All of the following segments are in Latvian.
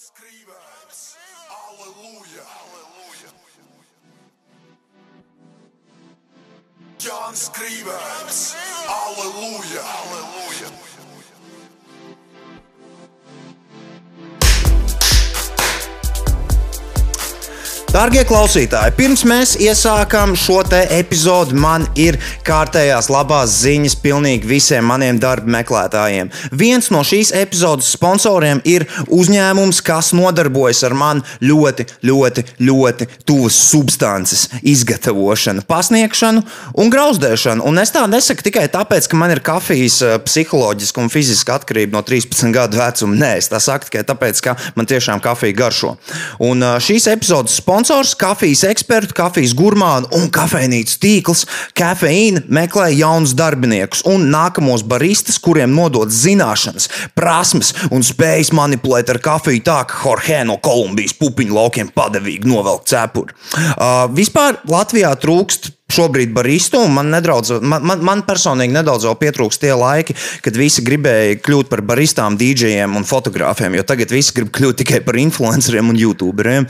escriba. Aleluya. Aleluya. John Scriba. Aleluya. Aleluya. Darbie klausītāji, pirms mēs iesākām šo epizodi, man ir kārtējās labās ziņas pilnīgi visiem maniem darba meklētājiem. Viens no šīs epizodes sponsoriem ir uzņēmums, kas nodarbojas ar man ļoti, ļoti, ļoti tuvas substances izgatavošanu, pasniegšanu un grauzdēšanu. Un es tā nesaku tikai tāpēc, ka man ir kafijas eh, psiholoģiska un fiziska atkarība no 13 gadu vecuma. Nē, es tā saku tikai tāpēc, ka man tiešām kafija garšo. Un eh, šīs epizodes sponsors sponsors, kafijas eksperts, kafijas gurmānu un kafejnīcas tīkls Kafeīna meklē jaunus darbiniekus un nākamos baristas, kuriem nodot zināšanas, prasmes un spējas manipulēt ar kafiju tā, ka Jorge no Kolumbijas pupiņu laukiem padevīgi novelk cepuri. Uh, vispār Latvijā trūkst šobrīd baristu. Man, nedaudz, man, man, man personīgi nedaudz pietrūkst tie laiki, kad visi gribēja kļūt par baristām, dīdžejiem un fotogrāfiem, jo tagad visi grib kļūt tikai par influenceriem un youtuberiem.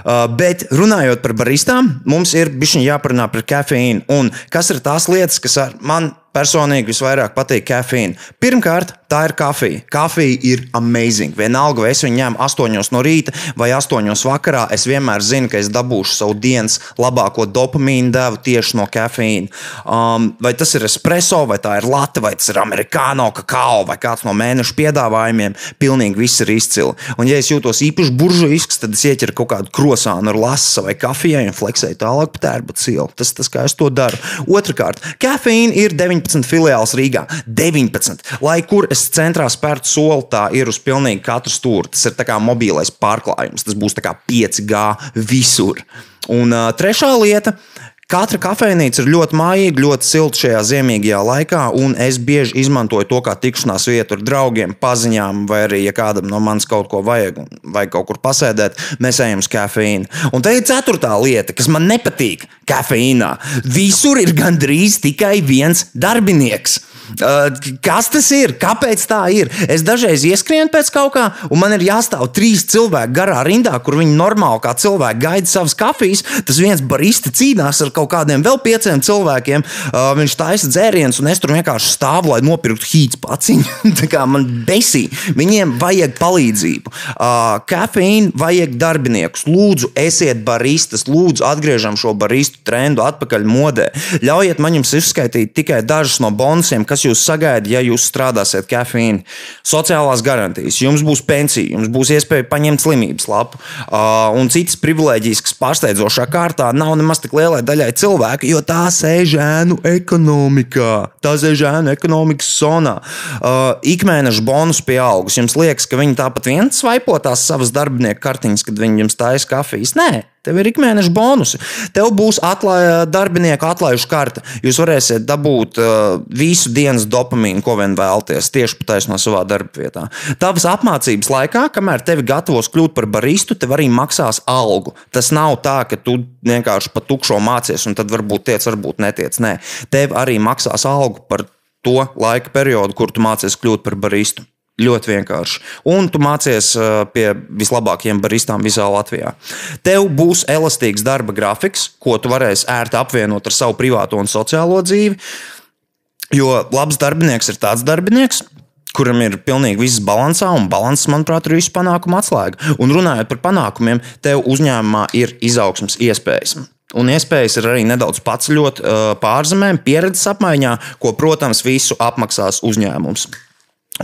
Uh, bet runājot par baristām, mums ir bišķiņi jāparunā par kafīnu. Un kas ir tās lietas, kas man personīgi visvairāk patīk kafīna. Pirmkārt, tā ir kafija. Kafija ir amazing. Vienalga, vai es viņu ņemu 8 no rīta vai 8 vakarā, es vienmēr zinu, ka es dabūšu savu dienas labāko dopamīnu devu tieši no kafīna. Um, vai tas ir espreso, vai tā ir late, vai tas ir amerikāno, kakao vai kāds no mēneša piedāvājumiem. Pilnīgi viss ir izcili. Un, ja es jūtos īpaši buržuisks, tad es ieķeru kaut kādu krosānu ar lasa vai kafijai un fleksēju tālāk pa tērbu cielu. Tas tas, kā es to daru. Otrakārt, kafīna ir 9 19 filiāls Rīgā. 19. Lai kur es centrā spērtu soli, tā ir uz pilnīgi katru stūri. Tas ir kā mobilais pārklājums. Tas būs 5G visur. Un uh, trešā lieta Katra kafejnīca ir ļoti mājīga, ļoti silta šajā ziemīgajā laikā, un es bieži izmantoju to kā tikšanās vietu ar draugiem, paziņām, vai arī, ja kādam no manis kaut ko vajag, vai kaut kur pasēdēt, mēs ejam uz kafejnīcu. Un tā ir ceturtā lieta, kas man nepatīk kafejnīnā. Visur ir gandrīz tikai viens darbinieks. Uh, kas tas ir? Kāpēc tā ir? Es dažreiz ieskrienu pēc kaut kā, un man ir jāstāv trīs cilvēki garā rindā, kur viņi normāli kā cilvēki gaida savas kafijas. Tas viens barista cīnās ar kaut kādiem vēl pieciem cilvēkiem. Uh, viņš taisa dzērienus, un es tur vienkārši stāvu, lai nopirktu hīts paciņu. tā kā man besī, viņiem vajag palīdzību. Uh, kafīnu vajag darbiniekus. Lūdzu, esiet baristas, lūdzu, atgriežam šo baristu trendu atpakaļ modē. Ļaujiet man jums izskaidrot tikai dažus no bonusiem, kas jūs sagaidat, ja jūs strādāsiet kafīnu. Sociālās garantijas, jums būs pensija, jums būs iespēja paņemt slimības lapu uh, un citas privilēģijas, kas pārsteidzošā kārtā nav nemaz tik lielai daļai cilvēku, jo tā sēž ēnu ekonomikā. Tā sēž ēnu ekonomikas zonā. Uh, ikmēneša bonus pieaugs. Jums liekas, ka viņi tāpat viens svaipotās savas darbinieku kartiņas, kad viņi jums taisa kafijas. Nē, Tev ir ikmēneša bonusi. Tev būs atlai, darbinieku atlaižu karte. Jūs varēsiet dabūt uh, visu dienas dopamīnu, ko vien vēlaties, tieši pataisno savā darba vietā. Tavas apmācības laikā, kamēr tevi gatavos kļūt par baristu, tev arī maksās algu. Tas nav tā, ka tu vienkārši pa tukšo mācies, un tad varbūt tiec, varbūt netiec. Nē, tev arī maksās algu par to laika periodu, kur tu mācies kļūt par baristu. Ļoti vienkārši. Un tu mācies pie vislabākajiem baristām visā Latvijā. Tev būs elastīgs darba grafiks, ko tu varēsi ērti apvienot ar savu privāto un sociālo dzīvi. Jo labs darbinieks ir tāds darbinieks, kuram ir pilnīgi viss balansā, un balanss, manuprāt, ir visu panākumu atslēga. Un runājot par panākumiem, tev uzņēmumā ir izaugsmas iespējas. Un iespējas ir arī nedaudz paceļot uh, pārzemēm, pieredzes apmaiņā, ko, protams, visu apmaksās uzņēmums.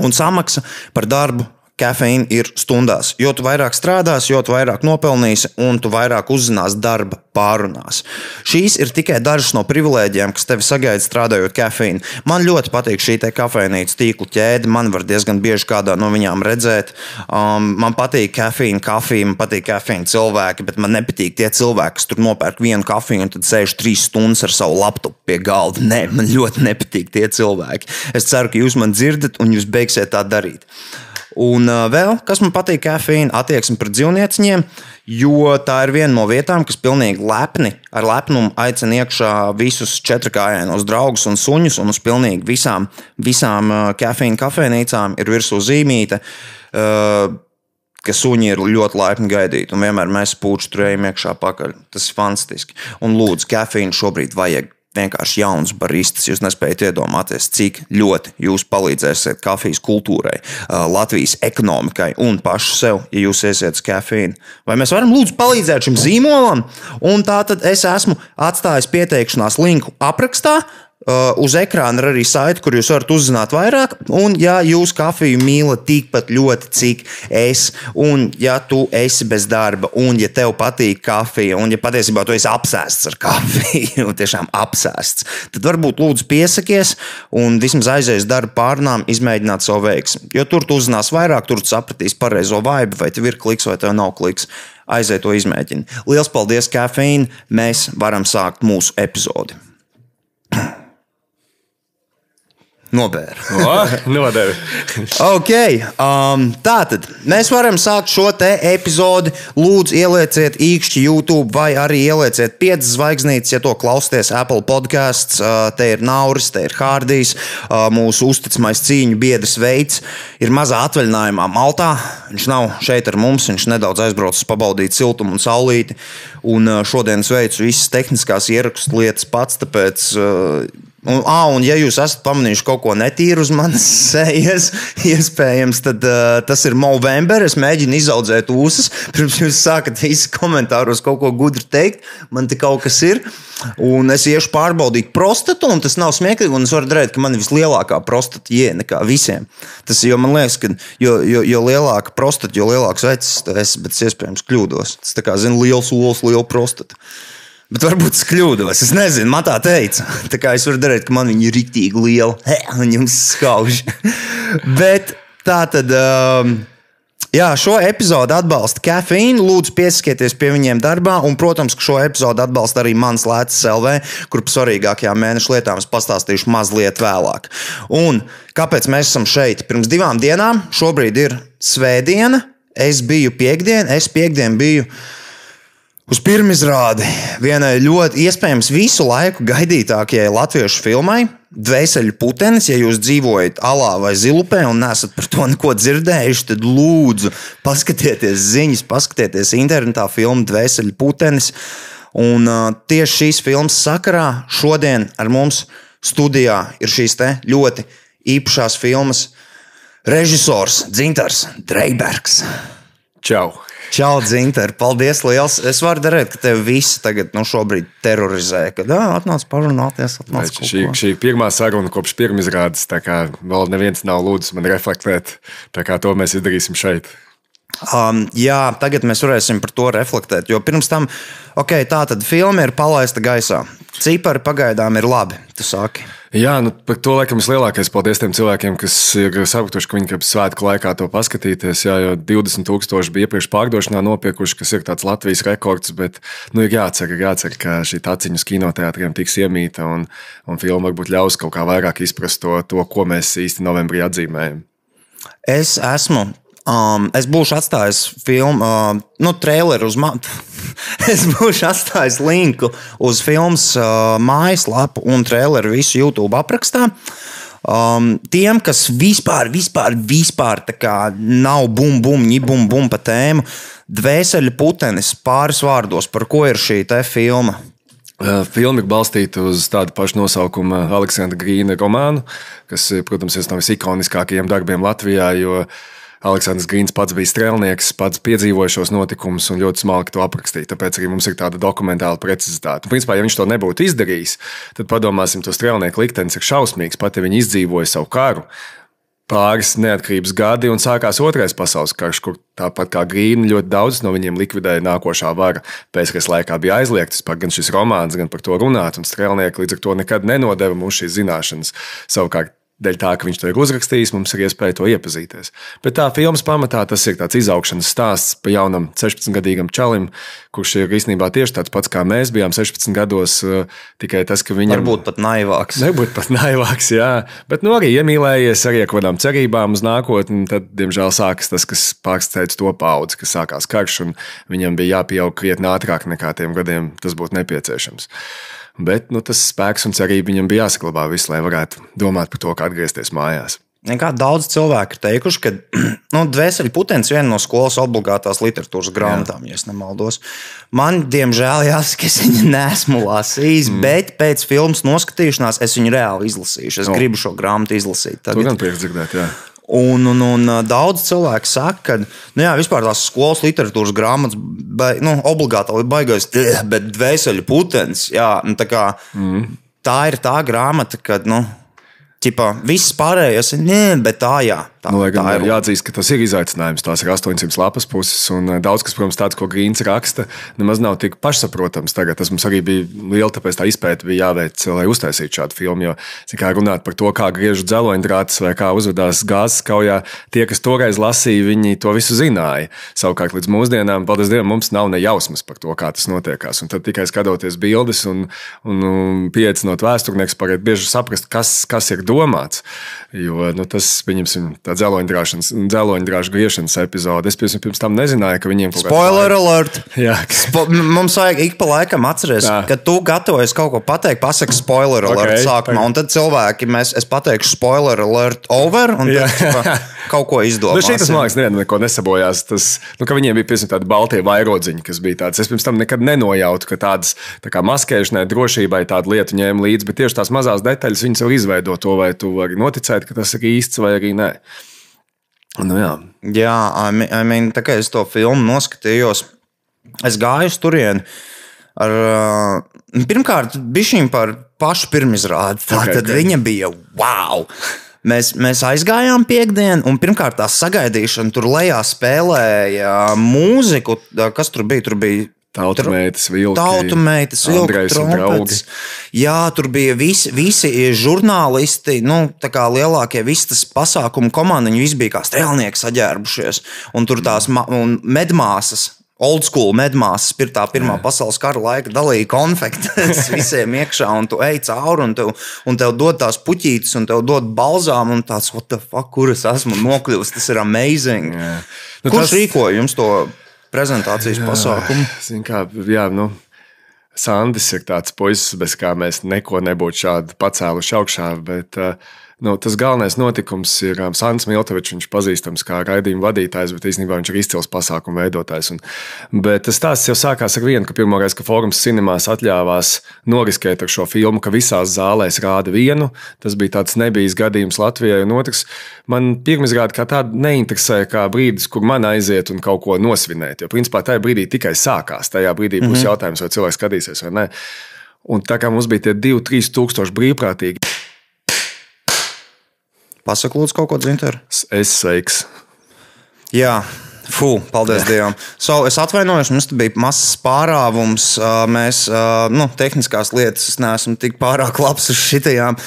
Un samaksa par darbu kafeīna ir stundās. Jo vairāk strādāsi, jo vairāk nopelnīsi un tu vairāk uzzināsi darba pārunās. Šīs ir tikai dažas no privilēģijām, kas tevi sagaida strādājot kafīnu. Man ļoti patīk šī kafejnīcas tīkla ķēde. Man var diezgan bieži kādā no viņām redzēt. Um, man patīk kafīna, kafija, man patīk kafīna cilvēki, bet man nepatīk tie cilvēki, kas tur nopērk vienu kafiju un tad sēž trīs stundas ar savu laptopu pie galda. Nē, man ļoti nepatīk tie cilvēki. Es ceru, ka jūs man dzirdat un jūs beigsiet tā darīt. Un uh, vēl, kas man patīk, kafīna attieksme pret dzīvnieciņiem, jo tā ir viena no vietām, kas pilnīgi lepni, ar lepnumu aicina iekšā visus četrkājainos draugus un suņus, un uz pilnīgi visām, visām uh, kafīna kafejnīcām ir virsū zīmīte. Uh, ka suņi ir ļoti laipni gaidīti, un vienmēr mēs pūču turējam iekšā pakaļ. Tas ir fantastiski. Un lūdzu, kafīnu šobrīd vajag vienkārši jauns baristas. Jūs nespējat iedomāties, cik ļoti jūs palīdzēsiet kafijas kultūrai, Latvijas ekonomikai un pašu sev, ja jūs iesiet uz kafīnu. Vai mēs varam lūdzu palīdzēt šim zīmolam? Un tā tad es esmu atstājis pieteikšanās linku aprakstā. Uh, uz ekrāna ir arī saite, kur jūs varat uzzināt vairāk. Un, ja jūs kafiju mīlat tikpat ļoti, cik es, un ja tu esi bez darba, un ja tev patīk kafija, un ja patiesībā tu esi apsēsts ar kafiju, tiešām apsēsts, tad varbūt lūdzu piesakies un vismaz aizies darba pārnām, izmēģināt savu veiksmu. Jo tur tu uzzinās vairāk, tur tu sapratīsi pareizo vibe, vai tev ir kliks vai tev nav kliks. Aiziet to izmēģini. Lielas paldies, kafīna! Mēs varam sākt mūsu epizodi. Nobēra. Nodevi. Ok, um, tā tad mēs varam sākt šo te epizodi. Lūdzu, ielieciet īkšķi YouTube vai arī ielieciet piecas zvaigznītes, ja to klausāties Apple podkāsts. Uh, te ir Nauris, te ir Hārdijs, uh, mūsu uzticamais cīņu biedrs veids. Ir mazā atvaļinājumā Maltā. Viņš nav šeit ar mums, viņš nedaudz aizbraucis pabaudīt siltumu un saulīti. Un uh, šodien es veicu visas tehniskās ierakstu lietas pats, tāpēc. Uh, Un, ah, un, ja jūs esat pamanījuši kaut ko netīru uz manas sejas, iespējams, tad uh, tas ir Movember. Es mēģinu izaudzēt ūsas. Pirms jūs sākat visi komentāros kaut ko gudru teikt, man te kaut kas ir. Un es iešu pārbaudīt prostatu, un tas nav smieklīgi. Es varu redzēt, ka man ir vislielākā prostata jēga nekā visiem. Tas jo man liekas, ka jo, jo, jo lielāka prostata, jo lielāks vecs tas esi, bet es iespējams kļūdos. Tas tā kā zina liels olas, liela prostata. Bet varbūt es kļūdos. Es nezinu, man tā teica. Tā kā es varu darīt, ka man viņa ir rīktīgi liela. Jums skauž. Bet tā tad. Um, Jā, šo epizodu atbalsta kafīna. Lūdzu, piesakieties pie viņiem darbā. Un, protams, ka šo epizodu atbalsta arī mans Lēcis LV, kur par svarīgākajām mēneša lietām es pastāstīšu mazliet vēlāk. Un kāpēc mēs esam šeit? Pirms divām dienām, šobrīd ir svētdiena. Es biju piekdiena, es piekdienu biju uz pirmizrādi vienai ļoti iespējams visu laiku gaidītākajai latviešu filmai. Dvēseli putenis, ja jūs dzīvojat Alā vai Zilupē un nesat par to neko dzirdējuši, tad lūdzu paskatieties ziņas, paskatieties internetā filmu Dvēseli putenis. Un uh, tieši šīs filmas sakarā šodien ar mums studijā ir šīs ļoti īpašās filmas režisors Dzintars Dreibergs. Čau! Čau, Zinter, paldies liels. Es varu darīt, ka tev visi tagad, nu, šobrīd terorizē, ka, atnāc parunāties, atnāc kaut Šī, šī ir pirmā saruna kopš pirmizrādes, tā kā vēl neviens nav lūdzis man reflektēt. Tā kā to mēs izdarīsim šeit. Um, jā, tagad mēs varēsim par to reflektēt. Jo pirms tam, ok, tā tad filma ir palaista gaisā. Cipari pagaidām ir labi, tu saki. Jā, nu, par to laikam vislielākais paldies tiem cilvēkiem, kas ir sapratuši, ka viņi grib svētku laikā to paskatīties. Jā, jo 20,000 bija iepriekš pārdošanā nopirkuši, kas ir tāds Latvijas rekords. Bet nu, ir jācer, ir jācer, ka šī taciņa uz kinoteātriem tiks iemīta un, un filma varbūt ļaus kaut kā vairāk izprast to, to ko mēs īsti novembrī atzīmējam. Es esmu. Um, es būšu atstājis filmu, uh, nu, traileru uz matu. es būšu atstājis linku uz filmas uh, mājaslapu un traileru visu YouTube aprakstā. Um, tiem, kas vispār, vispār, vispār kā nav bum, bum, bum, bum pa tēmu, dvēseli putenis pāris vārdos, par ko ir šī filma. Uh, Filma ir balstīta uz tādu pašu nosaukumu Aleksandra Grīna romānu, kas, protams, ir viens no visikoniskākajiem darbiem Latvijā. Aleksandrs Grīns pats bija strēlnieks, pats piedzīvoja šos notikumus un ļoti smalki to aprakstīja. Tāpēc arī mums ir tāda dokumentāla precizitāte. Un, principā, ja viņš to nebūtu izdarījis, tad padomāsim, to strēlnieku liktenis ir šausmīgs. Pat ja viņi izdzīvoja savu karu, pāris neatkarības gadi un sākās otrais pasaules karš, kur tāpat kā Grīna ļoti daudz no viņiem likvidēja nākošā vara. Pēckara laikā bija aizliegts par gan šis romāns, gan par to runāt, un strēlnieki līdz ar to nekad nenodeva mums šīs zināšanas. Savukārt Dēļ tā, ka viņš to ir uzrakstījis, mums ir iespēja to iepazīties. Bet tā filmas pamatā tas ir tāds izaugšanas stāsts pa jaunam 16-gadīgam čalim, kurš ir īstenībā tieši tāds pats kā mēs bijām 16 gados. eh, Tikai tas, ka viņam Varbūt pat naivāks. Nebūtu pat naivāks, jā. Bet nu, arī iemīlējies ar kādām cerībām uz nākotni. Tad, diemžēl, sākas tas, kas pārsteidz to paudzi, kas sākās karš, un viņam bija jāpieaug krietni ātrāk nekā tiem gadiem tas būtu nepieciešams. Bet nu, tas spēks un cerība viņam bija jāsaglabā visu, lai varētu domāt par to, kā atgriezties mājās. Nekā daudz cilvēku ir teikuši, ka nu, dvēseli putekļi ir viena no skolas obligātās literatūras grāmatām, ja es nemaldos. Man, diemžēl, jāsaka, ka es viņu nesmu lasījis, mm. bet pēc filmas noskatīšanās es viņu reāli izlasīšu. Es O. gribu šo grāmatu izlasīt. To Tagad. gan prieks dzirdēt. Jā. Un, un, un daudz cilvēku saka, ka nu jā, vispār tās skolas literatūras grāmatas ba, nu, obligāti ir baigais, "Teh, bet dvēseli putekļi. Jā, nu, tā, kā, mm. tā ir tā grāmata, kad nu, ķipā, viss pārējais ir nē, bet tā jā. Tā, Nu, gan tā ir jāatzīst, ka tas ir izaicinājums. Tās ir 800 lapas puses, un eh, daudz kas, protams, tāds, ko Grīns raksta, nemaz nav tik pašsaprotams. Tagad tas mums arī bija liela, tāpēc tā izpēta bija jāveic, lai uztaisītu šādu filmu. Jo, kā runāt par to, kā griež dzeloņdrāts vai kā uzvedās gāzes kaujā, tie, kas toreiz lasīja, viņi to visu zināja. Savukārt līdz mūsdienām, paldies Dievam, mums nav ne jausmas par to, kā tas notiekās. Un tad tikai skatoties bildes un, un, un pieaicinot vēsturnieks, pagaidiet bieži saprast, kas, kas ir domāts. Jo nu, tas, pieņemsim, tā dzeloņdrāžu griešanas epizode. Es pirms, pirms tam nezināju, ka viņiem kaut kāda Spoiler alert! Jā, Spo mums vajag ik pa laikam atcerēties, ka tu gatavojies kaut ko pateikt, pasaki spoiler alert Ok, sākumā, tagad- un tad cilvēki, mēs, es pateikšu spoiler alert over, un tad Jā. ķipa, kaut ko Nu, izdomāsim. šī tas, man liekas, nevienam neko nesabojās. Tas, nu, ka viņiem bija piemēram tādi balti vairodziņi, kas bija tāds. Es pirms tam nekad nenojautu, ka tādas tā kā maskēšanai, drošībai tādu lietu ņēma līdzi, bet tieši tās mazās detaļas viņas var izveidot to, vai tu vari noticēt, ka tas ir īsts vai arī nē. Nu, jā. Jā, I mean, tā kā es to filmu noskatījos, es gāju uz turieni. Ar, uh, pirmkārt, bija šī par pašu pirmizrādi. Tā Ok, tad ok. viņa bija wow! Mēs, mēs aizgājām piekdienu, un pirmkārt tā sagaidīšana tur lejā spēlēja mūziku. Kas tur bija? Tur bija Tautumētas, vilki. Tautu meitas, Andrejs un vilks, Jā, tur bija visi, visi žurnālisti, nu, tā kā lielākie, visi tas pasākumu komanda, viņi visi bija kā strēlnieki saģērbušies. Un tur tās un medmāsas. Old school medmāsas, pir- tā pirmā pasaules kara laika dalīja konfektes visiem iekšā, un tu ej cauri, un tev, un tev dod tās puķītes, un tev dod balzām, un tāds, what the fuck, kur es esmu nokļuvis, tas ir amazing. Nu, Kurš tas- rīkoja jums to prezentācijas pasākumu? Zin Kā, jā, nu, Sandis ir tāds puisis, bez kā mēs neko nebūtu šādi pacēluši augšā. Bet, uh, nu, tas galvenais notikums ir um, Sandis Miltovičs. Viņš pazīstams kā raidījuma vadītājs, bet īstenībā viņš ir izcils pasākumu veidotājs. Un, bet tas stāsts jau sākās ar vienu, ka pirmoreiz, kad Forums cinemās atļāvās noriskēt ar šo filmu, ka visās zālēs rāda vienu. Tas bija tāds nebijis gadījums Latvijai. Un otrs, man pirmizrāda kā tāda neinteresē, kā brīdis, kur man aiziet un kaut ko nosvinēt. Jo principā tajā brīdī tikai sākās. Tajā brīdī būs mm -hmm. jautājums, vai cilvēks skatīsies vai nē. Un tā kā mums bija tie 2-3 tūkstoši brīvprātīgi, Pasaka, lūdzu, kaut ko dzinteru. es sveiks. Jā, Fū, paldies Jā. Dievam. So, es atvainojos, mums bija mazs pārāvums. Mēs, nu, tehniskās lietas, es neesmu tik pārāk labs uz šitajām.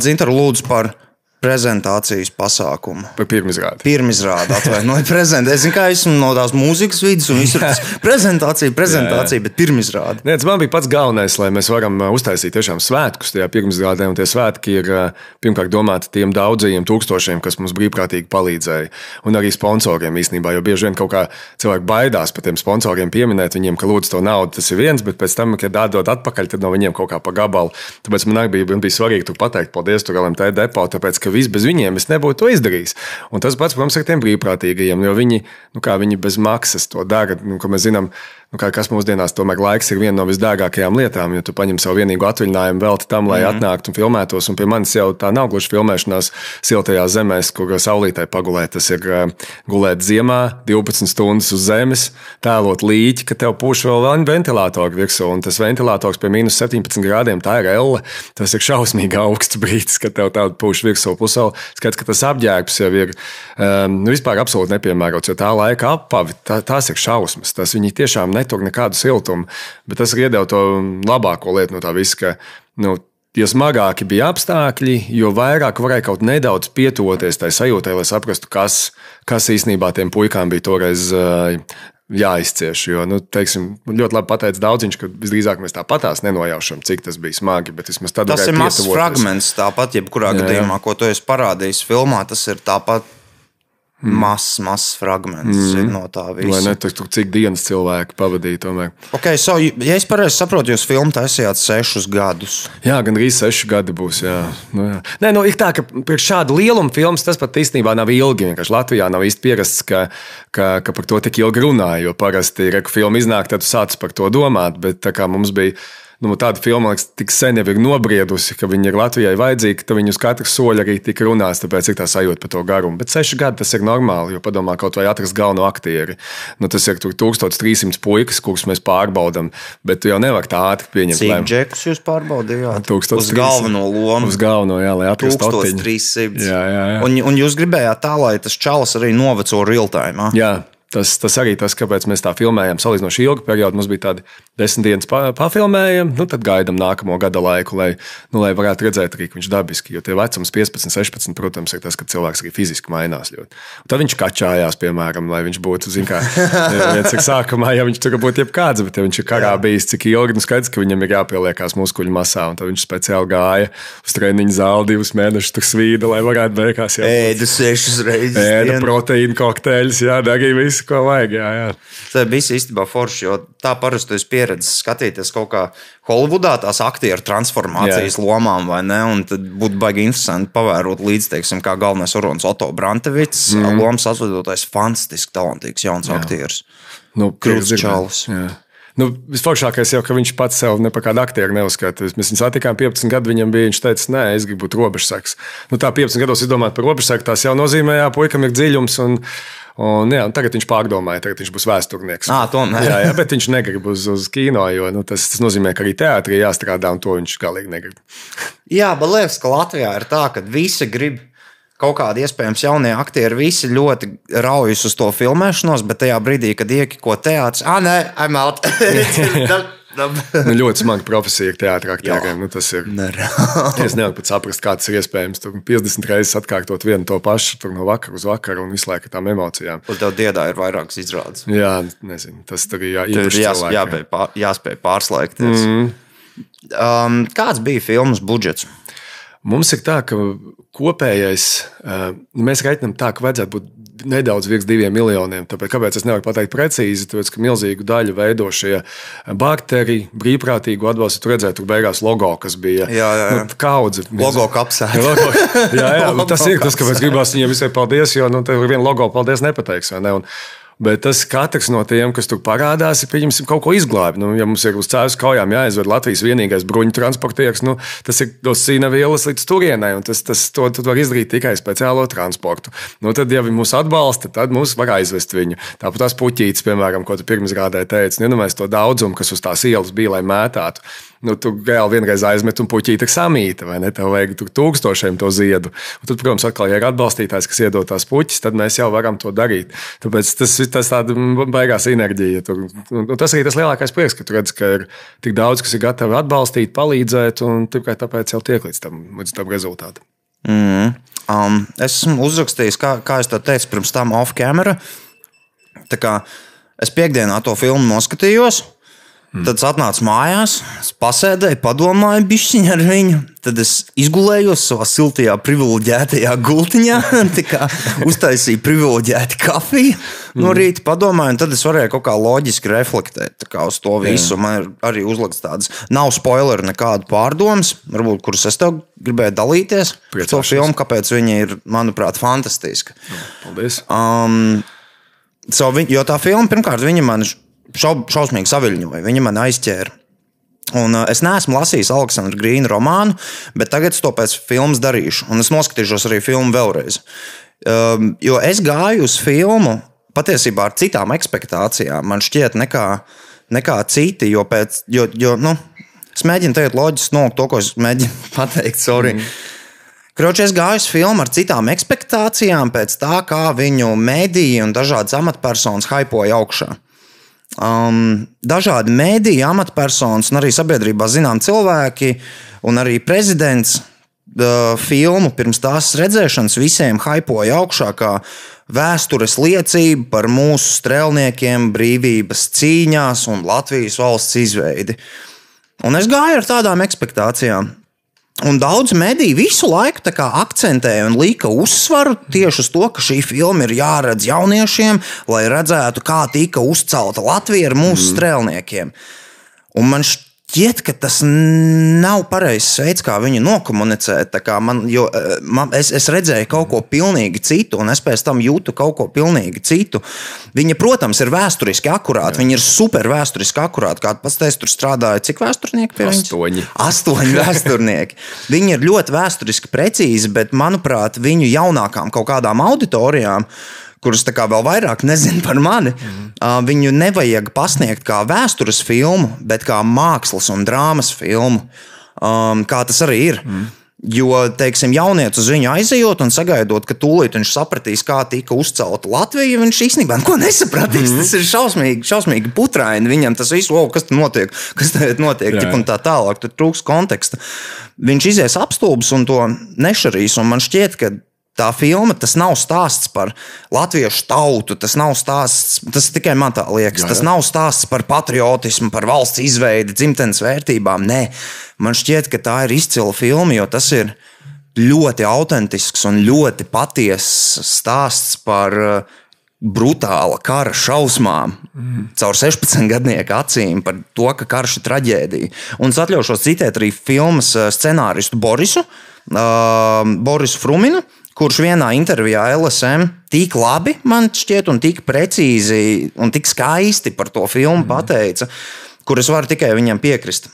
Dzintaru lūdzu par prezentācijas pasākumu. Par pirmizrādi. Pirmizrādi, atvainojiet, prezentēt. Es zinu, kā esmu no tās mūzikas vidas, un viss ir tas prezentācija, prezentācija, bet pirmizrādi. Nē, tas man bija pats galvenais, lai mēs varam uh, uztaisīt tiešām svētkus tajā pirmsgrādē. Un tie svētki ir uh, pirmkārt domāti tiem daudzajiem tūkstošiem, kas mums brīvprātīgi palīdzēja. Un arī sponsoriem īstenībā, jo bieži vien kaut kā cilvēki baidās par tiem sponsoriem pieminēt viņiem, ka lūdzu to naudu, tas ir viens, bet pēc tam, kad atdod atpakaļ, tad no viņiem kaut kā pa gabalu. Tāpēc man arī bija, bija svarīgi pateikt paldies tur LMT depo, tāpēc ka viss bez viņiem es nebūtu to izdarījis. Un tas pats, protams, ar tiem brīvprātīgajiem, jo viņi, nu, viņi bez maksas to dara, nu, mēs zinām. Nu, kā, kas mūsdienās tomēr laiks ir viena no visdārgākajām lietām, jo tu paņem savu vienīgo atvaļinājumu velti tam, lai mm. atnāktu un filmētos. Un pie manis jau tā nav gluži filmēšanās siltajās zemēs, kur saulītē pagulēt. Tas ir gulēt ziemā, 12 stundas uz zemes, tēlot līķi, ka tev pūš vēl ventilatoru virsū. Un tas ventilators pie minus 17 grādiem, tā ir elle. Tas ir šausmīgi augsts brīdis, kad tev tāda pūš virsū. Plus vēl skats, ka tas apģērbs jau ir um, vispār absolūti nepiemērots, jo tā laika apavi, tā, tās ir šausmas. Tas viņi tiešām netur nekādu siltumu. Bet tas iedeva to labāko lietu no tā visa, ka nu, jo smagāki bija apstākļi, jo vairāk varēja kaut nedaudz pietuvoties tai sajūtai, lai saprastu, kas, kas īstenībā tiem puikām bija toreiz. Jāizcieš, jo, nu, teiksim, ļoti labi pateicis Daudziņš, ka visdrīzāk mēs tāpatās nenojaušam, cik tas bija smagi. Tas ir mazs fragments, tāpat, jebkurā Jā, jā. gadījumā, ko tu esi parādījis filmā, tas ir tāpat. Mazs, mazs fragments mm. no tā visa. ne? Tur, tur cik dienas cilvēki pavadīja tomēr. Okay, so, ja es pareizi saprotu, jūs filmu taisījāt sešus gadus. Jā, gan arī seši gadi būs. Jā. Nu, jā. Nē, nu, ir tā, ka priekš šāda lieluma filmas tas pat īstenībā nav ilgi. Vienkārši Latvijā nav īsti pierasts, ka, ka, ka par to tik ilgi runā. Jo parasti, ja filma iznāk, tad tu sāc par to domāt. Bet tā kā mums bija nu, tāda filma, kas tik sen jau ir nobriedusi, ka viņa ir Latvijai vajadzīga, tad viņus katru soļu arī tika runāts. Tāpēc ir tā sajūta par to garumu. Bet seši gadi tas ir normāli, jo padomā kaut vai atrast galveno aktieri. Nu, tas ir tur 1300 puikas, kurus mēs pārbaudām, bet tu jau nevari tā ātri pieņemt Cik džekus jūs pārbaudījāt? 1300. Uz galveno lomu. Uz galveno, jā, lai atrastu otiņu. 1300. Jā, jā, jā. Un, un jūs gribējāt tā, lai tas čalis arī noveco real time. Jā, tas, tas arī tas, kāpēc mēs tā filmējam. Salīdzinoši ilgu periodu mums bija tādi desmit dienas pa, pafilmējam, nu tad gaidām nākamo gada laiku, lai, nu, lai varētu redzēt, arī, ka viņš dabiski. Jo tie vecums 15, 16, protams, ir tas, ka cilvēks arī fiziski mainās ļoti. Un tad viņš kačājās, piemēram, lai viņš būtu, zin kā, viens ir sākumā, ja viņš tur būtu jebkāds, bet ja viņš ir karā bijis cik ilgi, nu skaidrs, ka viņam ir jāpieliekās muskuļu masā, un tad viņš speciāli gāja uz treniņu zāli divus mēnešus tur svīda, lai varētu beigās jau Ēdu sešas reizes. dienā. proteīnu kokteļus, jā, darīja visu, ko vajag. Jā, jā. Tas bija īstenībā forši, jo tā parasti ir pieredze skatīties kaut kā Holivudā tās aktieru transformācijas Jā. lomām, vai ne? Un tad būtu baigi interesanti pavērot līdzi, teiksim, kā galvenais Urons Otto Brantevits, mm. lomas atvedotais, fantastiski talantīgs jauns Jā. aktieris. Nu, Krūts čalis. Jā. Nu, Visforšākais jau, ka viņš pats sev par kādu aktieru neuzskata. Mēs viņu satikām 15 gadu, viņam bija, viņš teica, nē, es gribu būt robežsargs. Nu, tā 15 gados izdomāt par robežsargu, tas jau nozīmē, jā, puikam ir dziļums. Un, un, jā, un tagad viņš pārdomāja, tagad viņš būs vēsturnieks. Ā, tomēr. jā, jā, bet viņš negrib uz, uz kino, jo nu, tas, tas nozīmē, ka arī teātrī jāstrādā, un to viņš galīgi negrib. Jā, bet liekas, ka Latvijā ir tā, ka visi grib kaut kādi iespējams jaunie aktieri, visi ļoti raujas uz to filmēšanos, bet tajā brīdī, kad iekiko teātris, ah, nē, I'm out. Nu, ļoti smaga profesija ir teātrī aktieriem. Nu, tas ir. Nereāli. Es nevaru pat saprast, kā tas ir iespējams. Tur 50 reizes atkārtot vienu to pašu, tur no vakara uz vakaru un visu laiku ar tām emocijām. Un tev diedā ir vairākas izrādes. Jā, nezinu, tas tur ir jā, jās, jāspēj, pār, jāspēj pārslēgties. Mm. Um, kāds bija filmas budžets? Mums ir tā, ka kopējais, eh, mēs reiķinām tā, ka vajadzētu būt nedaudz virs diviem miljoniem. Tāpēc, kāpēc es nevaru pateikt precīzi? Tāpēc, ka milzīgu daļu veido šie bakteri, brīvprātīgu atbalstu. Tur redzēt, tur beigās logo, kas bija Jā, jā, jā. Nu, kaudze. Logo kapsēta. Logo. Jā, jā Logo tas ir tas, kāpēc gribās viņiem visai paldies, jo nu, tev ir viena logo, paldies, nepateiks. vai Ne? Un, Bet tas katrs no tiem, kas tur parādās, ir pieņemsim kaut ko izglābt. Nu, ja mums ir uz cēlus kaujām jāizved Latvijas vienīgais bruņu transportieris, nu, tas ir no Sīnavielas līdz turienei, un tas, tas to, to var izdarīt tikai speciālo transportu. Nu, tad, ja viņi mūs atbalsta, tad mūs var aizvest viņu. Tāpat tās puķītes, piemēram, ko tu pirmsgrādē teici, nu, mēs to daudzumu, kas uz tās ielas bija, lai mētātu. Nu, tu reāli vienreiz aizmet un puķīte ir samīta, vai ne? Tev vajag tur tūkstošiem to ziedu. Un tad, protams, atkal, ja ir atbalstītājs, kas iedod tās puķis, tad mēs jau varam to darīt. Tāpēc tas ir tas tāda baigās enerģija. Tur, un, un tas arī tas lielākais prieks, ka tu redz, ka ir tik daudz, kas ir gatavi atbalstīt, palīdzēt, un tikai tāpēc jau tiek līdz tam, līdz tam rezultātam. Mm. Um, es esmu uzrakstījis, kā, kā es teicu, pirms tam off-camera. Es piekdienā to filmu noskatījos. Mm. Tad es atnācu mājās, es pasēdēju, padomāju, bišķiņu ar viņu. Tad es izgulējos savā siltajā, privileģētajā gultiņā, uztaisīju privileģētu kafiju no rīta, padomāju, un tad es varēju kaut kā loģiski reflektēt kā uz to visu. Man ir arī uzlikts tādas, nav spoileri, nekādu pārdomas, varbūt, kuras es tev gribēju dalīties par to filmu, kāpēc viņa ir, manuprāt, fantastiska. Paldies! Um, so, viņ, jo tā filma, pirmkārt, viņa man šau, šausmīgi saviļņoja, viņa man aizķēra. Un, uh, es neesmu lasījis Aleksandra Grīna romānu, bet tagad es to pēc filmas darīšu. Un es noskatīšos arī filmu vēlreiz. Um, jo es gāju uz filmu patiesībā ar citām expectācijām, man šķiet, nekā, nekā citi. Jo pēc, jo, jo, nu, es mēģinu teikt loģiski nolikt to, ko es mēģinu pateikt. Sorry. Mm. Kroči, es gāju uz filmu ar citām expectācijām pēc tā, kā viņu mediji un dažādas amatpersonas hypoja augšā. Um, dažādi mediji, amatpersonas un arī sabiedrībā zinām cilvēki un arī prezidents uh, filmu pirms tās redzēšanas visiem hypoja augšā kā vēstures liecība par mūsu strēlniekiem brīvības cīņās un Latvijas valsts izveidi. Un es gāju ar tādām expectācijām. Un daudz mediju visu laiku akcentēja un lika uzsvaru tieši uz to, ka šī filma ir jāredz jauniešiem, lai redzētu, kā tika uzcelta Latvija ar mūsu mm. strēlniekiem. Un man šķiet, ka tas nav pareizs veids, kā viņu nokomunicēt. Man, jo, eh, man, es, es redzēju kaut ko pilnīgi citu, un es pēc tam jūtu kaut ko pilnīgi citu. Viņa, protams, ir vēsturiski akurāta. Viņa ir super vēsturiski akurāta. Kāda pats teiks, tur strādāja cik vēsturnieki pie viņas? Astoņi. Astoņi vēsturnieki. Viņi ir ļoti vēsturiski precīzi, bet, manuprāt, viņu jaunākām kaut kādām auditorijām kā vēl vairāk nezina par mani, mm. uh, viņu nevajag pasniegt kā vēstures filmu, bet kā mākslas un drāmas filmu. Um, kā tas arī ir. Mm. Jo, teiksim, jaunietis uz viņu aizejot un sagaidot, ka tūlīt viņš sapratīs, kā tika uzcelta Latvija, viņš īstenībā neko nesapratīs. Mm. Tas ir šausmīgi, šausmīgi putraini. Viņam tas viss, wow, kas tur notiek, kas tagad notiek, jā. un tā tālāk. Tur trūks konteksta. Viņš izies apstulbs un to nešarīs. Un man šķiet, ka Tā filma tas nav stāsts par latviešu tautu, tas nav stāsts, tas tikai man tā liekas. Jā, jā. Tas nav stāsts par patriotismu, par valsts izveidi, dzimtenes vērtībām. Nē, man šķiet, ka tā ir izcila filma, jo tas ir ļoti autentisks un ļoti patiess stāsts par uh, brutāla kara šausmām mm. caur 16 gadnieku acīm par to, ka karš ir traģēdija. Un es atļaušos citēt arī filmas uh, scenāristu Borisu, uh, Borisu Fruminu kurš vienā intervijā LSM tik labi, man šķiet, un tik precīzi un tik skaisti par to filmu mm. pateica, kur es varu tikai viņam piekrist.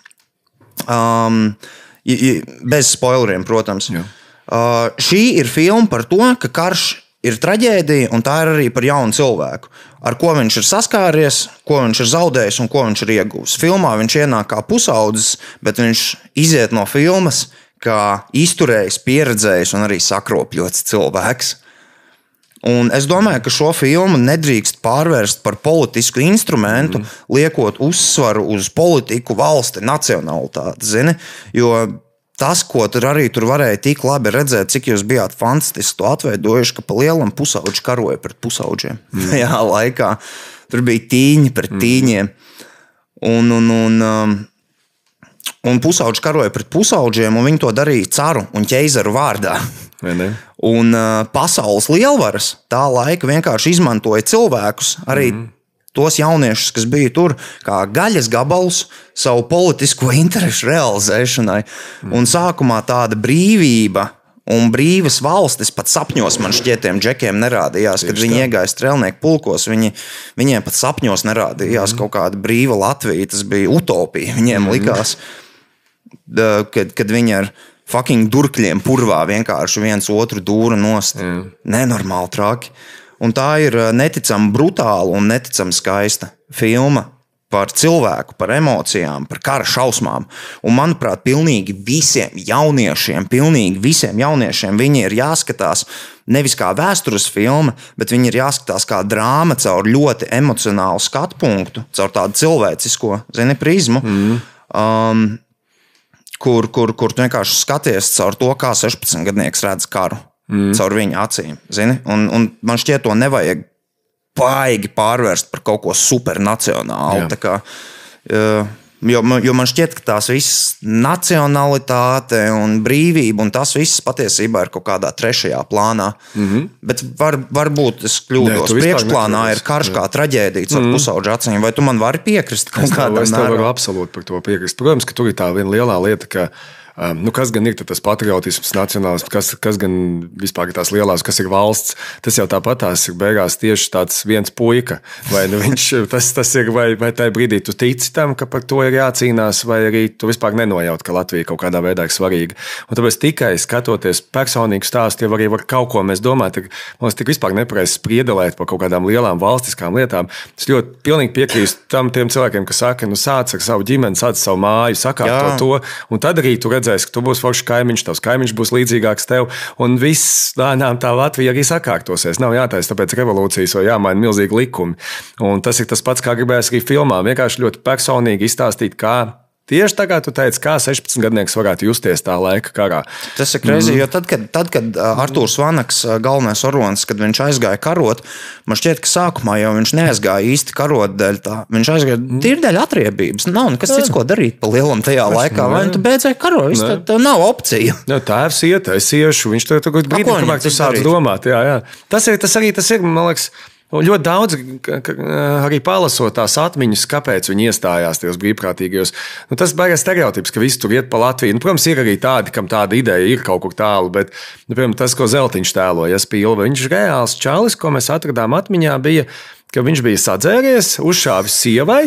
Um, bez spoileriem, protams. Jā. Uh, šī ir filma par to, ka karš ir traģēdija, un tā ir arī par jaunu cilvēku. Ar ko viņš ir saskāries, ko viņš ir zaudējis un ko viņš ir ieguvis. Filmā viņš ienāk kā pusaudzis, bet viņš iziet no filmas kā izturējis, pieredzējis un arī sakropļots cilvēks. Un es domāju, ka šo filmu nedrīkst pārvērst par politisku instrumentu, mm. liekot uzsvaru uz politiku, valsti, nacionalitāti. Zini? Jo tas, ko tur arī tur varēja tik labi redzēt, cik jūs bijāt fantastiski to atveidojuši, ka pa lielam pusauģi karoja pret pusauģiem. Mm. Tajā laikā tur bija tīņi pret mm. tīņiem. Un, un, un, um, Un pusauģi karoja pret pusauģiem, un viņi to darīja caru un ķeizaru vārdā. Un uh, pasaules lielvaras tā laika vienkārši izmantoja cilvēkus, arī mm. tos jauniešus, kas bija tur, kā gaļas gabalus savu politisko interesu realizēšanai. Mm. Un sākumā tāda brīvība Un brīvas valstis pat sapņos man šķietiem džekiem nerādījās, kad viņi iegāja strēlnieku pulkos. Viņi, viņiem pat sapņos nerādījās mm. kaut kāda brīva Latvija. Tas bija utopija. Viņiem mm. likās, kad, kad viņi ar fucking durkļiem purvā vienkārši viens otru dūru nost. Mm. Nenormāli traki. Un tā ir neticami brutāla un neticami skaista filma par cilvēku, par emocijām, par kara šausmām. Un, manuprāt, pilnīgi visiem jauniešiem, pilnīgi visiem jauniešiem viņi ir jāskatās nevis kā vēstures filma, bet viņi ir jāskatās kā drāma caur ļoti emocionālu skatu punktu, caur tādu cilvēcisko zini, prizmu. Mm. Um, kur, kur, kur tu vienkārši skaties caur to, kā 16 gadnieks redz karu. Mm. Caur viņa acīm. Zini? Un, un man šķiet, to nevajag baigi pārvērst par kaut ko supernacionālu. Kā, Jo, jo man šķiet, ka tās visas nacionalitāte un brīvība un tas viss patiesībā ir kaut kādā trešajā plānā. Mm -hmm. Bet var, varbūt es kļūdos. Nē, Priekšplānā ir karš kā traģēdija ar mm -hmm. pusauģu acīm. Vai tu man vari piekrist? Es tev, es tev varu absolūti par to piekrist. Protams, ka tur ir tā viena lielā lieta, ka nu, kas gan ir tas patriotisms, nacionālisms, kas, kas gan vispār ir tās lielās, kas ir valsts? Tas jau tāpat tās ir beigās tieši tāds viens puika. Vai nu viņš tas, tas ir, vai, vai tajā brīdī tu tici tam, ka par to ir jācīnās, vai arī tu vispār nenojaut, ka Latvija kaut kādā veidā ir svarīga. Un tāpēc tikai skatoties personīgu stāstu, jau arī var kaut ko mēs domāt, ir, mums tik vispār nepareizi spriedelēt par kaut kādām lielām valstiskām lietām. Es ļoti pilnīgi piekrītu tam cilvēkiem, kas saka, nu sāc ar savu ģimeni, sāc savu māju, sakārto to, un tad arī tu redzi, redzēs, ka tu būsi foršs kaimiņš, tavs kaimiņš būs līdzīgāks tev, un viss lēnām tā Latvija arī sakārtosies. Nav jātaisa tāpēc revolūcijas vai jāmaina milzīgi likumi. Un tas ir tas pats, kā gribēs arī filmā. Vienkārši ļoti personīgi izstāstīt, kā Tieši tā kā tu teici, kā 16 gadnieks varētu justies tā laika karā. Tas ir greizi, mm. jo tad, kad, tad, kad uh, Arthurs Vanaks, uh, galvenais orons, kad viņš aizgāja karot, man šķiet, ka sākumā jau viņš neaizgāja īsti karot dēļ tā. Viņš aizgāja mm. tīri dēļ atriebības. Nav nekas cits, ko darīt pa lielam tajā laikā. Vai nu tu beidzēji karot, viss tev, tev nav opcija. Jā, tēvs iet, es iešu, viņš kaut kādā brīdī, kamēr tu sāc domāt. Jā, jā. Tas, ir, tas arī tas ir, man liekas. Un ļoti daudz, ka- arī palasot tās atmiņas, kāpēc viņi iestājās tajos brīvprātīgajos. Nu, tas ir baigais stereotips, ka visi tur iet pa Latviju. Nu, protams, ir arī tādi, kam tāda ideja ir kaut kur tālu, bet, nu, piemēram, tas, ko Zeltiņš tēloja, Spīlva, viņš ir reāls čalis, ko mēs atradām atmiņā, bija ka viņš bija sadzēries, uzšāvis sievai,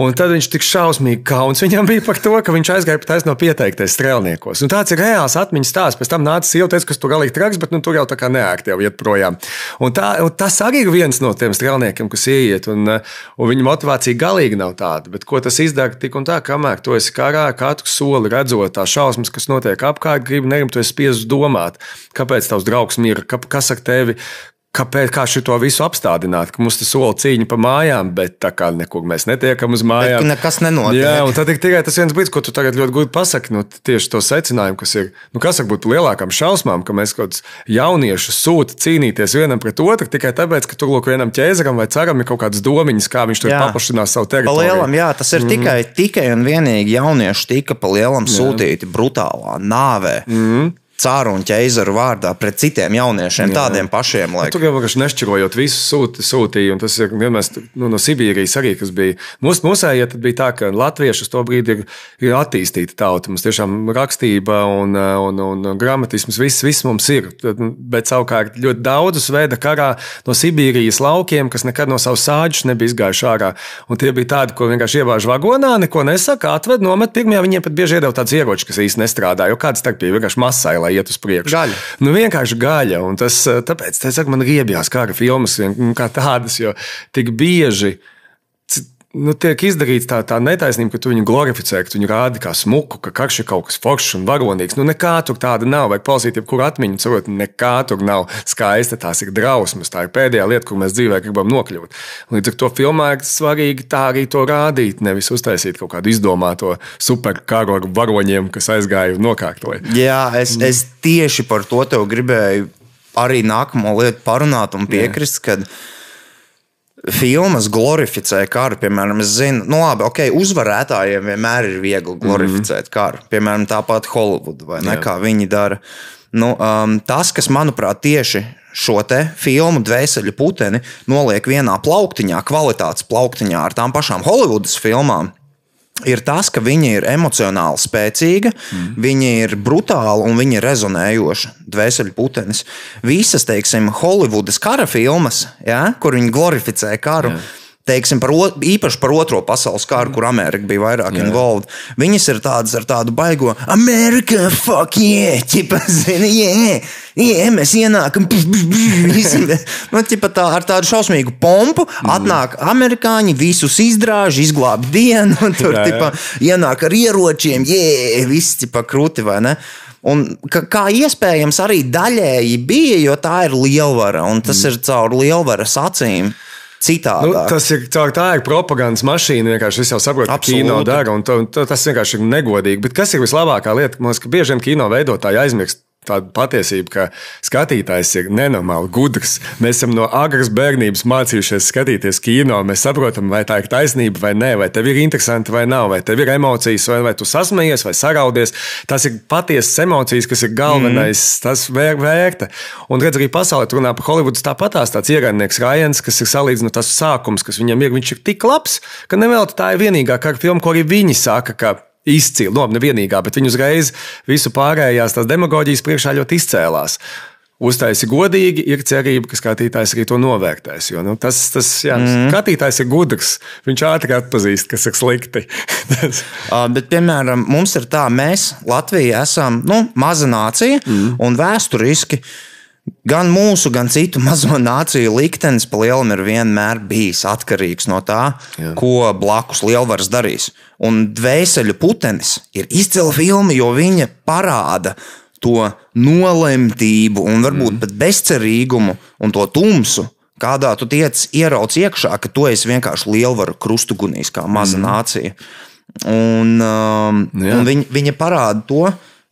un tad viņš tik šausmīgi kauns viņam bija par to, ka viņš aizgāja pat taisno pieteikties strēlniekos. Un tāds ir reāls atmiņas stāsts. Pēc tam nāca sieva, teica, ka tur galīgi traks, bet nu, tur jau tā kā neērti jau iet projām. Un, tā, un tas arī ir viens no tiem strēlniekiem, kas ieiet, un, un viņa motivācija galīgi nav tāda. Bet ko tas izdara tik un tā, kamēr tu esi karā, katru soli redzot tās šausmas, kas notiek apkārt, gribi negrib, tu esi spiests domāt, kāpēc tavs draugs mira, ka- kas ar tevi. Kāpēc kā šo visu apstādināt? Ka mums tas sola cīņa pa mājām, bet tā kā nekur mēs netiekam uz mājām. ka nekas nenotiek. Jā, un tad tikai tas viens brīdis, ko tu tagad ļoti gudri pasaki. Nu, tieši to secinājumu, kas ir, nu, kas var būt lielākām šausmām, ka mēs kaut kādus jauniešus sūta cīnīties vienam pret otru tikai tāpēc, ka tur lūk vienam ķēzaram vai ceram ir kaut kādas domiņas, kā viņš tur Jā. paplašinās savu Pa teritoriju. lielam, jā, tas ir mm. tikai, tikai un vienīgi jaunieši tika pa lielam sūtīti brutālā nāvē. Mm. Cāru un ķēzaru vārdā pret citiem jauniešiem, jā. tādiem pašiem. Lai... Tur jau vienkārši nešķirojot visu sūti, sūtīja, un tas ir vienmēr nu, no Sibīrijas arī, kas bija. Mūsu mūsējie tad bija tā, ka latvieši uz to brīdi ir, ir attīstīta tauta. Mums tiešām rakstība un, un, un, un gramatisms, viss, viss mums ir. Bet savukārt ļoti daudzus veida karā no Sibīrijas laukiem, kas nekad no savas sāģes nebija izgājuši ārā. Un tie bija tādi, ko vienkārši ievāž vagonā, neko nesaka, atved, nomet pirmajā. Viņiem pat bieži iedod tāds ieroči, kas īsti nestrādā, jo kāds starpība vienkārši masai, lai iet uz priekšu. Gaļa. Nu, vienkārši gaļa. Un tas, tāpēc tas saka, man riebjās kara filmas kā tādas, jo tik bieži. Nu, tiek izdarīts tā, tā netaisnība, ka tu viņu glorificē, ka tu viņu rādi kā smuku, ka karš ir kaut kas foršs un varonīgs. Nu, nekā tur tāda nav. Vajag klausīt, jebkuru atmiņu, cerot, nekā tur nav skaista. Tās ir drausmas. Tā ir pēdējā lieta, kur mēs dzīvē gribam nokļūt. Līdz ar to filmā ir svarīgi tā arī to rādīt, nevis uztaisīt kaut kādu izdomāto superkaru ar varoņiem, kas aizgāja un nokārtoja. Jā, es, es tieši par to tev gribēju arī nākamo lietu parunāt un piekrist, kad filmas glorificē karu. Piemēram, es zinu, nu labi, ok, uzvarētājiem vienmēr ir viegli glorificēt mm -hmm. karu. Piemēram, tāpat Holivuda vai ne, Jā. kā viņi dara. Nu, um, tas, kas manuprāt tieši šo te filmu dvēseli puteni noliek vienā plauktiņā, kvalitātes plauktiņā ar tām pašām Holivudas filmām, ir tas, ka viņa ir emocionāli spēcīga, mm. viņa ir brutāla un viņa ir rezonējoša. Dvēseli putenis. Visas, teiksim, Holivudas kara filmas, ja, kur viņi glorificē karu. Jā. Teiksim, par, o- īpaši par Otro pasaules kāru, kur Amerika bija vairāk involved. Viņas ir tādas ar tādu baigo, Amerika, fuck, yeah, ķipa, zini, yeah, yeah, mēs ienākam, nu, ķipa tā, ar tādu šausmīgu pompu, atnāk amerikāņi, visus izdraž, izglāb dienu, un tur, Jā, jā. ķipa, ienāk ar ieročiem, yeah, viss, ķipa, krūti, vai ne? Un ka, kā iespējams arī daļēji bija, jo tā ir lielvara, un tas mm. ir caur lielvaras acīm citādi. Nu, tas ir tā, tā ir propagandas mašīna. Vienkārši es jau saprotu, ka kino dara, un to, to, tas vienkārši ir negodīgi. Bet kas ir vislabākā lieta? Man liekas, ka bieži vien kino veidotāji aizmirst. Tāda patiesība, ka skatītājs ir nenormāli gudrs. Mēs esam no agras bērnības mācījušies skatīties kino. Mēs saprotam, vai tā ir taisnība vai nē, vai tev ir interesanti vai nav, vai tev ir emocijas, vai, vai tu sasmējies vai saraudies. Tas ir patiesas emocijas, kas ir galvenais, mm. tas vēr, vērta. Un redz, arī pasaulē runā par Holivudu tāpatās tāds ierēdnieks Rājans, kas ir salīdzinot tas sākums, kas viņam ir. Viņš ir tik labs, ka nevēl tā ir vienīgā kara filma, ko arī viņi saka. Izcili, no nevienīgā, bet viņi uzreiz visu pārējās tās demagoģijas priekšā ļoti izcēlās. Uztaisi godīgi, ir cerība, ka skatītājs arī to novērtēs. Jo, nu, tas, tas, jā, mm. Skatītājs ir gudrs. Viņš ātri atpazīst, kas ir slikti. Uh, bet, piemēram, mums ir tā, mēs Latvija esam nu, maza nācija mm. un vēsturiski. Gan mūsu, gan citu mazo nāciju liktenis pa lielam ir vienmēr bijis atkarīgs no tā, Jā. ko blakus lielvaras darīs. Un dvēseli putenis ir izcila filma, jo viņa parāda to nolemtību un varbūt pat bezcerīgumu un to tumsu, kādā tu tiec ierauc iekšā, ka tu esi vienkārši lielvaru krustugunīs, kā maza mm. nācija. Un, um, jā. un viņa, viņa parāda to,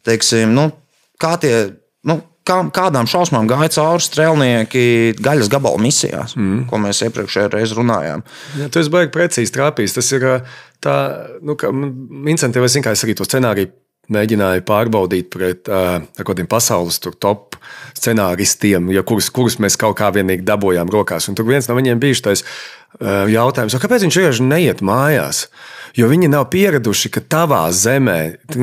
teiksim, nu, kā tie. Kā, kādām šausmām gāja cauri strēlnieki gaļas gabalu misijās, mm. ko mēs iepriekšējā reizē runājām. Jā, tu esi baigi precīzi trāpījis. Tas ir tā, nu, ka Vincentē, es zinu, kā es arī to scenāriju mēģināju pārbaudīt pret uh, kādiem pasaules top scenāristiem, ja kurus, kurus mēs kaut kā vienīgi dabūjām rokās. Un tur viens no viņiem bija šis uh, jautājums, "O, kāpēc viņš vienkārši neiet mājās? Jo viņi nav pieraduši, ka tavā zemē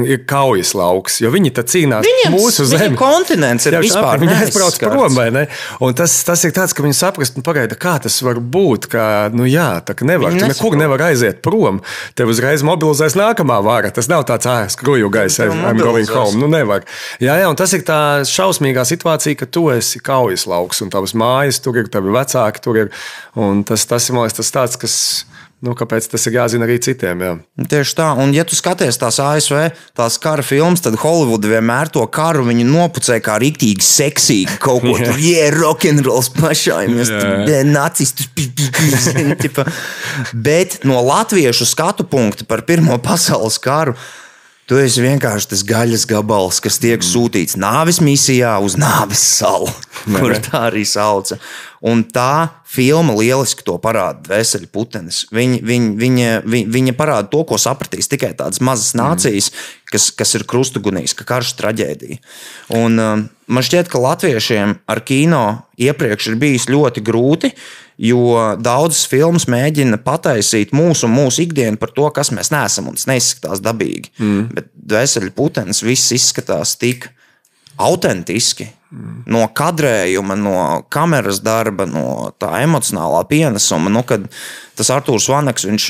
ir kaujas lauks, jo viņi tad cīnās Viņiem mūsu zemē. kontinents ir Jā, vispār viņi aizbrauc prom, vai ne? Un tas, tas ir tāds, ka viņi saprast, nu, pagaida, kā tas var būt. Ka, nu, jā, tā ka nevar. Tu nekur nevar aiziet prom. Tev uzreiz mobilizēs nākamā vara. Tas nav tāds ārā skruju gaisa, I'm going home. Nu, nevar. Jā, jā, un tas ir tā šausmīgā situācija, ka tu esi kaujas lauks un tavas mājas tur ir, tavi vecāki tur ir. Un tas, tas ir man liekas, tas tāds, kas. Nu, kāpēc tas ir jāzina arī citiem? Jā. Tieši tā, un ja tu skaties tās ASV, tās kara filmas, tad Holivuda vienmēr to karu nopucē kā rīktīgi seksīgi. Kaut ko tur, yeah, rokenrols pašai, mēs yeah. nacistus. pi, pi, pi, zini, tipa. Bet no latviešu skatu punkta par Pirmo pasaules karu. Tu esi vienkārši tas gaļas gabals, kas tiek sūtīts nāves misijā uz nāves salu, kur tā arī sauca. Un tā filma lieliski to parāda. Veseļu putenis. Viņa, viņa, viņa, viņa, parāda to, ko sapratīs tikai tādas mazas nācijas, kas, kas ir krustugunīs, ka karš traģēdija. Un, um, man šķiet, ka latviešiem ar kino iepriekš ir bijis ļoti grūti, jo daudzas filmas mēģina pataisīt mūsu, mūsu ikdienu par to, kas mēs neesam, un tas neizskatās dabīgi. Mm. Bet veseļu putenis viss izskatās tik autentiski. No kadrējuma, no kameras darba, no tā emocionālā pienesuma. Nu, kad tas Arthurs Vanaks, viņš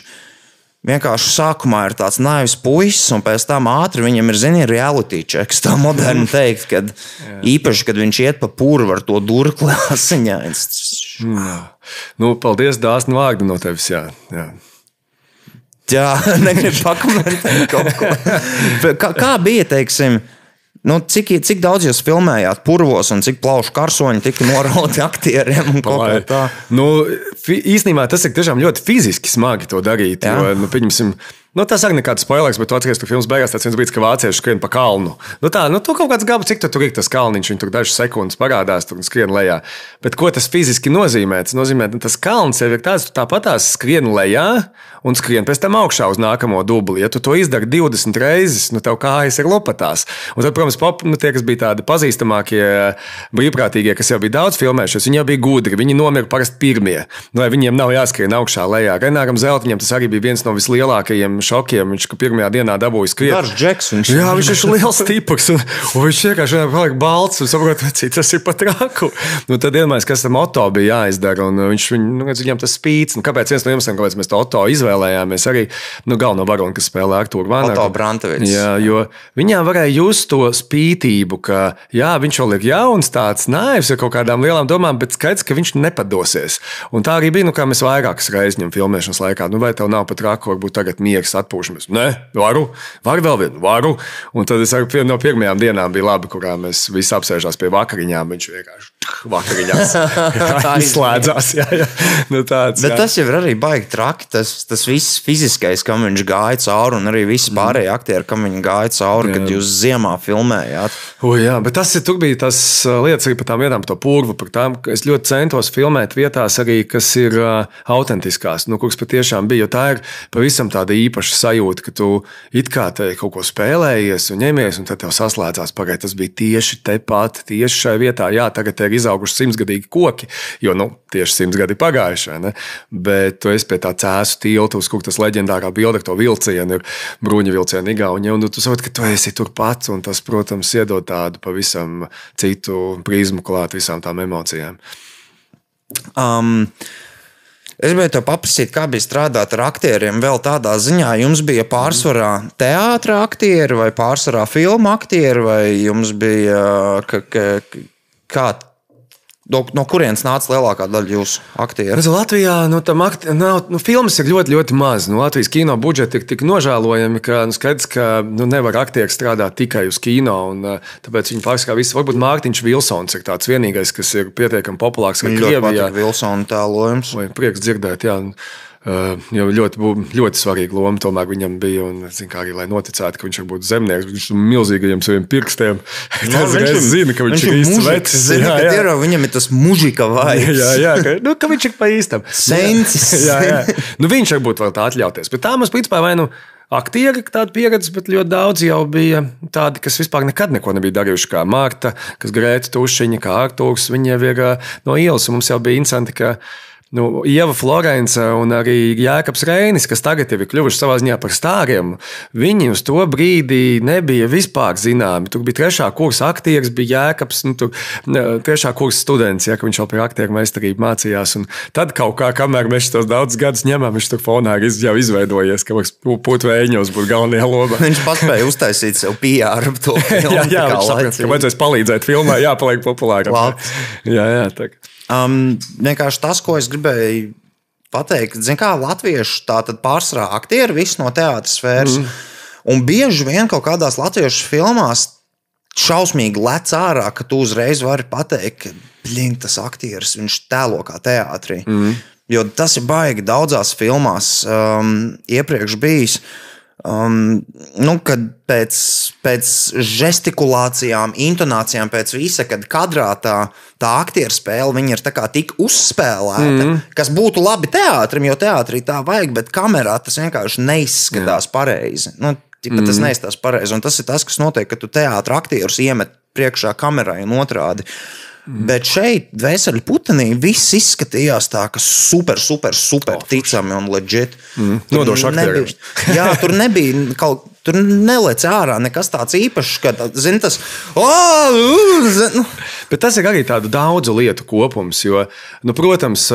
vienkārši sākumā ir tāds naivs puisis, un pēc tam ātri viņam ir, zini, reality checks. Tā moderni teikt, kad īpaši, kad viņš iet pa pūru ar to durkli asiņains. Nu, paldies, Dāsni, vārdi no tevis. Jā, jā. Jā, negribu pakomentēt kaut ko. Kā, kā bija, teiksim, nu, cik, cik daudz jūs filmējāt purvos un cik plaušu karsoņi tika norauti aktieriem? Nu, īstenībā tas ir ļoti fiziski smagi to darīt. Jā. Jo, nu, pieņemsim, nu, tas arī nekāds spoilers, bet tu atceries, ka filmas beigās tāds viens brīdis, ka vācieši skrien pa kalnu. Nu, tā, nu, tu kaut kāds gabals, cik tu tur ir tas kalniņš, viņš tur dažas sekundes parādās, tur un skrien lejā. Bet ko tas fiziski nozīmē? Tas nozīmē, ka tas kalns jau ir tāds, tu tāpatās skrien lejā un skrien pēc tam augšā uz nākamo dubli. Ja tu to izdari 20 reizes, nu, tev kājas ir lopatās. Un tad, protams, pop, nu, tie, kas bija tādi pazīstamākie brīvprātīgie, kas jau bija daudz filmējušies, viņi jau bija gudri. Viņi nomira parasti pirmie. Nu, viņiem nav jāskrien augšā lejā. Renāram Zeltiņam tas arī bija viens no vislielākajiem šokiem. Viņš pirmajā dienā dabūja skriet. Garš džeks viņš Jā, viņš ir liels tipus, un, un viņš vienkārši palika balts, un saprot, cik tas ir pat raku. Nu, tad iedomājieties, kas tam Oto bija jāizdara, un viņš viņ, nu, viņam tas spīts. Nu, kāpēc viens no iemesliem, kāpēc mēs to Oto izvēlējāmies, arī nu, galveno varonu, kas spēlē Artūru Vanagu. Jā, jo viņām varēja just to spītību, ka jā, viņš vēl ir jauns, tāds naivs ar kaut kādām lielām domām, bet skaidrs, ka viņš nepadosies. Un tā arī bija, nu, kā mēs vairākas reizes ņem filmēšanas laikā. Nu, vai tev nav pat raku, varbūt tagad miegs atpūšamies? Nē, varu, varu vēl vienu, varu. Un tad es pie- no pirmajām dienām bija labi, kurā mēs visi apsēžās pie vakariņām. Viņš vienkārši vakariņās izslēdzās. Jā, jā. Nu, tāds, Bet jā. tas jau ir arī baigi traki. Tas, tas viss fiziskais, kam viņš gāja cauri, un arī visi pārējie aktieri, kam viņi gāja cauri, kad jūs ziemā filmējāt. O, jā, bet tas ir, tur bija tas uh, lietas arī par tām vietām, par to purvu. Par tām, ka es ļoti centos filmēt vietās, arī, kas ir uh, autentiskās, nu, kuras patiešām bija. Jo tā ir pavisam tāda īpaša sajūta, ka tu it kā te kaut ko spēlējies un ņemies, un tad tev saslēdzās pagaidi. Tas bija tieši tepat, tieši šajā vietā. Jā, tagad ir izauguši simtgadīgi koki, jo nu, tieši simts gadi pagājuši. Bet tu esi pie tā cēsu tilta, uz kur tas leģendārā bilde to vilcienu ir bruņu vilcienu Igaunijā. Un tu saproti, ka tu esi turpat, un tas, protams, iedod tādu pavisam citu prizmu klāt visām tām emocijām. Um, Es gribēju te paprasīt, kā bija strādāt ar aktieriem. Vēl tādā ziņā, jums bija pārsvarā teātris aktieri vai pārsvarā filmu aktieri, vai jums bija ka, ka, kā, no, no kurienes nāca lielākā daļa jūsu aktieru? Redz, Latvijā nu, tam akti, nav, nu, filmas ir ļoti, ļoti maz. Nu, Latvijas kino budžeti ir tik nožēlojami, ka nu, skaidrs, ka nu, nevar aktieri strādāt tikai uz kino. Un, uh, tāpēc viņi pārsvarā visi, varbūt Mārtiņš Vilsons ir tāds vienīgais, kas ir pietiekami populārs arī Ļoti Krievijā. Vilsona tēlojums. Vai prieks dzirdēt, jā. Jo ļoti, ļoti svarīga loma tomēr viņam bija. Un, zin, arī, lai noticētu, ka viņš būt zemnieks, viņš ir milzīgajiem saviem pirkstiem. Nu, Tas reiz zina, ka viņš, ir īsts vecs. Zini, Jā, jā. ir, viņam ir tas mužika vibes. Jā, jā, ka, nu, ka viņš ir pa īstam. Sensis. jā, jā. Nu, viņš varbūt var tā atļauties. Bet tā mums, principā, vai nu aktieri, tāda pieredze, bet ļoti daudz jau bija tādi, kas vispār nekad neko nebija darījuši. Kā Marta, kas Grēta Tušiņa, kā Artūrs. Viņi jau ir no ielas. Mums jau bija interesanti, ka Nu, Ieva Florence un arī Jēkabs Reinis, kas tagad jau ir kļuvuši savā ziņā par stāriem, viņi uz to brīdi nebija vispār zināmi. Tur bija trešā kursa aktieris, bija Jēkabs, nu, tur, trešā kursa students, ja, ka viņš jau par aktieru meistarību mācījās. Un tad kaut kā, kamēr mēs tos daudzus gadus ņemam, viņš tur fonā ir jau izveidojies, ka mums putu vēņos būtu galvenajā lomā. Viņš paspēja uztaisīt sev PR par to filmu. Jā, jā, saprot, laicīgi. ka vajadzēs palīdzēt filmā, jāpaliek populāram. Labs. Jā, jā, tā. Um, vienkārši tas, ko es gribēju pateikt, zin kā latviešu pārsvarā aktieri, visi no teātras sfēras. Mm. Un bieži vien kaut kādās latviešu filmās šausmīgi lec ārā, ka tu uzreiz vari pateikt, ka blink, tas aktieris viņš tēlo kā teātrī. Mm. Jo tas ir baigi daudzās filmās um, iepriekš bijis. Um, nu, kad pēc, pēc žestikulācijām, intonācijām, pēc visa, kad kadrā tā, tā aktieru spēle ir tik uzspēlēta, mm. kas būtu labi teātrim, jo teātrī tā vajag, bet kamerā tas vienkārši neizskatās Jā. pareizi. Nu, mm. Tas neizskatās pareizi, un tas ir tas, kas notiek, kad tu teātris aktierus iemet priekšā kamerai un otrādi. Mm. Bet šeit, Vēseļa putenī, viss izskatījās tā, ka super, super, super ticami un leģit. Mm. Nodošu aktieriem. Jā, tur nebija kaut kas. Tur nelec ārā nekas tāds īpašs, ka, zini, tas. Oh, nu. Bet tas ir arī tādu daudzu lietu kopums, jo, nu, protams,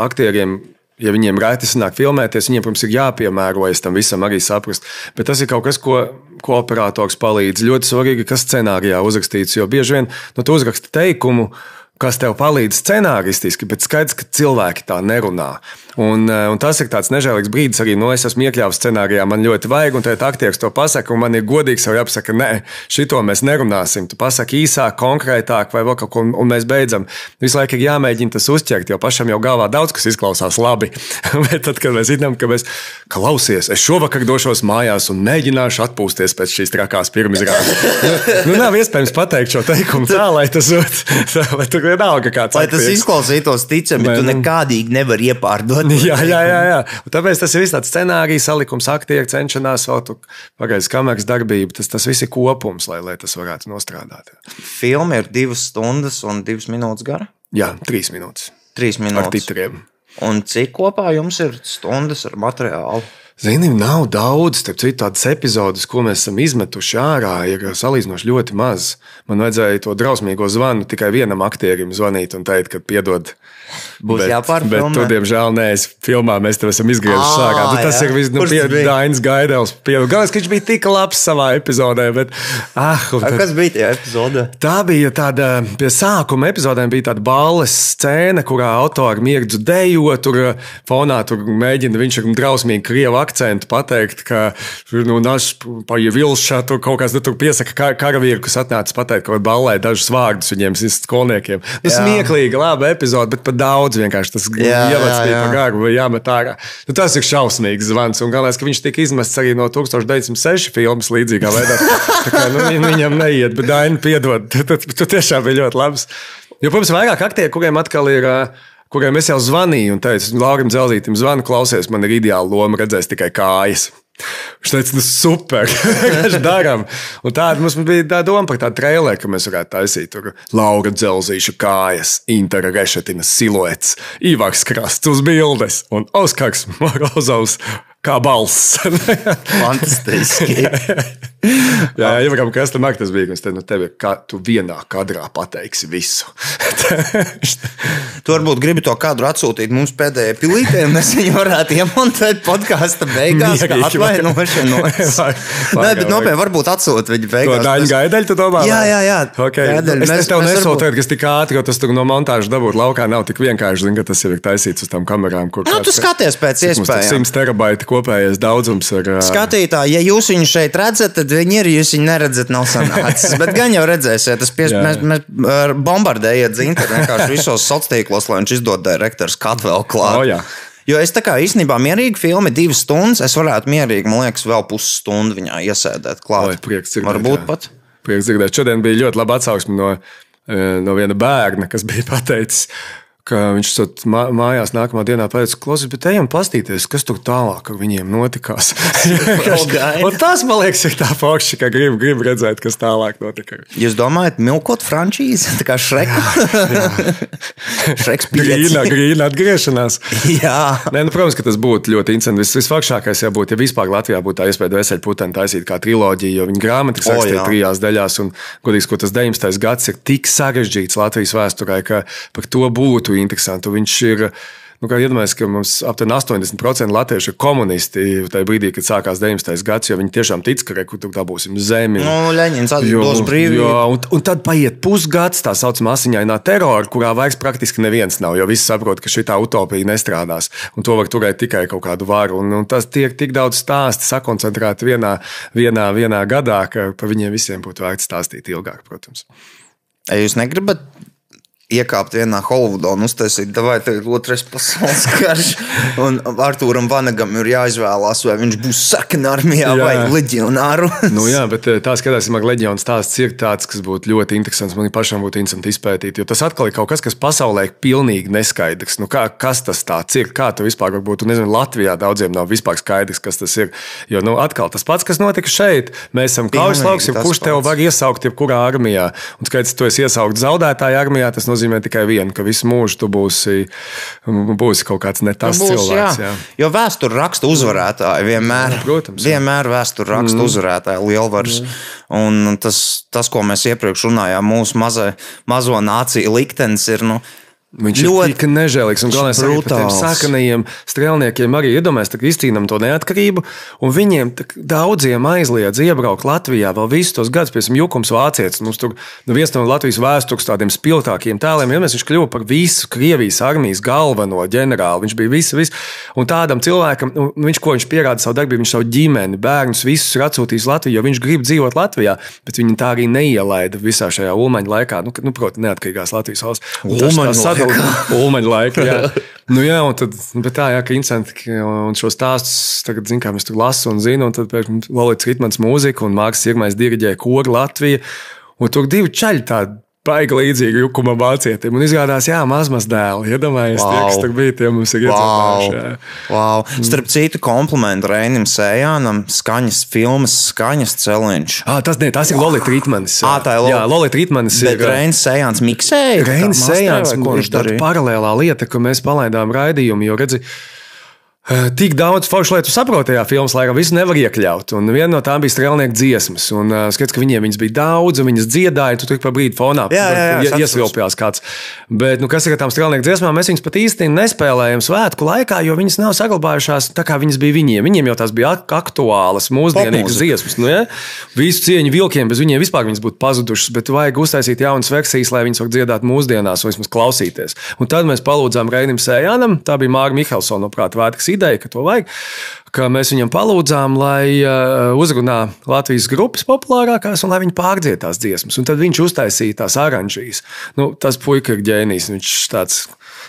aktieriem ja viņiem rēti sanāk filmēties, viņiem, protams, ir jāpiemērojas tam visam, arī saprast. Bet tas ir kaut kas, ko, ko operators palīdz. Ļoti svarīgi, kas scenārijā uzrakstīts, jo bieži vien nu, tu uzraksti teikumu. Kas tev palīdz scenāristiski, bet skaidrs, ka cilvēki tā nerunā. Un, un tas ir tāds nežēlīgs brīdis, arī no es esmu iekļāvis scenārijā, man ļoti vajag, un tad aktieris to pasaka, un man ir godīgi sev jāpasaka, nē, šito mēs nerunāsim. Tu pasaki īsāk, konkrētāk, vai vēl kaut ko, un mēs beidzam. Visu laiku ir jāmēģina tas uzķert, jo pašam jau galvā daudz kas izklausās labi. bet tad, kad mēs zinām, ka mēs klausies, es šovakar došos mājās un mēģināšu atpūsties pēc šīs trakās pirmizrādes. nu, nav iespējams pateikt šo teikumu tā, lai tas būtu vienalga kāds. Lai tas izklausītos ticami, bet tu nekādīgi nevari iepārdot. Jā, jā, jā, jā. Un tāpēc tas ir viss tāds scenārijs, salikums, aktieri cenšanās vēl tur pagaidzi kameras darbību. Tas, tas viss ir kopums, lai, lai tas varētu nostrādāt. Filma ir divas stundas un divas minūtes gara. Jā, trīs minūtes. Trīs Ar minūtes. titriem. Un cik kopā jums ir stundas ar materiālu? Zini, nav daudz, starp citu, tādas epizodes, ko mēs esam izmetuši ārā, ir salīdzinoši ļoti maz. Man vajadzēja to drausmīgo zvanu tikai vienam aktierim zvanīt un teikt, ka piedod. Būs bet, jāpārfilmē? Bet, tu, diemžēl, nē, es filmā mēs tev esam izgriezuši Ā, ārā. Nu, tas jā. ir viss, nu, pie? Dainas Gaidels. Galvenais, ka viņš bija tik labs savā epizodē, bet, ah, tad- Kas bija tajā epizodē? Tā bija tāda, pie sākuma epizodēm bija tāda balles scēna, kurā autori mirdzu dejo, tur uh, fonā tur mēģina viņš ar drausmīgu krievu akcentu pateikt, ka, nu, naš paievilšā tur kaut kas, nu, tur piesaka kar karavīru, kas atnāca pateikt kādā ballē dažus vārdus viņiem, skolniekiem. Nu, smieklīgi, laba epizode, bet pat daudz vienkārši tas ievads bija jā. pa garu vai jāmet ārā. Nu, tas ir šausmīgs zvans, un galvenais, ka viņš tika izmests arī no 1906 filmas līdzīgā veidā. Tā kā, nu, viņ- viņam neiet, bet Daina piedod. Tu tiešām bija ļoti labs. Jo, protams, vairāk aktieri, kuriem atkal ir. ā, Kuriem es jau zvanīju un teicu, Laurim Zelzītam, zvanu, klausies, man ir ideāla loma, redzēs tikai kājas. Viņš teica, nu super, mēs darām. Tāda mums bija tā doma par tādu traileru, ka mēs varētu taisīt tur Laura Dzelzīša kājas, Intera Rešetina siluets, Ivars Krasts uz bildes un Oskars Morozovs kā balss. Fantastiski. Jā, jā Krastam arī tas bija, ka es teicu, nu tev ir, kā tu vienā kadrā pateiksi visu. Tu varbūt gribi to kadru atsūtīt mums pēdējai pilītē, un mēs viņu varētu iemontēt podkāstu beigās, kā atvainošanos. Nē, bet nopietni, varbūt atsūt viņu beigās. daļu gaidaļu tu domā? Jā, jā, jā. Okay. Gaidaļu. Es, Mēs- es tev nesolu varbūt- kas tik ātri, jo tas no montāžas dabūt laukā nav tik vienkārši. Zin, tas ir taisīts uz tām kamerām. Kur Nu, tu skaties pēc iespējām. 100 terabaita kopējais daudzums ir. ā, Skatītāji, ja jūs viņu šeit redzat, tad viņi ir. Jūs viņu neredzat, nav sanācis. Bet gan jau redzēsiet, tas pies, mēs, mēs ar bombardējiet zināt, vienkārši visos sociālos tīklos, lai viņš izdod direktors kādu vēl klāt. O, jā. Jo es tā kā īstenībā mierīgi filmu, divas stundas, es varētu mierīgi, man liekas, vēl pusstundu viņā iesēdēt klāt. Oi, prieks dzirdēt, Varbūt jā. pat. Prieks dzirdēt. Šodien bija ļoti laba atsauksme no, eh, no viena bērna, kas bija pateicis, ka viņš sot mā- mājās nākamā dienā pateica, klausies, bet ejam pastīties, kas tur tālāk ar viņiem notikās. tas, man liekas, ir tā forši, ka grib, grib redzēt, kas tālāk notika. Jūs domājat, milkot frančīzi, tā kā Šreka? Šreks Grīna, grīna atgriešanās. Jā. Nē, nu, protams, ka tas būtu ļoti interesanti. Vis, visforšākais jau būtu, ja vispār Latvijā būtu tā iespēja veseļu puteni taisīt kā triloģiju, jo viņa grāmata ir jā. trijās daļās. Un, godīgi, sakot, tas 19. gads ir tik sarežģīts Latvijas vēsturē, ka par to būtu interesanti. Un Viņš ir. Nu, kā iedomājieties, ka mums aptuveni 80% latviešu ir komunisti tajā brīdī, kad sākās 19. gads, jo viņi tiešām tic, ka re, kur tur dabūsim zemi. Nu, Leņķins Jo, atdos brīvību. jo, un, un tad paiet pusgads tā saucamā asiņainā terora, kurā vairs praktiski neviens nav. Jo visi saprot, ka šī utopija nestrādās. Un to var turēt tikai kaut kādu varu. Un, un tas tiek tik daudz stāstu sakoncentrēti vienā, vienā, vienā gadā, ka par viņiem visiem būtu vērts stāstīt ilgāk, protams. Ei, Jūs negribat iekāpt vienā Holivudā un uztaisīt, vai tā ir otrais pasaules karš. Un Arthūram Vanagam ir jāizvēlās, vai viņš būs sarkanā armijā Jā. vai leģionāru. Nu, jā, bet eh, tā skatās, ka leģionārs stāsts ir tāds, kas būtu ļoti interesants. Man pašam būtu interesanti izpētīt, jo tas atkal ir kaut kas, kas pasaulē ir pilnīgi neskaidrs. Nu, kā, kas tas tāds ir? Kā tu vispār varbūt, un nezinu, Latvijā daudziem nav vispār skaidrs, kas tas ir. Jo nu, atkal tas pats, kas notika šeit. Mēs esam kaujas lauks, tas kurš tev var iesaukt jebkurā armijā. Un skaidrs, tu esi iesaukts zaudētāju armijā, tas nozīmē tikai vienu, ka visu mūžu tu būsi, būsi kaut kāds ne tas Būs, cilvēks. jā. Jā. Jo vēsture raksta uzvarētāji vienmēr. Protams, jā. vienmēr vēsture raksta mm. uzvarētāji lielvaras. Un tas, tas, ko mēs iepriekš runājām, mūsu mazai, mazo nāciju liktenis ir. Nu, Viņš Ļoti ir tik nežēlīgs un galvenais arī par tiem sākajiem strēlniekiem. Arī iedomājieties, ka izcīnām to neatkarību, un viņiem daudziem aizliedz iebraukt Latvijā vēl visus tos gadus. Piemēram, Jukums Vācietis, mums tur nu, viens no Latvijas vēstures tādiem spilgtākiem tēliem, mēs viņš kļuva par visu Krievijas armijas galveno ģenerāli. Viņš bija viss, viss. Un tādam cilvēkam, nu, viņš, ko viņš pierāda savu darbību, viņš savu ģimeni, bērnus, visus ir atsūtījis Latvijā, jo viņš grib dzīvot Latvijā, bet viņi tā arī neielaida visā šajā ulmaņa laikā, nu, nu protams, neatkarīgās Latvijas valsts. Ulmaņa laika. Jā. Nu, jā, un tad, bet tā, jā, ka interesanti, un šo stāstu tagad, zin, kā mēs tur lasām un zinām, un tad pēkšņi Lorija Ritmans mūzika un Mārcis Irmais diriģēja koru Latviju. Un tur divi čaļi tādi. Baigi līdzīgi Jukuma vācietim. Un izrādās, jā, mazmaz dēli. Iedomājieties, wow. tie, kas Wow. tur bija, tie mums ir Wow. iedzīvojuši. jā. Wow. Starp citu, komplimentu Reinim Sējānam, skaņas filmas, skaņas celiņš. Ah, tas, ne, tas ir Lorija Ritmanis. Ā, tā ir Loli- Jā, Lorija Ritmanis. Bet Reinis Sējāns miksēja. Reinis tā masterē, Sējāns vai ko ir viņš darīja? paralēlā lieta, ka mēs palaidām raidījumu, jo redzi, Tik daudz foršu lietu saprotu tajā filmā, laikam, visu nevar iekļaut. Un viena no tām bija strēlnieku dziesmas. Un uh, skats, ka viņiem viņas bija daudz, un viņas dziedāja, tu tur pa brīdi fonā Jā, jā, jā, iesvilpjās kāds. Bet, nu, kas ir ar tām strēlnieku dziesmām? Mēs viņas pat īsti nespēlējam svētku laikā, jo viņas nav saglabājušās tā, kā viņas bija viņiem. Viņiem jau tās bija ak aktuālas, mūsdienīgas dziesmas. Nu, ja? Visu cieņu vilkiem, bez viņiem vispār viņas būtu pazudušas, bet vajag uztaisīt jaunas versijas, lai viņas varētu dziedāt mūsdienās, vai vismaz klausīties. Un tad mēs palūdzām Reinim Sējānam, tā bija Mārta Mihelsona, prāt, vērtīgs ideja, ka to vajag. Ka mēs viņam palūdzām, lai uh, uzrunā Latvijas grupas populārākās, un lai viņi pārdzied tās dziesmas. Un tad viņš uztaisīja tās oranžīs. Nu, tas puika ir ģēnijs. Viņš tāds,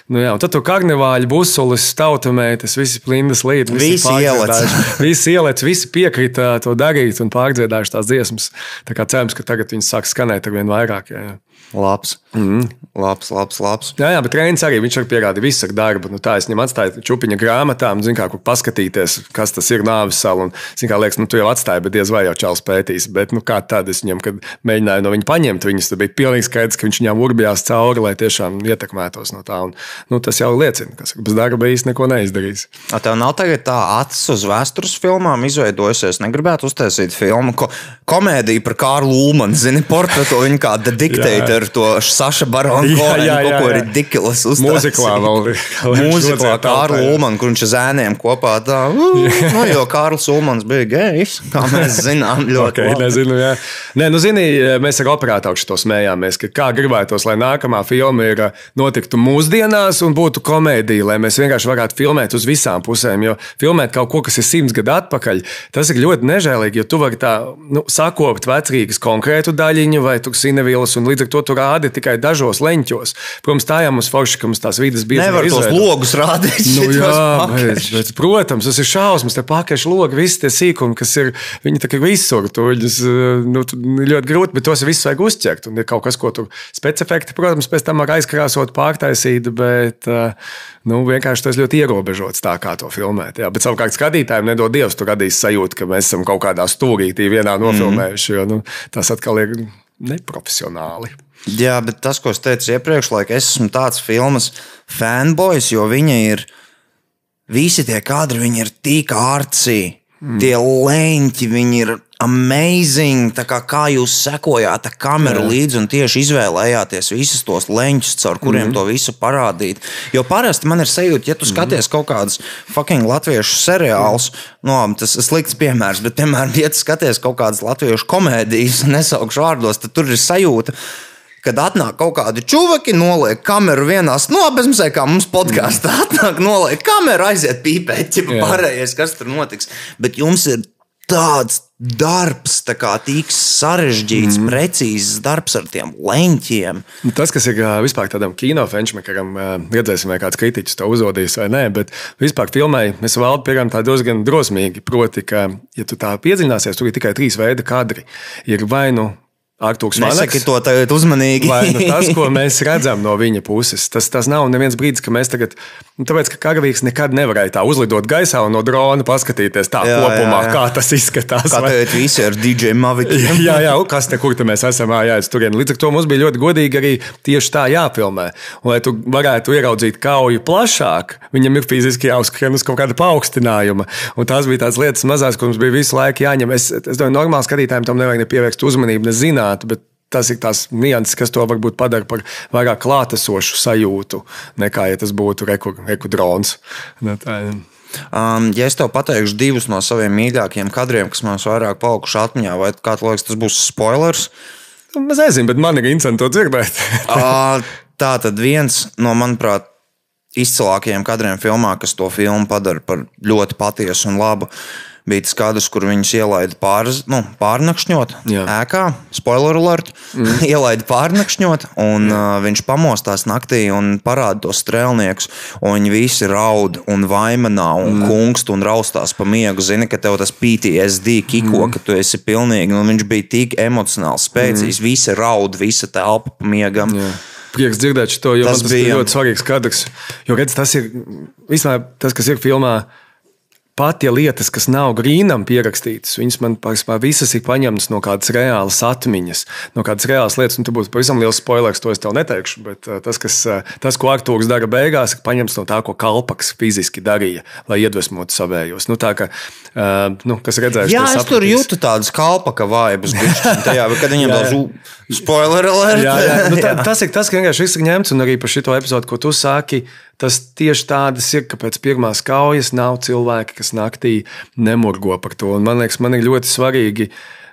nu jā, tad tur karnevāļi, busulis, tautumētas, visi plindas līdzi. Visi ielec. Visi ielēc, visi piekrita to darīt un pārdziedājuši tās dziesmas. Tā kā cerams, ka tagad viņas sāks skanēt ar vien vairāk. Jā, jā. Labs. Mm. labs, labs, labs. Jā, jā, bet Reinis arī viņš arī pierādīja visu ar darbu. Nu, tā es viņam atstāju čūpiņa grāmatām, zinu, kā, kur paskatīties, kas tas ir nāves sala. Un, zinu, kā liekas, nu, tu jau atstāji, bet diez vai jau čāls pētīs. Bet, nu, kā tad es viņam, kad mēģināju no viņa paņemt viņas, tad bija pilnīgi skaidrs, ka viņš viņām urbjās cauri, lai tiešām ietekmētos no tā. Un, nu, tas jau liecina, ka bez darba īsti neko neizdarīs. A, tev nav tagad tā acis uz vēstures filmām izveidojusies. Negribētu uztaisīt filmu, ko, komēdiju par Kārlu Ulmanu, zini, portretu viņa kā The Dictator, to Saša Baronu, jā, ko jā. ridiculous Mūziklā vēl ir. Mūziklā Kārlu Ulmanu, kur viņš ar zēniem kopā tā, nu, jo Kārls Ulmans bija gejs, kā mēs zinām ļoti Okay, labi. nezinu, jā. Nē, nu, zini, mēs ar operatoru to smējāmies, ka kā gribētos, lai nākamā filma ir notiktu mūsdienās un būtu komēdija, lai mēs vienkārši varētu filmēt uz visām pusēm. Jo filmēt kaut ko, kas ir simts gadu atpakaļ, tas ir ļoti nežēlīgi, jo tu vari tā nu, sakopt vecrīgas konkrētu daļiņu vai sinevīlas, un līdz ar to tu rādi tikai dažos leņķos. Protams, tā jau mums forši, ka mums tās vidas bija. Nevar tos logus rādīt. Nu, jā, bet, bet, protams, tas ir šausmas. Tie pakaļš logi, visi tie sīkumi, kas ir, viņi tā kā visur. Tu viņus eh, nu, tu- ļoti grūti, bet tos visus vajag uzķert. Un ir kaut kas, ko tu specifikti, protams, pēc tam var aizkrāsot, pārtaisīt, bet eh, nu, vienkārši tas ļoti ierobežots tā, kā to filmēt. Jā. Bet savukārt skatītājiem nedod Dievs, tu radīs sajūtu, ka mēs esam kaut kādā stūrītī vienā nofilmējuši, jo nu, tas atkal ir neprofesionāli. Jā, bet tas, ko es teicu iepriekš, lai es esmu tāds filmas fanboys, jo viņa ir. Visi tie kadri, viņi ir tik ārci. Mm. Tie leņķi, viņi ir amazing. Tā kā, kā jūs sekojāt kameru līdzi un tieši izvēlējāties visus tos leņķus, caur kuriem mm. to visu parādīt. Jo parasti man ir sajūta, ja tu skaties kaut kādus fucking latviešu seriālus, no, tas ir slikts piemērs, bet, piemēram, ja tu skaties kaut kādas latviešu komēdijas, nesaukšu vārdos, tad tur ir sajūta. Kad atnāk kaut kādi čūvaki, noliek kameru vienā snobezmē, kā mums podkāstā atnāk, noliek kameru, aiziet pīpēt, ja pārējais, kas tur notiks. Bet jums ir tāds darbs, tā kā tik sarežģīts, mm. precīzs darbs ar tiem leņķiem. Nu, Tas, kas ir vispār tādam kino fenčmekaram, ā, redzēsim, vai kāds kritiķis to uzodīs vai nē, bet vispār filmai mēs vēl pieejam tā diezgan drosmīgi. Proti, ka, ja tu tā iedziļināsies, tur ir tikai trīs veidi kadri. Ir vai nu Arktūks Nesaki to tagad uzmanīgi. Vai nu tas, ko mēs redzam no viņa puses, tas, tas nav neviens brīdis, ka mēs tagad, nu, tāpēc, ka karavīrs nekad nevarēja tā uzlidot gaisā un no drona paskatīties tā Jā, kopumā, jā, jā. kā tas izskatās. Kā tagad visi ar DJ Mavikiem. Jā, jā, un kas te, kur te mēs esam ā, jāiet tur. Līdz ar to mums bija ļoti godīgi arī tieši tā jāfilmē. Un, lai tu varētu ieraudzīt kauju plašāk, viņam ir fiziski jāuzskrien uz kaut kāda paaugstinājuma. Un tās bija tās lietas mazās, ko mums bija visu laiku jāņem. Es, es domāju, normāli skatītājiem tam nevajag nepievērst uzmanību, ne zināt. Bet Tas ir tās nianses, kas to varbūt padara par vairāk klātesošu sajūtu, nekā ja tas būtu reku, reku drons. Nu. Um, ja es tev pateikšu divus no saviem mīļākajiem kadriem, kas man vairāk palikuši atmiņā, vai kā tu liekas, tas būs spoilers? Nu, Es nezinu, bet man ir interesanti to dzirdēt. Uh, tā tad viens no, manuprāt, izcilākajiem kadriem filmā, kas to filmu padara par ļoti patiesu un labu. Bija tas kadrs, kur viņus ielaida pār, nu, pārnakšņot, Jā. ēkā, spoiler alert, mm. ielaida pārnakšņot, un uh, viņš pamostās naktī un parāda tos strēlniekus, un viņi visi raud un vaimanā un mm. kungst un raustās pa miegu. Zini, ka tev tas PTSD kiko, mm. ka tu esi pilnīgi, un viņš bija tik emocionāli spēcīgs, mm. visi raud, visa telpa pa miegam. Jā. Prieks dzirdēt šo, jo Tas tas, bija ļoti svarīgs kadrs. Jo redz, tas ir vispār tas, kas ir filmā. Pat ja lietas, kas nav grīnam pierakstītas, viņas man pārspēr visas ir paņemtas no kādas reālas atmiņas, no kādas reālas lietas. Un tur būs pavisam liels spoilers, to es tev neteikšu. Bet uh, tas, kas, uh, tas, ko Arktūrs dara beigās, ir paņemts no tā, ko Kalpaks fiziski darīja, lai iedvesmotu savējos. Nu, tā, ka, uh, nu, kas redzējuši, Jā, es tur jūtu tādas kalpaka tajā, kad viņam Jā, daudz jā. spoiler alert. Jā, jā. Nu, tā, tas ir tas, ka vienkārši ir ņemts, un arī par šo epizodu, ko tu sāki, tas tieši tādas ir, ka pēc pirmās kaujas nav cilvēki, kas naktī nemurgo par to. Un man liekas, man ir ļoti svarīgi.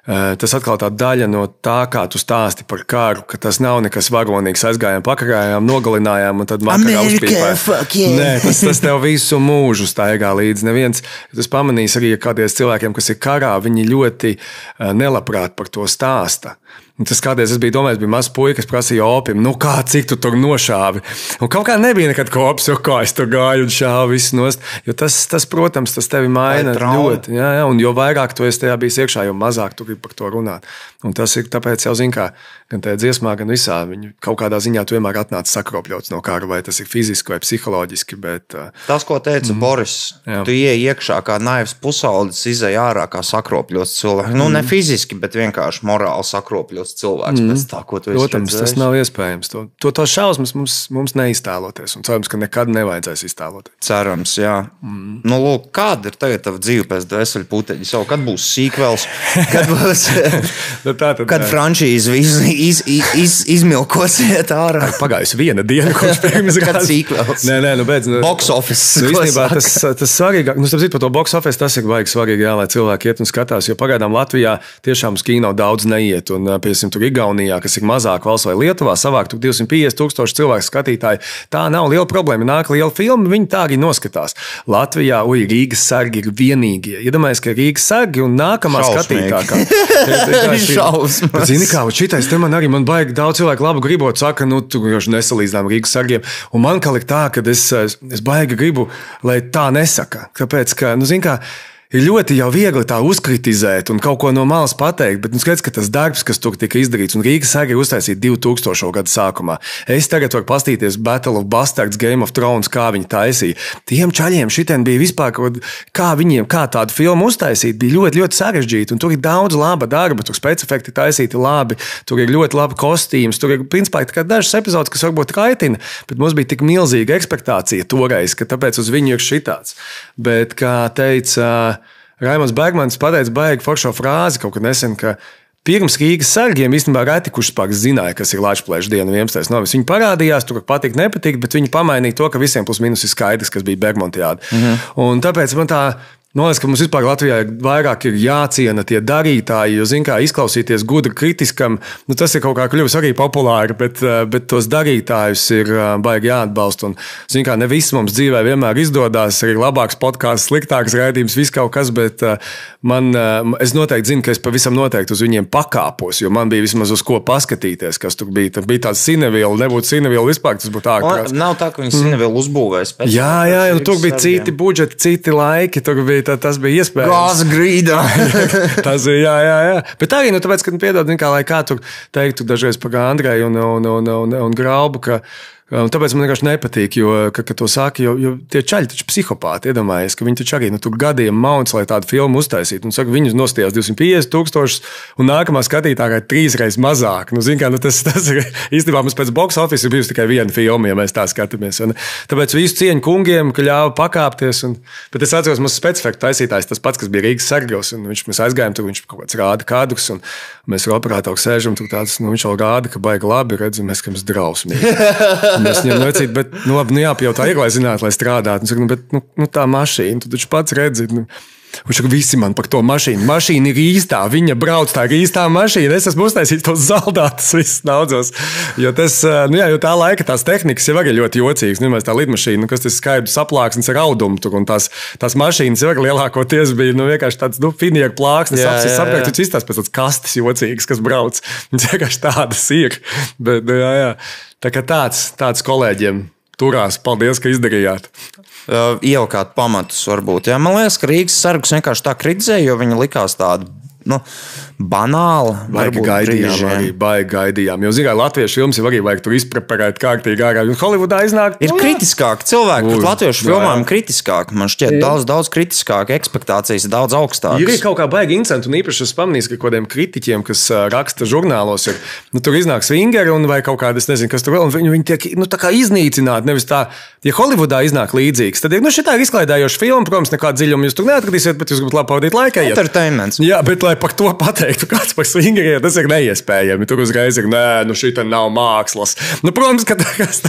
eh, Tas atkal tā daļa no tā, kā tu stāsti par karu, ka tas nav nekas varonīgs. Aizgājām, pakarājām, nogalinājām, un tad makarā uzpīpējām. yeah! Nē, tas, tas tev visu mūžu staigā līdzi. Neviens, tas pamanīs arī kādiem cilvēkiem, kas ir karā, viņi ļoti eh, nelabprāt par to stāsta. Un Tas kādreiz es biju domājis, bija mazs puisis, kas prasīja opium, nu kā, cik tu tur nošāvi. Un kaut kā nebija nekad kops, jo kā es tur gāju un šāvu visu nost. Jo tas, tas, protams, tas tevi maina ļoti. Jā, jā, un jo vairāk tu esi tajā bijis iekšā, jo mazāk tu gribi par to runāt. Un tas ir tāpēc jau zini, kā gan tajā dziesmā, gan visā. Viņi kaut kādā ziņā tu vienmēr atnāc sakropļots no kara, vai tas ir fiziski vai psiholoģiski. Bet, uh, Tas, ko teica mm. Boris, Jā. tu ieej iekšā kā naivs pusaudis, izej ārā kā sakropļots cilvēks. Nu, ne fiziski, bet vienkārši morāli sakropļots cilvēks. Mm. Tā, Protams, tas nav iespējams. To, to, to šausmas mums, mums neiztēloties. Un cerams, ka nekad nevajadzēs iztēloties. Cerams, jā. Mm. Nu, lūk, kāda ir tagad tava dzīve pēc dvēseli puteļa? Kad būs sīkvels, kad būs. Nu, tā tad, Kad franšīze iz, iz, iz, iz, izmilkosiet ārā. Pagājusi viena diena, kopš pirms gada. sīkvels? Nē, nē, nu, beidz. Nu, Box office. Nu, īstenībā saka? tas, tas svarīgāk, nu, starp citu, par to box office tas ir baigi svarīgi, jā, lai cilvēki iet un skatās. Jo pagaidām Latvijā tiešām uz kino daudz neiet. Un ā, pie teiksim, tur Igaunijā, kas ir mazāk valsts vai Lietuvā, savākt 250 tūkstoši cilvēku skatītāji. Tā nav liela problēma. Nāk liela filma, viņi tā arī noskatās. Latvijā, ui, Rīgas sargi ir vienīgie. Iedomājieties, ka Rīgas sargi un nākamā Šausmīgi. skatītākā. Šausmas. Bet, Zini, kā šitais te man arī man baigi daudz cilvēku labu gribot, saka, nu, tu jau nesalīdzinām Rīgas sargiem. Un man kā liek tā, ka es, es baigi gribu, lai tā nesaka. Tāpēc, ka, nu, zini, kā. Ir ļoti jau viegli tā uzkritizēt un kaut ko no malas pateikt, bet nu, skaidrs, ka tas darbs, kas tur tika izdarīts, un Rīgas sēga ir uztaisīta 2000. gada sākumā. Es tagad varu paskatīties Battle of Bastards, Game of Thrones, kā viņi taisīja. Tiem čaļiem šitien bija vispār kā viņiem, kā tādu filmu uztaisīt, bija ļoti, ļoti sarežģīti. Un tur ir daudz laba darba, tur specifikti taisīti labi, tur ir ļoti labi kostīms, tur ir principā dažas epizodes, kas varbūt kaitina, bet mums bija tik milzīga ekspektācija toreiz, ka tāpēc uz viņu ir šitāds. Bet, kā teica, Raimons Bergmans pateica baigi foršo frāzi kaut kad nesen, ka pirms Rīgas sargiem īstenībā reti kurš spēks zināja, kas ir Latvijas diena 11. novembris. Viņi parādījās, tur patīk, nepatīk, bet viņi pamainīja to, ka visiem plus mīnus ir skaidrs, kas bija Bergmontiāda. -hmm. Un tāpēc man tā Man liekas, ka mums vispār Latvijā ir vairāk ir jāciena tie darītāji, jo, zināmā mērā, izklausīties gudri kritiskam, nu, tas ir kaut kā kļuvis arī populāri, bet, eh, bet tos darītājus ir eh, baigi jāatbalsta. Un, zināmā mērā, ne viss mums dzīvē vienmēr izdodas, arī labāks podkāsts, sliktāks raidījums, viss kaut kas, bet eh, man, es noteikti zinu, ka es pavisam noteikti uz viņiem pakāpos, jo man bija vismaz uz ko paskatīties, kas tur bija. Tur bija tāds cineviela, nebūtu cineviela vispār, tas būtu ārkārtīgi. Nav tā, ka viņi cinevielu uzbūvēs. Jā, jā, pēc nu, tur bija citi budžeti, citi laiki. Tur bija, tā, tas bija iespējams. Gāzes grīdā. Tas ir, jā, jā, jā. Bet arī, nu, tāpēc, ka, nu, piedod, kā kā tur teiktu dažreiz par Andreju un, un, un, un, un Graubu, ka um, tāpēc man vienkārši nepatīk, jo, ka, ka to saka, jo, jo tie čaļi taču psihopāti, iedomājies, ka viņi taču arī, nu, gadiem mauns, lai tādu filmu uztaisītu. Un saka, viņus nostājās 250 tūkstošus, un nākamā skatītāja ir trīsreiz mazāk. Nu, zin, kā, nu, tas, tas ir īstenībā mums pēc box office ir bijusi tikai viena filma, ja mēs tā skatāmies. Un, tāpēc visu cieņu kungiem, ka ļāva pakāpties. Un, bet es atceros, mums specifikāts taisītājs, tas pats, kas bija Rīgas sargos, un viņš mēs aizgājām tur, viņš kaut kāds rāda kadrus, un mēs ar operatoru sēžam, tur tāds, nu, viņš jau rāda, ka baigi labi, redzam, mēs, ka mums drausmīgi. Mēs viņam vecīt, bet, nu, labi, nu, jāpajautā, ir, lai zinātu, lai strādātu. Un, saka, nu, bet, nu, nu, tā mašīna, tu taču pats redzi. Nu, Viņš saka, visi man par to mašīnu. Mašīna ir īstā, viņa brauc tā ir īstā mašīna. Es esmu uztaisījis tos zaldātus visus daudzos. Jo, tas, nu, jā, jo tā laika tās tehnikas jau arī ļoti jocīgas. Nu, mēs tā lidmašīna, nu, kas tas skaidrs saplāksnis ar audumu tur, un tās, tās mašīnas jau lielākoties bija nu, vienkārši tāds nu, finieku plāksnis, jā. apgājis. Tas izstāsta pēc tādas kastes jocīgas, kas brauc. Viņas vienkārši tādas ir. Bet, nu, jā, jā. Tā kā tāds, tāds kolēģiem turās. Paldies, ka izdarījāt. uh, ielikāt pamatus. Varbūt, ja? Man liekas, ka Rīgas sargus vienkārši tā kritizēja, jo viņi likās tādi nu, banāli. Baigi varbūt gaidījām, brīžiem. arī baigi gaidījām. Jo, zinām, latviešu filmas jau arī vajag tur izpreparēt kārtīgi ārā. Un Holivudā iznāk. Ir nu, jā. kritiskāki cilvēki, bet latviešu jā, filmām jā. ir kritiskāki. Man šķiet, daudz, daudz kritiskāk, expectācijas ir daudz Ir arī augstākas. kaut kā baigi incidenti, un īpaši es pamanīju, ka kādiem kritiķiem, kas raksta žurnālos, ir, nu, tur iznāk swingeri un vai kaut kādas, nezinu, kas tur vēl, un viņi, viņi tiek nu, tā kā iznīcināti. Nevis tā, ja Holivudā iznāk līdzīgs, tad ir, nu, šī tā ir izklaidējoša filma, protams, nekāda dziļuma jūs tur neatradīsiet, bet jūs gribat labi pavadīt laiku. Entertainments. Jā, bet lai par to pateiktu, kāds par swingeriem, tas ir neiespējami. Tur uzreiz ir, nē, nu šī nav mākslas. Nu, protams, ka tas,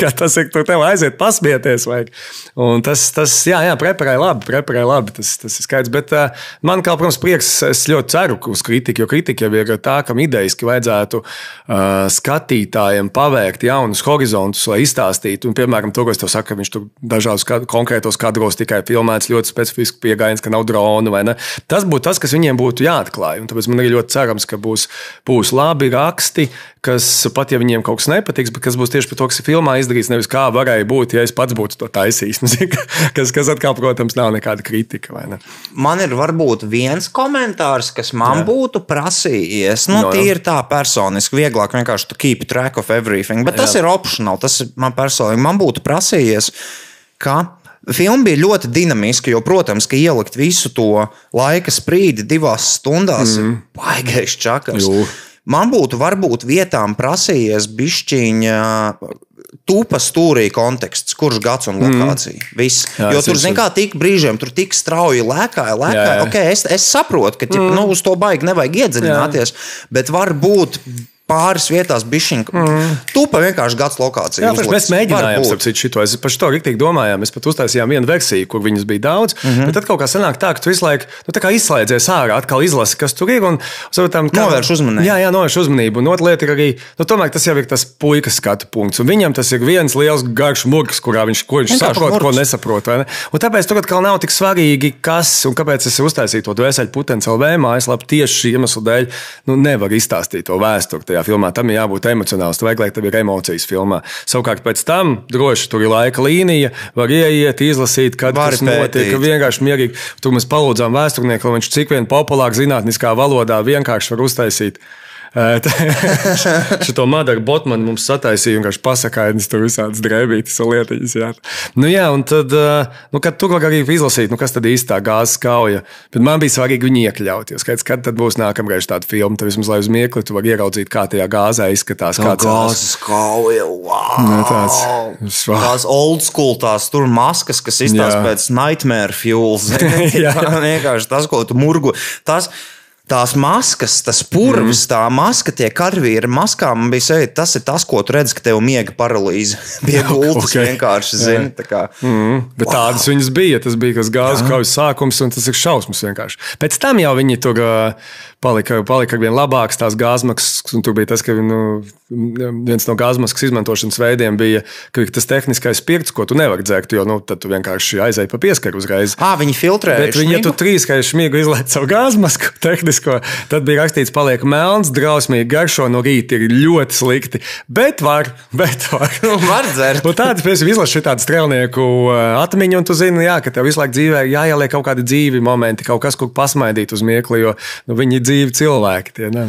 ka tas ir, tur tev aiziet pasmieties. Vajag. Un tas, tas, jā, jā, preparēja labi, preparēja labi, tas, tas ir skaidrs. Bet uh, man, kā, protams, prieks, es ļoti ceru uz kritiku, jo kritika jau ir tā, kam idejiski vajadzētu uh, skatītājiem pavērt jaunus horizontus, lai izstāstītu. Un, piemēram, to, ko es tev saku, ka viņš tur dažādos konkrētos kadros tikai filmēts ļoti specifiski pieejams, ka nav drona vai ne. Tas būtu tas, kas viņiem būtu jāatklāj. Un tāpēc man ir ļoti cerams, ka būs, būs labi raksti, kas pat ja viņiem kaut kas nepatiks, bet kas būs tieši par to, kas ir filmā izdarīts, nevis kā varēja būt, ja es pats būtu to taisījis. Nu, kas, kas atkal, protams, nav nekāda kritika. ne? Man ir varbūt viens komentārs, kas man Jā. būtu prasījies. Nu, No, jā. Tīri tā personiski, vieglāk vienkārši to keep track of everything. Bet tas Jā. ir optional. Tas ir man personīgi. Man būtu prasījies, ka. Filma bija ļoti dinamiska, jo, protams, ka ielikt visu to laika sprīdi divās stundās mm. ir baigais čakars. Jū. Man būtu varbūt vietām prasījies bišķiņa tūpa stūrī konteksts, kurš gads un lokācija. Mm. Viss. Jā, Jo tur, jums- zin kā, tik brīžiem tur tik strauji lēkāja, lēkāja. Jā, jā. Okay, es, es saprotu, ka mm. nu, uz to baigi nevajag iedziļināties, bet varbūt pāris vietās bišķiņu. Mm. Tūpa vienkārši gads lokācija. Jā, mēs uzlicis. mēģinājām, citu, šito. Es par to rīktīgi domājām. Mēs pat uztaisījām vienu versiju, kur viņas bija daudz. Mm. -hmm. Bet tad kaut kā sanāk tā, ka tu visu laiku nu, izslēdzies ārā, atkal izlasi, kas tur ir. Un, saprotam, kā- Novērš uzmanību. Jā, jā, novērš uzmanību. Un otra lieta ir arī, nu, tomēr tas jau ir tas puikas skatu punkts. Un viņam tas ir viens liels garš murgs, kurā viņš, ko viņš Vienkārši saprot, ko murgs. nesaprot. vai Ne? Un tāpēc tur atkal nav tik svarīgi, kas un kāpēc es uztaisīju to dvēseli potenciālu vēju mājaslapu tieši šī iemesla dēļ. Nu, nevar izstāstīt to vēsturi tajā filmā. Tam ir jābūt emocionāls. Tur vajag, lai tev ir emocijas filmā. Savukārt pēc tam droši tur ir laika līnija, var ieiet, izlasīt, kad Vari tas notiek. Vienkārši mierīgi. Tur mēs palūdzām vēsturnieku, lai viņš cik vien populāri zinātniskā valodā vienkārši var uztaisīt. Šo Madaru Botmanu mums sataisīja vienkārši pasakājas, tur visādas drēbītas un lietiņas. Jā. Nu, jā, un tad, nu, kad tur var arī izlasīt, nu, kas tad īsti tā gāzes kauja. Bet man bija svarīgi viņu iekļaut. Jo skaidrs, kad tad būs nākamreiz tāda filma, tad vismaz lai uz miekli tu vari ieraudzīt, kā tajā gāzē izskatās. Tās- gāzes kauja. Wow. Nu, tāds- Tās old school, tās tur maskas, kas Jā. pēc nightmare fuel. zini? Jā. Vienkārši tas, ko tu murgu. Tas, Tās maskas, tas purvis, mm. tā maska, tie karavīri maskā. Man bija sajūta, tas ir tas, ko tu redz, ka tev miega paralīze pie gultas ok. vienkārši zini. tā kā. Mm, bet wow. tādas viņas bija. Tas bija kas gāzes kaujas sākums, un tas ir šausmas vienkārši. Pēc tam jau viņi uh, palika, palika vien labākas tās gāzmaskas. un Tur bija tas, ka nu, viens no gāzmaskas izmantošanas veidiem bija ka tas tehniskais spirts, ko tu nevari dzert, jo nu, tad tu vienkārši aizēji pa pieskaru uzreiz. À, viņi filtrē. Bet viņi tur trīs reizes smieklīgi izlaiž savu gāzmasku, tehnisko. Tad bija rakstīts, paliek melns, drausmīgi garšo no rīta, ir ļoti slikti. Bet var, bet var. Var dzert. Un tādas, piemēram, izlaši tādu strēlnieku uh, atmiņu, un tu zini, jā, ka tev visu laiku dzīvē jāieliek kaut kādi dzīvi momenti, kaut kas, ko pasmaidīt uz miekli, jo nu, viņi dzīvi cilvēki. Tie, ne?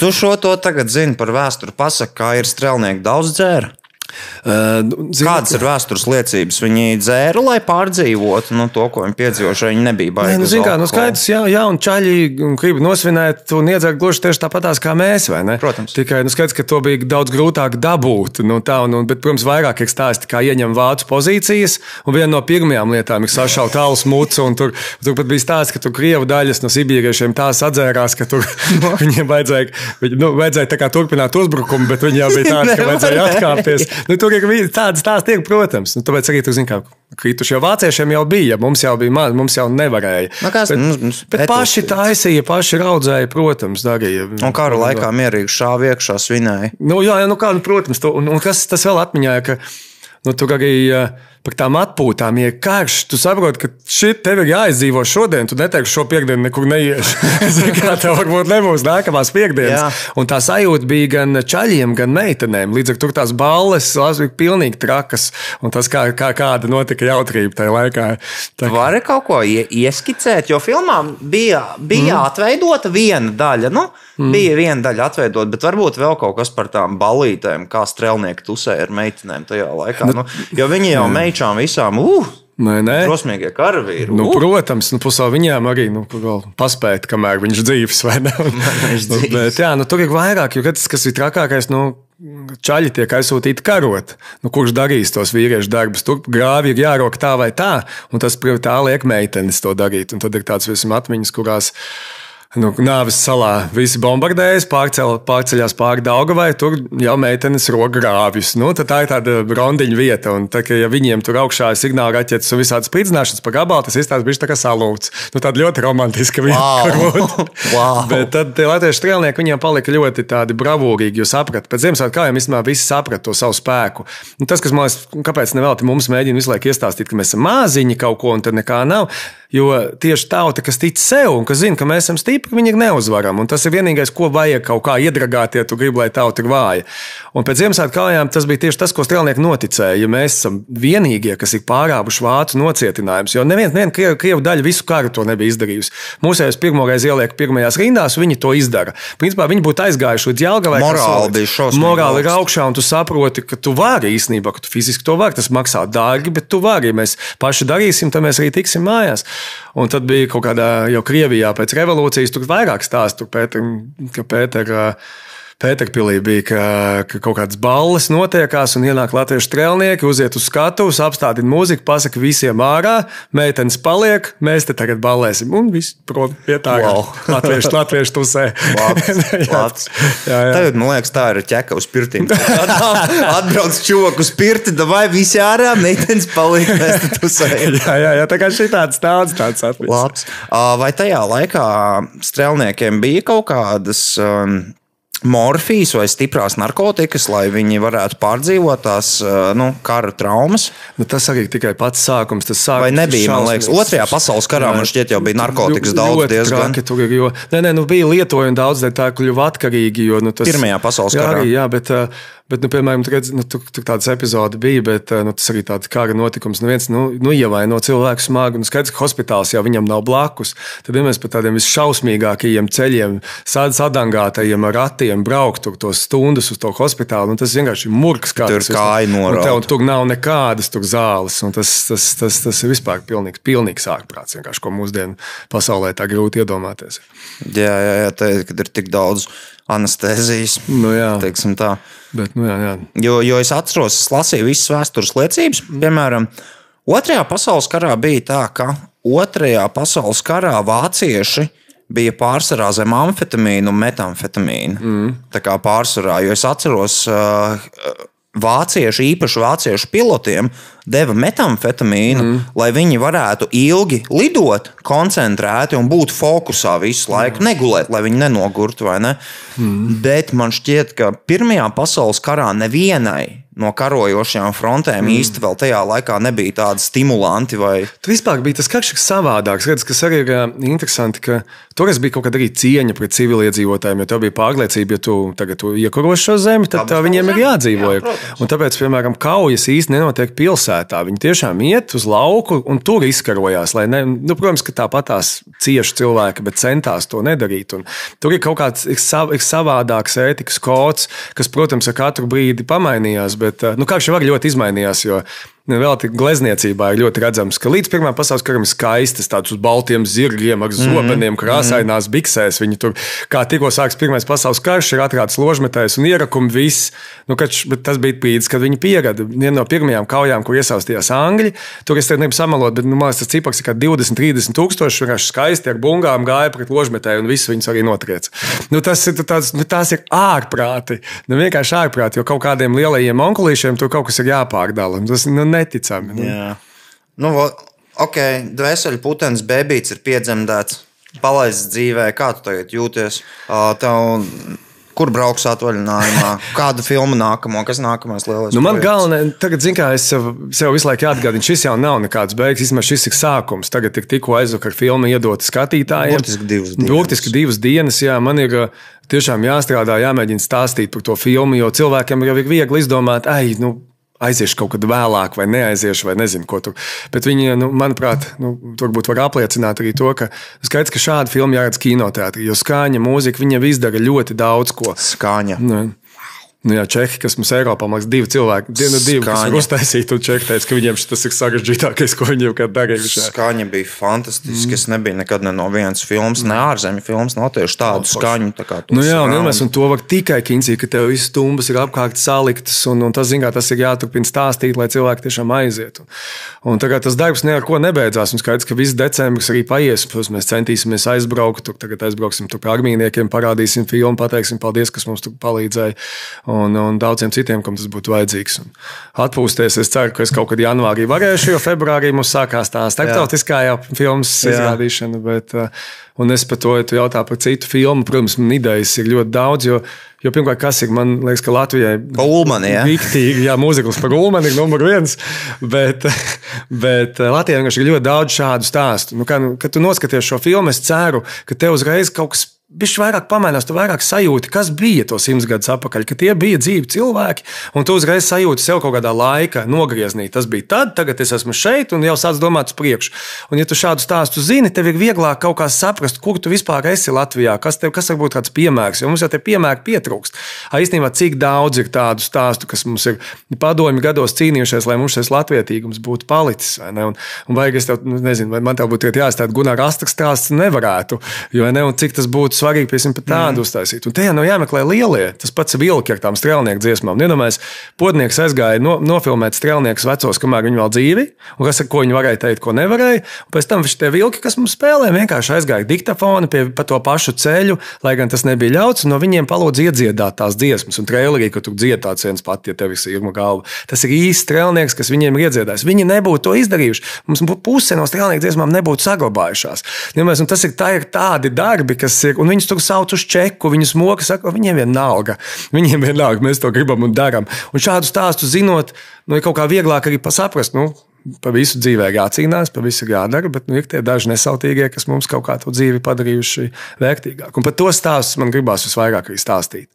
Tu šo to tagad zini par vēsturi. Pasaka, kā ir strēlnieki daudz dzēra. Uh, nu, zini, Kādas ir vēstures liecības? Viņi dzēra, lai pārdzīvotu nu, to, ko viņi piedzīvojuši. Viņi nebija Nē, baigi. nu, uz zin, kā, nu, skaidrs, jā, jā, un čaļi grib nosvinēt un iedzert gluži tieši tāpatās kā mēs, ne? Protams. Tikai, nu, skaidrs, ka to bija daudz grūtāk dabūt. Nu, tā, un, un, bet, protams, vairāk ir stāsti, kā ieņem vācu pozīcijas, un viena no pirmajām lietām ir sašaut alus mucu, un tur, tur pat bija stāsts, ka tur krievu daļas no sibīriešiem tā sadzērās, ka tur viņiem vajadzēja, viņi, nu, vajadzēja turpināt uzbrukumu, bet viņi jau bija tādi, ka vajadzēja atkāpties. Nu, tur ir tādas stāsti, tiek, protams. Nu, tāpēc arī tur, zin, kā krituši jau vāciešiem jau bija, mums jau bija maz, mums jau nevarēja. Nu, kas, bet, mums- mums bet paši taisīja, paši raudzēja, protams, darīja. Un kara laikā mierīgi šāva iekšā svinēja. Nu, jā, jā, nu kā, nu, protams, to, un, un kas tas vēl atmiņā, ka nu, tur arī uh, par tām atpūtām, ja karš, tu saproti, ka šī tev ir jāizdzīvo šodien, tu neteiksi šo piekdienu nekur neiešu. Kā tev varbūt nebūs nākamās piekdienas. Jā. Un tā sajūta bija gan čaļiem, gan meitenēm. Līdz ar to tās balles bija pilnīgi trakas, un tas kā, kā kāda notika jautrība tajā laikā. Tā, Vari kaut ko ie, ieskicēt, jo filmā bija, bija mm. atveidota viena daļa. Nu, mm. Bija viena daļa atveidota, bet varbūt vēl kaut kas par tām balītēm, kā strēlnieki tusēja ar meitenēm tajā laikā. Nu, jo viņi jau meičām visām, uh, Nē, nē. drosmīgie karavīri. Nu, uh, protams, nu, pusē viņām arī nu, paspēt, kamēr viņš dzīves vai ne. viņš dzīvs. Bet, jā, nu, tur ir vairāk, jo tas, kas ir trakākais, nu, čaļi tiek aizsūtīti karot. Nu, kurš darīs tos vīriešu darbus? Tur grāvi ir jārok tā vai tā, un tas tā liek meitenes to darīt. Un tad ir tāds visam atmiņas, kurās. Nu, Nāves salā visi bombardējas, pārcel, pārceļās pāri Daugavai, tur jau meitenes roka grāvjus. Nu, tā ir tāda rondiņa vieta, un tā, ka, ja viņiem tur augšā ir signāla raķetes un visādas spridzināšanas pa gabalu, tas izstāsta bija tā kā salūts. Nu, tāda ļoti romantiska vieta. Wow. Wow. Bet tad tie latviešu strēlnieki viņiem palika ļoti tādi bravūrīgi, jo saprata, pēc Ziemassvētku kājām īstenībā visi saprata to savu spēku. Un tas, kas man liekas, kāpēc nevelti mums mēģina visu laiku iestāstīt, ka mēs esam maziņi kaut ko un tad nekā nav. Jo tieši tauta, kas tic sev un kas zina, ka mēs esam stipri, viņi ir neuzvarami. Un tas ir vienīgais, ko vajag kaut kā iedragāt, ja tu gribi, lai tauta ir vāja. Un pēc Ziemassvētku kājām tas bija tieši tas, ko strēlnieki noticēja. Ja mēs esam vienīgie, kas ir pārābuši vācu nocietinājumus, jo neviena nevien krievu, krievu daļa visu karu to nebija izdarījusi. Mūsējais pirmoreiz ieliek pirmajās rindās, viņi to izdara. Principā viņi būtu aizgājuši līdz Jālgavai. Morāli bija šausmīgi Morāli ir augšā, un tu saproti, ka tu vari īstenībā, ka tu fiziski to vari. Tas maksā dārgi, bet tu vari. Ja mēs paši darīsim, tad mēs arī tiksim mājās. Un tad bija kaut kādā jau Krievijā pēc revolūcijas, tur vairāk stāstu, Pēter, ka Pētera Pēterpilī bija, ka, ka kaut kādas balles notiekās, un ienāk latviešu strēlnieki, uziet uz skatuves, apstādina mūziku, pasaka visiem ārā, meitenes paliek, mēs te tagad ballēsim, un viss, protams, pie tā Wow. latviešu, latviešu jā. Tagad man liekas, tā ir ķeka uz pirtīm. Atbrauc čoku uz pirti, vai visi ārā, meitenes paliek, mēs te tusējam. Jā, jā, jā, tā kā šī tāds tāds tāds atlicis. Labs. Vai tajā laikā strēlniekiem bija kaut kādas um, morfijas vai stiprās narkotikas, lai viņi varētu pārdzīvot tās ā, nu, kara traumas? Nu, tas arī tikai pats sākums. Tas sākums Vai nebija, man liekas, otrajā pasaules karā, man šķiet, jau bija narkotikas daudz diezgan. traki tur jo, nē, nē, nu, bija lietojumi daudz, tā kļuva atkarīgi. Jo, nu, tas, Pirmajā pasaules jā, karā. Arī, jā, bet, ā, bet nu, piemēram, tu redzi, nu, tur, tur tādas epizodes bija, bet ā, nu, tas arī tāds kara notikums. Nu, viens nu, nu, ievaino cilvēku smagi, un skaidrs, ka hospitāls jau viņam nav blakus. Tad, ja mēs pa tādiem visšausmīgākajiem ceļiem, sad- sadangātajiem ratiem braukt tur tos stundas uz to hospitālu, nu, tas vienkārši ir murgs. kā Tur kāja un norauta. tev Tur nav nekādas tur zāles, un tas, tas, tas, tas ir vispār pilnīgs, pilnīgs ārprāts, ko mūsdienu pasaulē tā grūti iedomāties. Jā, jā, jā te, kad ir tik daudz anestezijas. Nu, jā. teiksim tā. Bet, nu, jā, jā. Jo, jo es atceros, es lasīju visas vēstures liecības. Piemēram, Otrajā pasaules karā bija tā, ka Otrajā pasaules karā vācieši bija pārsvarā zem amfetamīna un metamfetamīna. Mm. Tā kā pārsvarā, jo es atceros, uh, vācieši, īpaši vāciešu pilotiem, deva metamfetamīnu, mm. lai viņi varētu ilgi lidot, koncentrēti un būt fokusā visu laiku, mm. negulēt, lai viņi nenogurtu. Ne? Mm. Bet man šķiet, ka Pirmajā pasaules karā nevienai no karojošajām frontēm mm. īsti vēl tajā laikā nebija tādi stimulanti. Vai... Tur vispār bija tas karš kas savādāks. Redz, kas arī ir ā, interesanti, ka toreiz bija kaut kāda arī cieņa pret civiliedzīvotājiem. Jo tev bija pārliecība, ja tu tagad tu iekarosi šo zemi, tad tā viņiem ir jādzīvo. Jā, un tāpēc, piemēram, kaujas īstenībā nenotiek pilsētā. Viņi tiešām iet uz lauku un tur izkarojās. Ne, nu, protams, ka tāpat tās cieši cilvēki, bet centās to nedarīt. Un tur ir kaut kāds ir sav, ir savādāks ētikas kods, kas, protams, ar katru brīdi pamainījās. Bet ā, nu, karš jau arī ļoti izmainījās. Jo, vēl tik glezniecībā ir ļoti redzams, ka līdz Pirmā pasaules karam ir skaistas, tādas uz baltiem zirgiem, ar zobeniem, krāsainās biksēs. Viņi tur, kā tikko sāks Pirmais pasaules karš, ir atrādāts ložmetējs un ierakumi viss. Nu, kač, tas bija brīdis, kad viņi pierada. Viena no pirmajām kaujām, kur iesaistījās Angļi, tur es negribu samalot, bet nu, man liekas, tas cipars ir kā 20, 30 tūkstoši. Vienkārši skaisti ar bungām gāja pret ložmetēju un visu viņus arī notriec. Nu, tas ir, tāds, nu, tās ir ārprāti. Nu, vienkārši ārprāti, jo kaut kādiem lielajiem onkulīšiem tur kaut kas ir jāpārdala. Tas nu, neticami. Nu. Jā. Nu, ok, dvēseli putekļs, bebīts ir piedzemdēts, palaists dzīvē. Kā tu tagad jūties? Tev, kur brauks atvaļinājumā? Kādu filmu nākamo? Kas nākamais lielais? Nu, man galvenais, tagad, zin, kā es sev, sev visu laiku atgādinu, šis jau nav nekāds beigas, īstenībā šis ir sākums. Tagad ir tikko aizvakar filma iedota skatītājiem. Burtiski divas dienas. Burtiski divas dienas, jā, man ir tiešām jāstrādā, jāmēģina stāstīt par to filmu, jo cilvēkiem jau ir viegli izdomāt, ai, nu, aiziešu kaut kad vēlāk, vai neaiziešu, vai nezinu, ko tur. Bet viņi, nu, manuprāt, nu, varbūt var apliecināt arī to, ka skaidrs, ka šāda filma jāredz kinoteātrī, jo skaņa, mūzika, viņa izdara ļoti daudz ko. Skaņa. Nu, Nu, jā, Čehi, kas mums Eiropā mākslinieks, divi cilvēki, divi, divi kas ir uztaisīti, un Čehi teica, ka viņiem tas ir sarežģītākais, ko viņi jebkad darījuši. Skaņa bija fantastiska. Mm. Es nebiju nekad ne no vienas filmas, ne ārzemju filmas, nav tieši tādu skaņu. Tā kā Nu, jā, un. Ilmēs, un to var tikai kincī, ka tev viss stumbas ir apkārt saliktas, un, un tas, zin, kā, tas ir jāturpina stāstīt, lai cilvēki tiešām aiziet. Un, un tagad tas darbs neko nebeidzās, un skaidrs, ka viss decembris arī paies. Protams, mēs centīsimies aizbraukt, tur tagad aizbrauksim tur pie armīniekiem, parādīsim filmu, pateiksim paldies, kas mums tur palīdzēja, un, un daudziem citiem, kam tas būtu vajadzīgs. Un atpūsties, es ceru, ka es kaut kad janvārī varēšu, jo februārī mums sākās tā starptautiskā jau filmas Jā. izrādīšana. Bet, uh, Un es par to, ja tu jautā par citu filmu, protams, man idejas ir ļoti daudz. Jo, pirmkārt, kas ir, man liekas, ka Latvijai Ulmani, ja? Riktīgi, jā, mūzikls par Ulmanu ir numur viens. Bet, bet Latvijā vienkārši ir ļoti daudz šādu stāstu. Nu, kā, nu, kad tu noskaties šo filmu, es ceru, ka tev uzreiz kaut kas. Viņš vairāk pamainās, tu vairāk sajūti, kas bija to simts gadus atpakaļ, ka tie bija dzīvi cilvēki, un tu uzreiz sajūti sev kaut kādā laikā nogrieznī. Tas bija tad, tagad es esmu šeit, un jau sāc domāt uz priekšu. Un, ja tu šādu stāstu zini, tev ir vieglāk kaut kā saprast, kur tu vispār esi Latvijā, kas tev kas var būt kāds piemērs, jo mums jau tie piemēri pietrūkst. A, Īstenībā, cik daudz ir tādu stāstu, kas mums ir padomju gados cīnījušies, lai mums šis latvietīgums būtu palicis. vai ne? Un, un vajag es tev, nu, nezinu, vai man tev būtu jāstāsta Gunārs Astras stāsts, nevarētu. Jo, ne, un cik tas būtu svarīgi piemēram pat tādu mm. uztaisīt. Un tajā nav jāmeklē lielie. Tas pats vilki ar tām strēlnieku dziesmām. Iedomājieties, podnieks aizgāja no, nofilmēt strēlniekus vecos, kamēr viņi vēl dzīvi, un kas ar ko viņi varēja teikt, ko nevarēja. Un pēc tam šie vilki, kas mums spēlē, vienkārši aizgāja diktafonu pie pa to pašu ceļu, lai gan tas nebija ļauts, no viņiem palūdz iedziedāt tās dziesmas. Un trailerī, ka tu dzied tāds viens pats, ja tev ir irma galva. Tas ir īsts strēlnieks, kas viņiem ir iedziedājis. Viņi nebūtu to izdarījuši. Mums puse no strēlnieku dziesmām nebūtu saglabājušās. Ja mēs, tas ir, tā ir tādi darbi, kas ir, un viņus tur sauc uz čeku, viņus moka, saka, viņiem vienalga. Viņiem vienalga, mēs to gribam un darām. Un šādu stāstu zinot, nu, ir kaut kā vieglāk arī saprast. Nu, Pa visu dzīvē jācīnās, pa visu jādara, bet nu, ir tie daži nesautīgie, kas mums kaut kā to dzīvi padarījuši vērtīgāku. Un par to stāstu man gribās visvairāk arī stāstīt.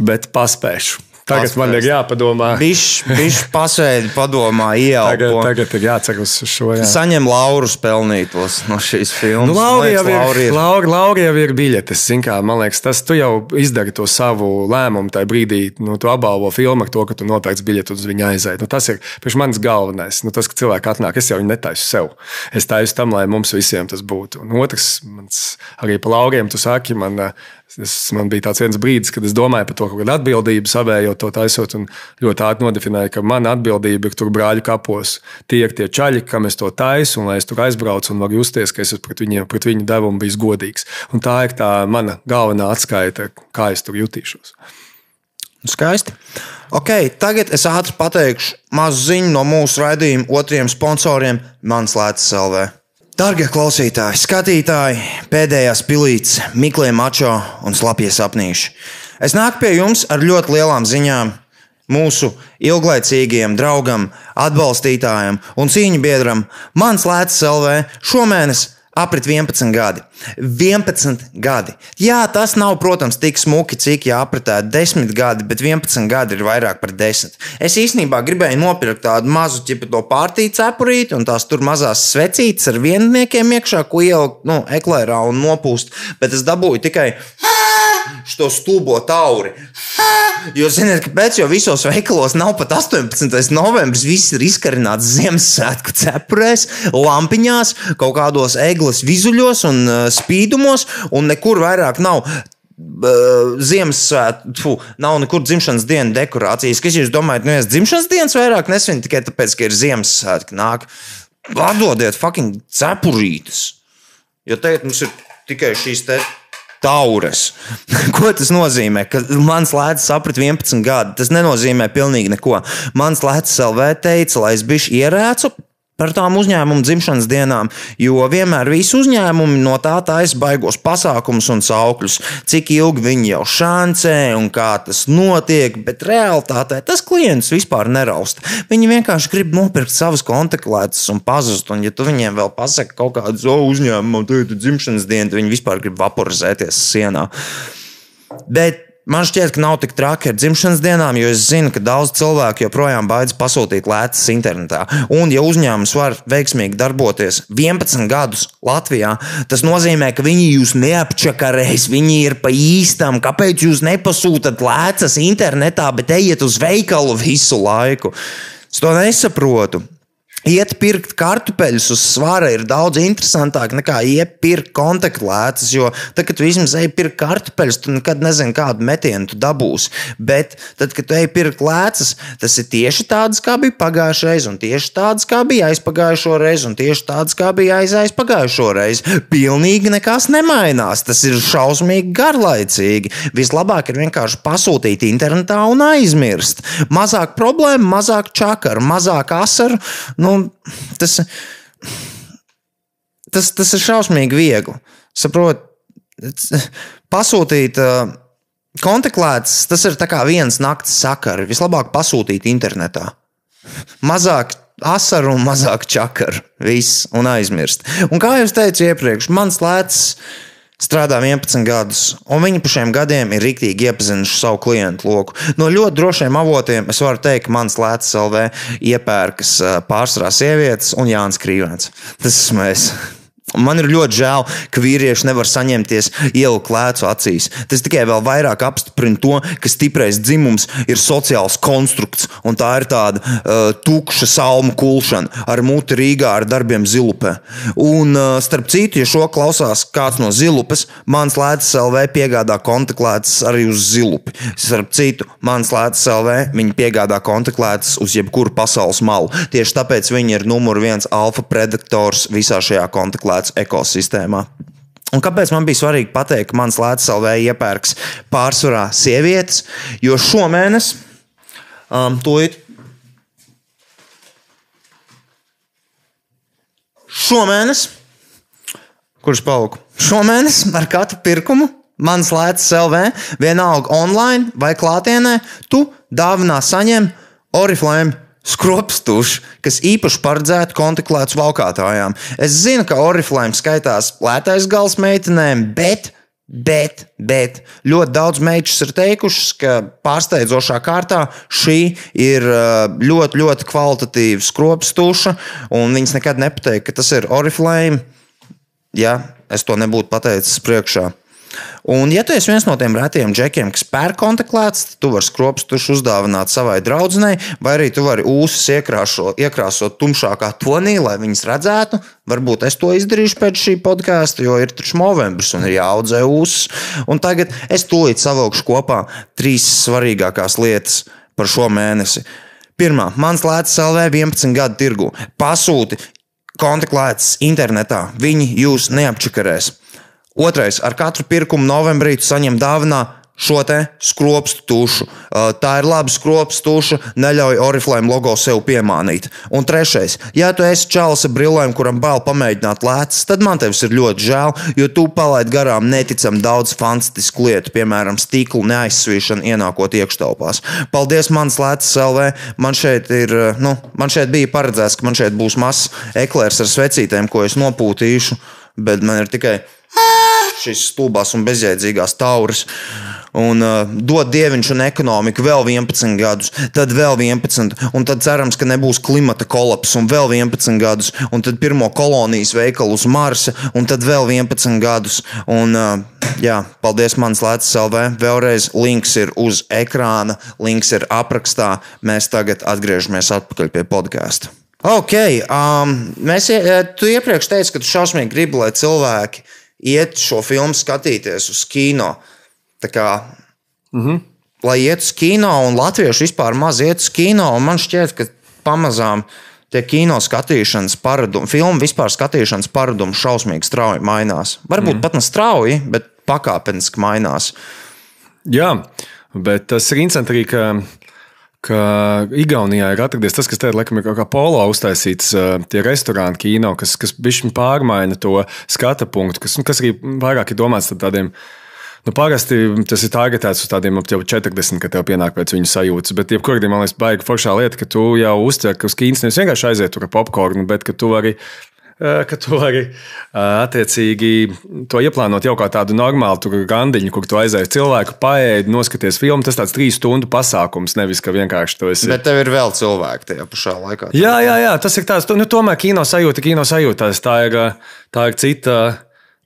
Bet paspēšu. Tagad Paspēst. man ir jāpadomā. Viņš pasēdi, padomā, ieelpo. Tagad, tagad ir jācer uz šo. Jā. Saņem Laurus pelnītos no šīs filmas. Nu, Lauri, jau ir. Lauri, Lauri jau ir biļetes. Kā, man liekas, tas tu jau izdari to savu lēmumu tajā brīdī. Nu, tu apbalvo filmu ar to, ka tu nopērci biļeti uz viņu aiziet. Nu, tas ir priekš manis galvenais. Nu, tas, ka cilvēki atnāk, es jau viņu netaisu sev. Es taisu tam, lai mums visiem tas būtu. Un otrs, mans, arī pa Lauriem, tu saki, man Es, man bija tāds viens brīdis, kad es domāju par to, kādu atbildību savējot to taisot, un ļoti ātri nodefinēju, ka mana atbildība ir tur brāļu kapos. Tie ir tie čaļi, kam es to taisu, un lai es tur aizbraucu un varu justies, ka es pret, viņiem, pret viņu devumu biju godīgs. Un tā ir tā mana galvenā atskaita, kā es tur jutīšos. Skaisti. Okay, tagad es ātri pateikšu mazu ziņu no mūsu raidījuma otriem sponsoriem - Mans Lētas LV. Darbie klausītāji, skatītāji, pēdējās pilītes, Miklē Mačo un Slapjie sapnīši. Es nāku pie jums ar ļoti lielām ziņām. Mūsu ilglaicīgajam draugam, atbalstītājam un cīņu biedram, mans Lēts LV šomēnes aprit 11 gadi. 11 gadi. Jā, tas nav, protams, tik smuki, cik jāapritētu 10 gadi, bet 11 gadi ir vairāk par 10. Es īstenībā gribēju nopirkt tādu mazu ķipu to pārtīcu cepurīti un tās tur mazās svecītes ar vienniekiem iekšā, ko ielikt nu, eklērā un nopūst, bet es dabūju tikai šo stūbo tauri. Jo, ziniet, kāpēc? Jo visos veikalos nav pat 18. novembris. Viss ir izkarināts Ziemassvētku cepurēs, lampiņās, kaut kādos eglis vizuļos un uh, spīdumos, un nekur vairāk nav. Uh, Ziemassvētku, nav nekur dzimšanas dienas dekorācijas. Kas jūs domājat, nu, es dzimšanas dienas vairāk nesvinu tikai tāpēc, ka ir Ziemassvētki nāk. Atdodiet fucking cepurītes. Jo tagad mums ir tikai šīs te taures. ko tas nozīmē? Ka mans lēcis saprat 11 gadi. Tas nenozīmē pilnīgi neko. Mans lēcis LV teica, lai es bišķi ierēcu par tām uzņēmumu dzimšanas dienām, jo vienmēr visi uzņēmumi no tā taisa baigos pasākumus un saukļus, cik ilgi viņi jau šancē un kā tas notiek, bet realtātē tas klients vispār nerausta. Viņi vienkārši grib nopirkt savas kontaktlētas un pazust, un ja tu viņiem vēl pasaki kaut kādu oh, uzņēmumu, tad ir dzimšanas diena, tad viņi vispār grib vaporizēties sienā. Bet Man šķiet, ka nav tik traki ar dzimšanas dienām, jo es zinu, ka daudz cilvēku joprojām baidās pasūtīt lētas internetā. Un, ja uzņēmums var veiksmīgi darboties 11 gadus Latvijā, tas nozīmē, ka viņi jūs neapčakarēs, viņi ir pa īstam. Kāpēc jūs nepasūtat lētas internetā, bet ejiet uz veikalu visu laiku? Es to nesaprotu. Iet pirkt kartupeļus uz svara ir daudz interesantāk nekā iet pirkt kontaktlētas. Jo tad, kad tu vismaz ej pirkt kartupeļus, tu nekad nezini, kādu metienu tu dabūsi. Bet tad, kad tu ej pirkt lēcas, tas ir tieši tādas, kā bija pagājušajā reizē, un tieši tādas, kā bija aizpagājušo reizi, un tieši tādas, kā bija aiz aizpagājušo reizi. Pilnīgi nekas nemainās. Tas ir šausmīgi garlaicīgi. Vislabāk ir vienkārši pasūtīt internetā un aizmirst. Mazāk problēmu, mazāk čakaru, mazāk asaru. Nu, tas, tas, tas ir šausmīgi viegli. Saprot, pasūtīt uh, kontaktētas, tas ir viens nakts sakari. Vislabāk pasūtīt internetā. Mazāk asaru un mazāk čakaru. Viss un aizmirst. Un kā jau teicu iepriekš, mans lēts strādā 11 gadus, un viņi pa šiem gadiem ir rīktīgi iepazinuši savu klientu loku. No ļoti drošiem avotiem es varu teikt, ka mans Lētas LV iepērkas pārsvarā sievietes un Jānis Krīvens. Tas esmu es. Un man ir ļoti žēl, ka vīrieši nevar saņemties ielu klēcu acīs. Tas tikai vēl vairāk apstiprina to, ka stiprais dzimums ir sociāls konstrukts, un tā ir tāda uh, tukša salmu kulšana ar muti Rīgā ar darbiem zilupē. Un, uh, starp citu, ja šo klausās kāds no zilupes, mans lētas LV piegādā kontaklētas arī uz zilupi. Starp citu, mans lētas LV viņi piegādā kontaklētas uz jebkuru pasaules malu. Tieši tāpēc viņi ir numur viens alfa predators visā šajā kontaklētas ekosistēmā. Un kāpēc man bija svarīgi pateikt, ka mans LV iepērks pārsvarā sievietes? Jo šomēnes, um, to ir. Šomēnes, kurš palika? Šomēnes ar katru pirkumu mans Latvijas LV, vienalga online vai klātienē, tu dāvinā saņem Oriflame skropstuši, kas īpaši paredzēti kontaktētas valkātājām. Es zinu, ka Oriflame skaitās lētais gals meitenēm, bet. Bet, bet ļoti daudz meitas ir teikušas, ka pārsteidzošā kārtā šī ir uh, ļoti, ļoti kvalitatīva skropstūša, un viņas nekad nepateiks, ka tas ir Oriflame. Ja es to nebūtu pateicis priekšā. Un, ja tu esi viens no tiem retiem džekiem, kas pērk kontaktēts, tad tu vari skropstušu uzdāvināt savai draudzenei, vai arī tu vari ūsas iekrāso, iekrāsot tumšākā tonī, lai viņas redzētu. Varbūt es to izdarīšu pēc šī podkāsta, jo ir taču novembris un ir jāaudzē ūsas. Un tagad es tūlīt savilkšu kopā trīs svarīgākās lietas par šo mēnesi. Pirmā, mans lēts LV 11 gadu tirgu. Pasūti kontaktētas internetā, viņi jūs neapčakarēs. Otrais, ar katru pirkumu novembrī tu saņem dāvinā šo te skropstu tušu. Tā ir laba skropstu tuša, neļauj Oriflame logo sev piemānīt. Un trešais, ja tu esi čalis ar brillēm, kuram bail pamēģināt lēcas, tad man tevis ir ļoti žēl, jo tu palaid garām neticami daudz fantastisku lietu, piemēram, stikla neaizsvīšanu ienākot iekštelpās. Paldies, mans lēcas LV. Man šeit, ir, nu, man šeit bija paredzēts, ka man šeit būs mazs eklērs ar svecītēm, ko es nopūtīšu, bet man ir tikai šīs stulbās un bezjēdzīgās tauras. Un uh, dod dieviņš un ekonomiku vēl 11 gadus, tad vēl 11, un tad cerams, ka nebūs klimata kolaps, un vēl 11 gadus, un tad pirmo kolonijas veikalu uz Marsa, un tad vēl 11 gadus. Un, uh, jā, paldies, mans Latvijas LV. Vēlreiz links ir uz ekrāna, links ir aprakstā. Mēs tagad atgriežamies atpakaļ pie podkāsta. Ok, um, mēs, tu iepriekš teici, ka tu šausmīgi gribi, lai cilvēki iet šo filmu skatīties uz kino. Tā kā, mm -hmm. Lai iet uz kino, un latvieši vispār maz iet uz kino, un man šķiet, ka pamazām tie kino skatīšanas paradumi, filmu vispār skatīšanas paradumi šausmīgi strauji mainās. Varbūt mm. pat ne strauji, bet pakāpeniski mainās. Jā, bet tas ir interesanti arī, ka ka Igaunijā ir atradies tas, kas te laikam ir kā polo uztaisīts, tie restorāni, kino, kas, kas bišķi pārmaina to skata punktu, kas, kas arī vairāk ir domāts tādiem. Nu, parasti tas ir targetēts uz tādiem ap 40, kad tev pienāk pēc viņu sajūtas. Bet, jebkurā gadījumā, man liekas, baigi foršā lieta, ka tu jau uztver, ka uz kīnas nevis vienkārši aiziet tur ar popkornu, bet ka tu vari Eh, ka tu vari attiecīgi to ieplānot jau kā tādu normālu gandiņu, kur tu aizēji cilvēku, paēdi, noskaties filmu. Tas tāds trīs stundu pasākums, nevis ka vienkārši to esi. Bet tev ir vēl cilvēki tajā pašā laikā. Jā, jā, jā, tas ir tāds, nu, tomēr kino sajūta, kino sajūta. Tā ir, tā ir cita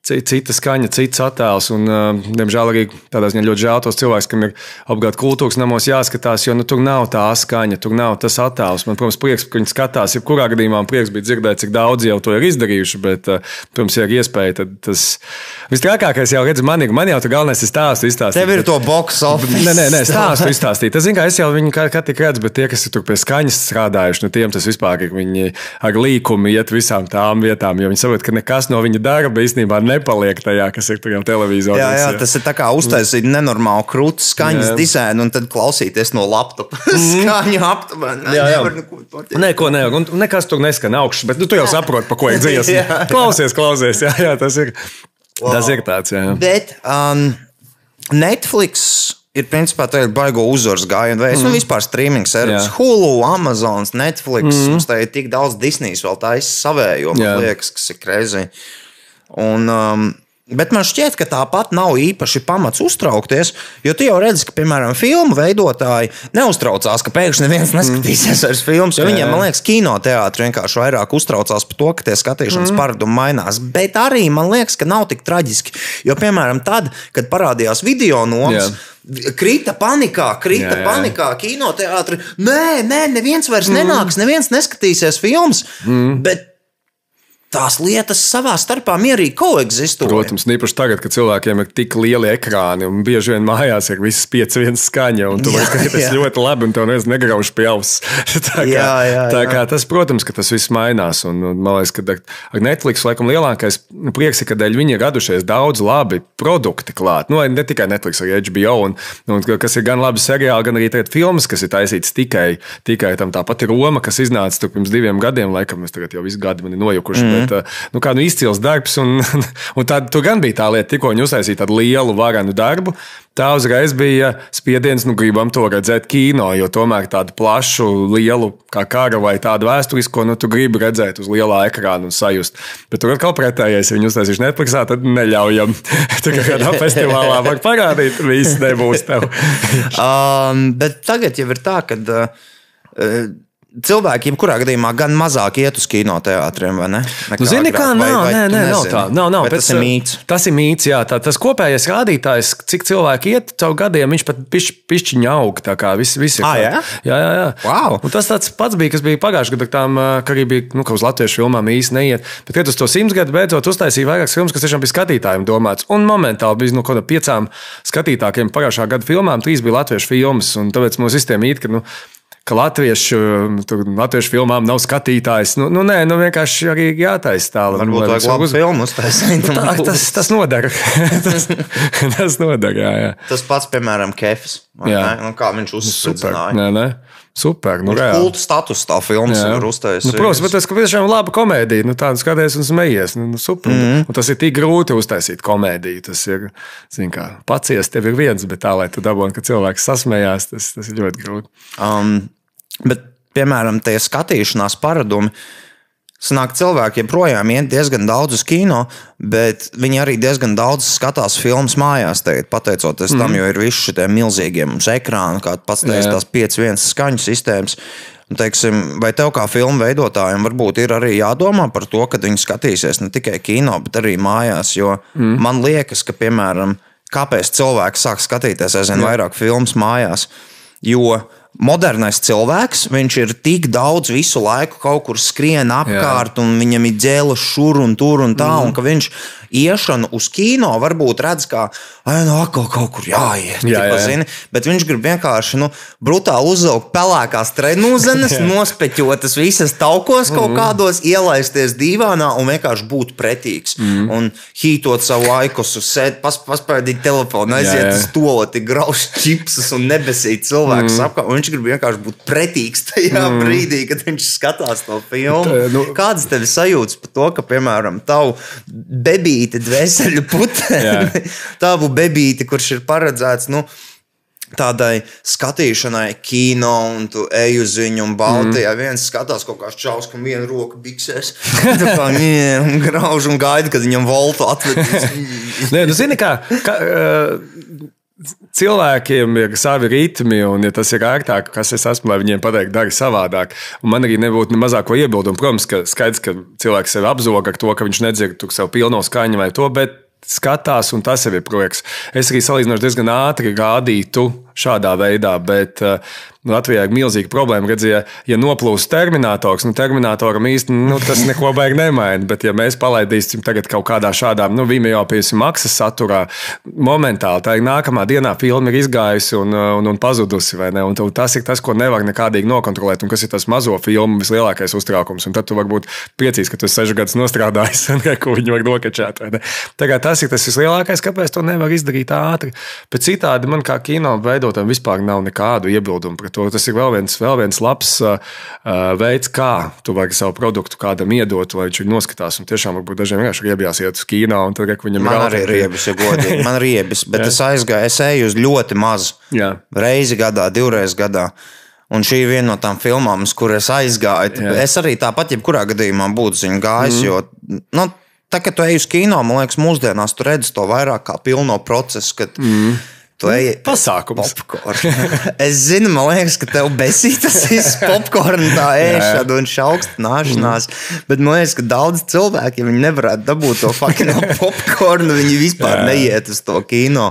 cita skaņa, cits attēls. Un, uh, diemžēl arī tādā ziņā ļoti žēl tos cilvēkus, kam ir apgādāt kultūras namos jāskatās, jo nu, tur nav tā skaņa, tur nav tas attēls. Man, protams, prieks, ka viņi skatās, jebkurā gadījumā prieks bija dzirdēt, cik daudz jau to ir izdarījuši. Bet, uh, protams, ja ir iespēja, tad tas visstrakākais jau redz, man ir, man jau tur galvenais ir stāsts izstāstīt. Tev ir to box office. Nē, nē, nē stāstu izstāstīt. Tas, zin, kā es jau viņu kā, kā tik redzu, bet tie, kas ir tur pie skaņas strādājuši, nu, tiem tas vispār ir, viņi ar līkumu iet visām tām vietām, jo viņi saprot, ka nekas no viņa darba īstenībā nepaliek tajā, kas ir tajā televīzijā. Jā, jā, tas ir tā kā uztaisīt nenormālu krūtu skaņas dizainu un tad klausīties no laptopa Mhm. skaņu aptuveni. Jā, jā. Pateikt. Neko nevar. Un nekas tur neskan augšs, bet nu, tu jau saproti, pa ko ir dziesma. Jā. klausies, klausies. Jā, jā, tas ir. Wow. Tas ir tāds, jā. Bet um, Netflix. Ir principā tā ir baigo uzvaras gājienu veids. Mm. Nu, vispār streaming servis. Jā. Hulu, Amazon, Netflix. Mm. Mums tā ir tik daudz Disneys, vēl tā ir savējo, man Jā. liekas, kas ir krēsli. Un um, Bet man šķiet, ka tāpat nav īpaši pamats uztraukties, jo tu jau redzi, ka, piemēram, filmu veidotāji neuztraucās, ka pēkšņi neviens neskatīsies vairs filmas. Viņiem, man liekas, kinoteātris vienkārši vairāk uztraucās par to, ka tie skatīšanas mm. paradumi mainās. Bet arī man liekas, ka nav tik traģiski. Jo, piemēram, tad, kad parādījās video nomas. Jā. Krita panikā, krita Jā, jā. panikā, kinoteātrī. Nē, nē, neviens vairs nenāks, neviens neskatīsies filmas. Mm. Bet tās lietas savā starpā mierīgi koegzistē. Protams, īpaši tagad, kad cilvēkiem ir tik lieli ekrāni un bieži vien mājās ir visas piecas viens skaņa, un tu vari skatīties ļoti labi, un tev neviens negrauž pie auss. tā kā, Jā, jā, tā jā. kā tas, protams, ka tas viss mainās, un, un man liekas, ka ar- Netflix laikam lielākais prieks ir, ka dēļ viņi ir radušies daudz labi produkti klāt. Nu, ne tikai Netflix, arī HBO, un, un kas ir gan labi seriāli, gan arī tagad filmas, kas ir taisītas tikai, tikai tam. Tāpat ir Roma, kas iznāca pirms diviem gadiem, laikam, es tagad jau visu gadu nojukuši. Mm. Bet, uh, nu, kā nu izcils darbs, un, un tā, tur gan bija tā lieta, tikko viņi uztaisīja tādu lielu, varenu darbu. Tā uzreiz bija spiediens, nu, gribam to redzēt kino, jo tomēr tādu plašu, lielu, kā kara vai tādu vēsturisko, nu, tu gribi redzēt uz lielā ekrāna un sajust. Bet tur atkal pretējais, ja viņi uztaisīs Netflixā, tad neļaujam. Tur kā kādā festivālā var parādīt, viss nebūs tev. Um, bet tagad jau ir tā, ka uh, cilvēki, jebkurā gadījumā, gan mazāk iet uz kinoteātriem, vai ne? Nekā Nu, zini, kā agrāk, nav, vai nē, nē, nav tā. Nav, nav, pēc- tas ir mīts. Tas ir mīts, jā. Tā, tas kopējais rādītājs, cik cilvēki iet caur gadiem, viņš pat pišķi, pišķiņa aug. Tā kā viss, viss ir. Ā, jā? jā, jā. jā. Wow. Un tas tāds pats bija, kas bija pagājušajā gadā, tām, ā, ka arī bija, nu, ka uz latviešu filmām īsti neiet. Bet, kad uz to simts gadu beidzot uztaisīja vairākas filmas, kas tiešām bija skatītājiem domāts, un momentāli bija no kaut kādām piecām skatītākiem pagājušā gada filmām, trīs bija latviešu filmas. Un tāpēc mums visiem īt, ka, nu, ka latviešu, tur latviešu filmām nav skatītājs. Nu, nu nē, nu vienkārši arī jātaisa tā. Varbūt vajag mēs labu uz- filmu uztaisīt. Tā, tas, tas nodara. tas, tas nodara, jā, jā. Tas pats, piemēram, Kefs. Nu, kā viņš Super. uzspridzināja. Nē, nē. Super. Nu. Kultu status tā filmas ir uztaisījis. Nu, protams, bet tas ir tiešām laba komēdija. Nu, Tādu skaties un smejies. Nu, nu, super. Mm -hmm. Un tas ir tik grūti uztaisīt komēdiju. Tas ir, zin kā, pacies tev ir viens, bet tā, lai tu dabūtu, ka cilvēks sasmējās, tas, tas ir ļoti grūti. Um, bet, piemēram, tie skatīšanās paradumi. Sanāk, cilvēki joprojām iet diezgan daudz uz kino, bet viņi arī diezgan daudz skatās filmas mājās. Tagad, pateicoties mm. tam, jo ir visi šie milzīgie ekrāni, kā pats teica, Jā. tās 5-1 skaņu sistēmas. Teiksim, vai tev kā filmu veidotājiem varbūt ir arī jādomā par to, ka viņi skatīsies ne tikai kino, bet arī mājās? Jo mm. man liekas, ka, piemēram, kāpēc cilvēki sāk skatīties aizvien vairāk filmas mājās? Jo modernais cilvēks, viņš ir tik daudz visu laiku kaut kur skrien apkārt, Jā. un viņam ir dzēles šur un tur un tā, mm. un ka viņš iešanu uz kino varbūt redz, kā, ah, nu, atkal kaut kur jāiet. Jā, tipa, jā. zini, Bet viņš grib vienkārši nu, brutāli uzaugt pelēkās trenūzenes, nospeķotas visas taukos kaut kādos, ielaisties divānā un vienkārši būt pretīgs. Mm. Un hītot savu aikusu, sēd, pas, paspēdīt telefonu, aiziet Jā, jā. uz stoloti, grauž čipsus un nebesīt cilvēkus mm. apkārt. Viņš grib vienkārši būt pretīgs tajā mm. brīdī, kad viņš skatās to filmu. Tā, nu- Kādas tev sajūtas par to, ka, piemēram, tavu bebīti dvēseli puteni, tavu bebīti, kurš ir paredzēts, nu, tādai skatīšanai, kino, un tu ej uz viņu, un Baltijā mm. viens skatās kaut kāds čaus, kam viena roka biksēs. Tā kā viņa un grauž un gaida, kad viņam voltu atvedīs. Nē, nu, zini, kā. kā uh, Cilvēkiem ir savi ritmi, un, ja tas ir ērtāk, kas es esmu, lai viņiem pateiktu, dari savādāk. Un man arī nebūtu ne mazāko iebildumu. Protams, ka skaidrs, ka cilvēks sevi apzog ar to, ka viņš nedzird savu pilno skaņu vai to, bet skatās, un tas jau ir projekts. Es arī salīdzinoši diezgan ātri rādītu šādā veidā, bet uh, Latvijā ir milzīga problēma. Redz, ja, ja noplūst terminators, nu, terminatoram īsti nu, tas neko baigi nemaina. Bet, ja mēs palaidīsim tagad kaut kādā šādā, nu, Vimeo piemēram, maksas saturā, momentāli tā ir nākamā dienā filma ir izgājusi un, uh, un, un pazudusi. Un tu- tas ir tas, ko nevar nekādīgi nokontrolēt, un kas ir tas mazo filmu vislielākais uztraukums. Un tad tu vari būt priecīgs, ka tu esi sešu gadus nostrādājis un ko viņi var? Tagad tas ir tas vislielākais, kāpēc to nevar izdarīt ātri. Bet citādi man kā kino veidotājiem vispār nav nekādu iebildumu pret to. Tas ir vēl viens, vēl viens labs uh, uh, veids, kā tu vari savu produktu kādam iedot, lai viņš viņu noskatās. Un tiešām varbūt dažiem vienkārši riebjās iet uz kino un tad, ka viņam ir arī riebis, ja godīgi. Man ir riebis, bet es aizgāju, es eju uz ļoti mazu. Reizi gadā, divreiz gadā. Un šī ir viena no tām filmām, kurām es aizgāju. Jā. Es arī tāpat, jebkurā gadījumā būtu viņu gājis, mm. jo nu, tā, kad tu ej uz kino, man liekas, mūsdienās tu redzi to vairāk kā pilno procesu. Kad, mm. Tu ej Pasākums. es zinu, man liekas, ka tev besī tas ir popkorns, tā ēšana un šaukstināšanās. Bet man liekas, ka daudz cilvēku, ja viņi nevarētu dabūt to fucking popkornu, viņi vispār neiet uz to kino.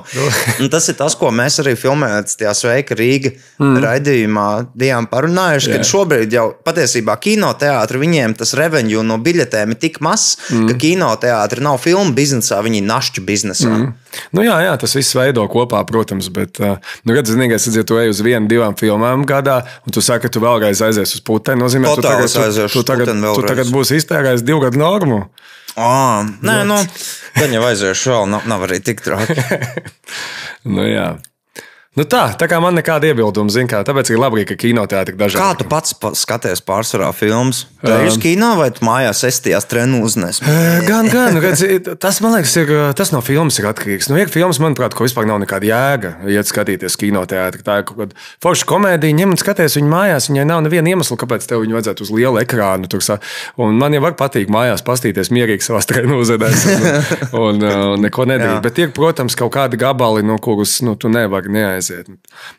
Un tas ir tas, ko mēs arī filmējām tajā Sveika Rīga mm. raidījumā. Bijām parunājuši, ka Jā. šobrīd jau patiesībā kinoteātris viņiem tas revenue no biļetēm ir tik mazs, mm. ka kinoteātris nav filmu biznesā, viņi ir našķu biznesā. Mm. Nu, jā, jā, tas viss veido kopā, protams, bet, uh, nu, kad zinājums, ja tu ej uz vienu, divām filmām gadā, un tu saki, ka tu vēlreiz aizies uz puteni, nozīmē, tu Totāli tagad, tu, tu, tagad, tu tagad būsi iztērējis divu gadu normu. À, nē, nu, gan jau aiziešu vēl, nav, nav arī tik traki. Nu, jā. Nu tā, tā kā man nekāda iebilduma, zin kā, tāpēc ir labi, ka kinoteātris ir dažādi. Kā tu pats pa- skaties pārsvarā filmas? Tu ej uz kino vai mājās estijās trenu uznes? Gan, gan, redz, tas man liekas, ir, tas no filmas ir atkarīgs. Nu, ir filmas, manuprāt, ko vispār nav nekāda jēga, iet skatīties kinoteātrī. Tā ir kaut kāda forša komēdija, ņem un skaties viņu mājās. Viņai nav neviena iemesla, kāpēc tev viņu vajadzētu uz liela ekrāna. Tur, un man jau var patīk mājās pastīties mierīgi savā trenu uzvedēs un, un, un neko nedarīt. Bet ir, protams, kaut kādi gabali, no kurus nu, tu nevari neaiziet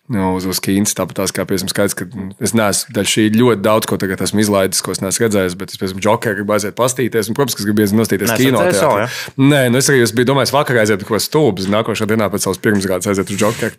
nu, uz, uz kīnas. Tāpat tās kā, piemēram, skaidrs, ka mm, es neesmu daļai šī ļoti daudz, ko tagad esmu izlaidis, ko es neesmu redzējis, bet es, piemēram, Joker gribu aiziet pastīties. Un, protams, ka gribu aiziet nostīties kino. savu, ja? Nē, nu es arī es biju domājis, vakar aiziet kaut ko stulbu. Nākošā dienā pēc savas pirmsgādes aiziet uz Jokeru.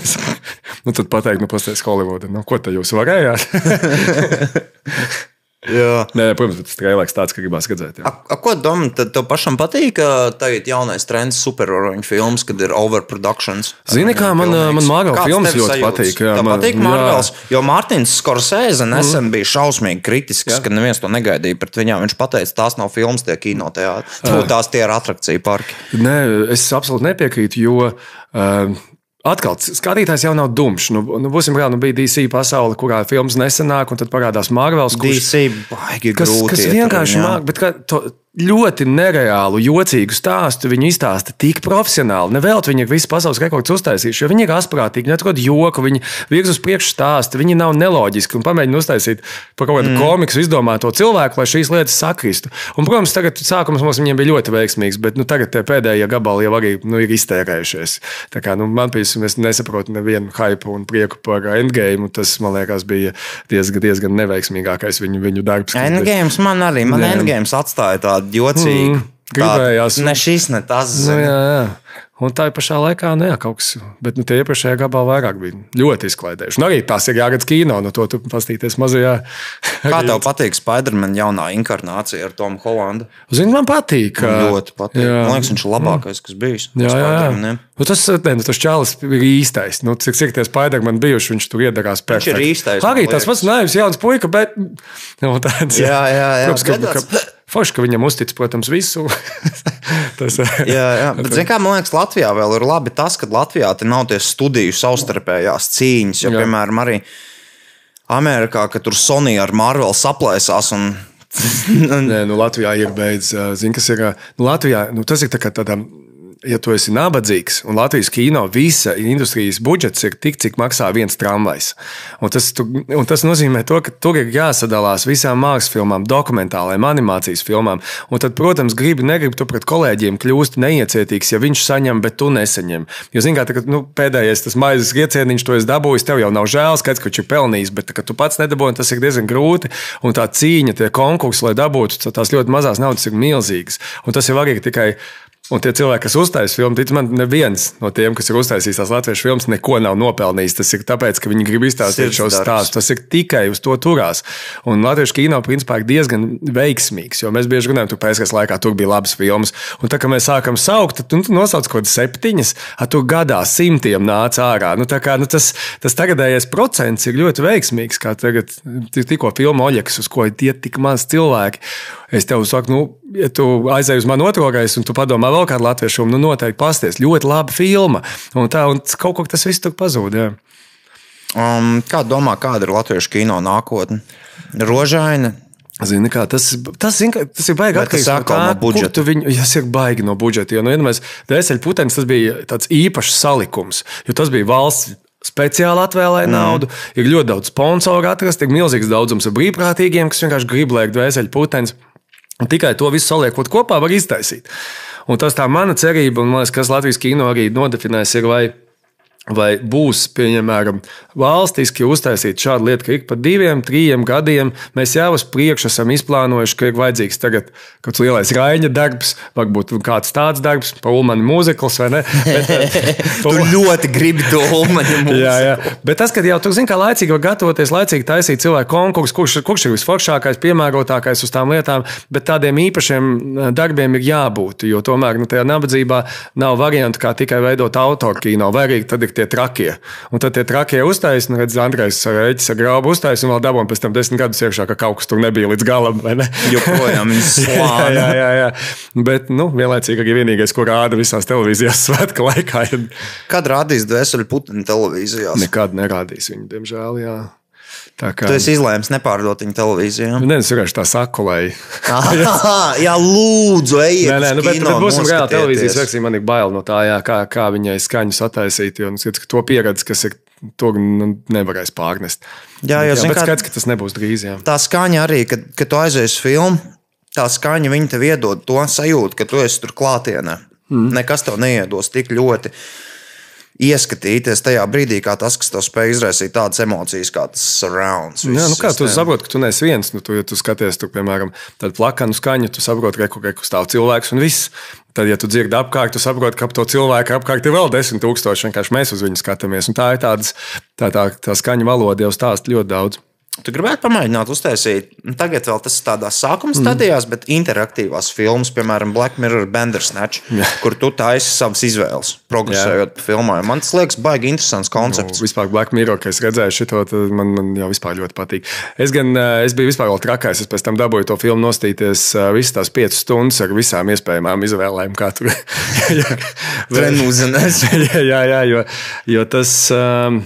nu, tad pateikt, nu, pasties Holivudā. Nu, ko tad jūs varējāt? Jā. Nē, protams, tas trēlēks tāds, ka gribās redzēt. Jā. A, a, ko domā, tad tev pašam patīk, ka tagad jaunais trends superheroņu filmas, kad ir overproductions? Zini, kā man- Pilnīgs. man Marvel filmas ļoti sajūtas? patīk, jā, man- patīk jā. Marvels, jo Mārtiņš Skorsēze nesen mm. bija šausmīgi kritisks, ka neviens to negaidīja pret viņām. Viņš teica, tās nav filmas, tie kinoteātris. Tās tie ir atrakciju parki. Nē, es absolūti nepiekrītu, jo. Uh, Atkal, skatītājs jau nav dumšs. Nu, nu, būsim reāli, nu bija DC pasaule, kurā filmas nesenāk, un tad parādās Marvels, kurš, DC baigi kas, kas vienkārši māk, bet to, ļoti nereālu, jocīgu stāstu. Viņi izstāsta tik profesionāli. Nevēl viņi ir visu pasaules rekords uztaisījuši, jo viņi ir asprātīgi, viņi atrod joku, viņi virz uz priekšu stāstu, viņi nav neloģiski un pamēģina uztaisīt par kaut kādu mm. komiksu izdomāto cilvēku, lai šīs lietas sakristu. Un, protams, tagad sākums mums bija ļoti veiksmīgs, bet nu, tagad pēdējie gabali jau arī nu, ir iztērējušies. Tā kā, nu, man piemēram, es nesaprotu nevienu hype un prieku par endgame. Tas, man liekas, bija diezgan, diezgan neveiksmīgākais viņu, viņu darbs. Endgames man arī, man Jā. Endgames atstāja tādu jocīgu. Mm, gribējās. Tādu, ne šis, ne tas. Nu, jā, jā. Un tā pašā laikā, nu, jā, kaut kas, bet nu, tie iepriekšējā gabalā vairāk bija ļoti izklaidējuši. Un arī tas ir jāredz kino, no to tu pastīties mazajā. Kā tev patīk Spider-Man jaunā inkarnācija ar Tomu Holandu? Zini, man patīk. Man ļoti patīk. jā. Man liekas, viņš ir labākais, kas bijis. Jā, jā, jā. Nu, tas, ne, nu, tas čālis ir īstais. Nu, cik cik tie spēļi bijuši, viņš tur iedarās pēc ir īstais, Arī tas pats naivs jauns puika, bet. Nu, tāds, Jā, jā, jā, bet tāds- ka, Forši, ka viņam uztic, protams, visu. tas, Jā, jā. Bet, zin, kā, man liekas, Latvijā vēl ir labi tas, ka Latvijā nav tie studiju savstarpējās cīņas. Jo, Jā. piemēram, arī Amerikā, kad tur Sony ar Marvel saplēsās un Nē, nu, Latvijā ir beidzis. Zini, kas ir. Nu, Latvijā nu, tas ir tā kā tādā. Ja tu esi nabadzīgs, un Latvijas kino visa industrijas budžets ir tik, cik maksā viens tramvajs. Un tas, tu, un tas nozīmē, to, ka tur ir jāsadalās visām mākslas filmām, dokumentālajām, animācijas filmām. Un tad, protams, gribi, negribi, tu pret kolēģiem kļūst neiecietīgs, ja viņš saņem, bet tu nesaņem. Jo, zini, kā tā, nu, pēdējais tas maizes iecieniņš, to es dabūju, tev jau nav žēl, skaidrs, ka viņš ir pelnījis, bet, kad tu pats nedabūji, tas ir diezgan grūti. Un tā cīņa, tie konkursi, lai dabūtu tās ļoti mazās naudas, ir milzīgas. Un tas jau arī tikai. Un tie cilvēki, kas uztaisīja filmu, tic man, neviens no tiem, kas ir uztaisījis tās latviešu filmas, neko nav nopelnījis. Tas ir tāpēc, ka viņi grib izstāstīt šo stāstu. Tas ir tikai uz to turās. Un latviešu kino principā ir diezgan veiksmīgs, jo mēs bieži runājam, ka pēckās laikā tur bija labas filmas. Un tā kā mēs sākam saukt, tad nu, nosauc kaut kādas septiņas, a tur gadā simtiem nāca ārā. Nu, kā, nu, tas, tas tagadējais procents ir ļoti veiksmīgs, kā tagad ti- tikko filma Oļekas, uz ko iet tik maz cilvēki. Es tev saku, nu, ja tu aizej uz manu otro gaisu un tu padomā vēl kādu latviešu, nu noteikti pasties. Ļoti laba filma. Un tā, un kaut ko tas viss tur pazūd. Jā. um, kā domā, kāda ir latviešu kino nākotne? Rožaina. Zini, kā, tas, tas, zini, kā, tas ir baigi atkarīgs no tā, no budžeta. Viņu, ja tas ir baigi no budžeta. Jo, nu, iedomājies, dēseļu putenis tas bija tāds īpašs salikums, jo tas bija valsts. Speciāli atvēlēja mm. naudu, ir ļoti daudz sponsoru atrast, ir milzīgs daudzums brīvprātīgiem, kas vienkārši grib liekt dvēseli putenis. Un tikai to visu saliekot kopā, var iztaisīt. Un tas tā mana cerība, un man liekas, kas Latvijas kino arī nodefinēs, ir, vai Vai būs, piemēram, valstiski uztaisīt šādu lietu, ka ik pa diviem, trim gadiem mēs jau uz priekšu esam izplānojuši, ka ir vajadzīgs tagad kaut kāds lielais raiņa darbs, varbūt kāds tāds darbs, Pulmana mūzikls vai ne? Bet, Tu ļoti gribi to ulmaņu Jā, jā. Bet tas, ka jau tur zina, kā laicīgi var gatavoties, laicīgi taisīt cilvēku konkursu, kurš, kurš ir visforšākais, piemērotākais uz tām lietām, bet tādiem īpašiem eh, darbiem ir jābūt. Jo tomēr nu, tajā nabadzībā nav variantu, kā tikai veidot autorkino, vai arī tad ir tie trakie. Un tad tie trakie uztaisīja, nu, redz, Andrejs Rēķis ar graubu uztaisīja, un vēl dabūjām pēc tam desmit gadus iekšā, ka kaut kas tur nebija līdz galam. vai ne? Joprojām viņi jā, slāni. jā, jā, jā. Bet, nu, vienlaicīgi arī vienīgais, ko rāda visās televīzijās svētku laikā, ir Kad rādīs dvēseli Putina televīzijās? nekad nerādīs viņu, diemžēl. Jā. Tā kā Tu esi izlēms nepārdot viņu televīzijā. Nē, es vienkārši tā saku, lai. jā, lūdzu, ejiet. Nē, nē, nu, bet, kino, bet būsim reāli televīzijas versija. Man ir bail no tā, jā, kā, kā viņai skaņu sataisīt. Jo nu, skats, ka to pieredzi, kas ir, to nu, nevarēs pārnest. Jā, zini, bet kā- skats, ka tas nebūs drīz. Jā. Tā skaņa arī, kad, kad tu aizies uz filmu, tā skaņa viņa tev iedod to sajūtu, ka tu esi tur klātienē. Mm. Nekas tev neiedos tik ļoti. Ieskatīties tajā brīdī, kā tas, kas tev spēj izraisīt tādas emocijas, kā tas surrounds. Jā, nu kā tu viss, saproti, ka tu neesi viens. Nu, tu, ja tu skaties, tu, piemēram, tādu plakanu skaņu, tu saproti, ka kur stāv cilvēks un viss. Tad, ja tu dzirdi apkārt, tu saproti, ka ap to cilvēku apkārt ir vēl desmit tūkstoši. Vienkārši mēs uz viņu skatāmies. Un tā ir tādas, tā, tā, tā skaņa valoda jau stāsta ļoti daudz. Tu gribētu pamēģināt uztaisīt, nu, tagad vēl tas ir tādās sākuma stadijās, mm. bet interaktīvās filmas, piemēram, Black Mirror, Bandersnatch, kur tu taisi savas izvēles, progresējot pa filmām. Man tas liekas, baigi interesants koncepts. Nu, vispār Black Mirror, kad es redzēju šo, tad man, man jau vispār ļoti patīk. Es gan eh, es biju vispār vēl trakais. Es pēc tam dabūju to filmu nostīties eh, visas tās piecas stundas ar visām iespējamām izvēlēm, kā tur Trenūzenes. jā, jā, jā, jo, jo tas. Um,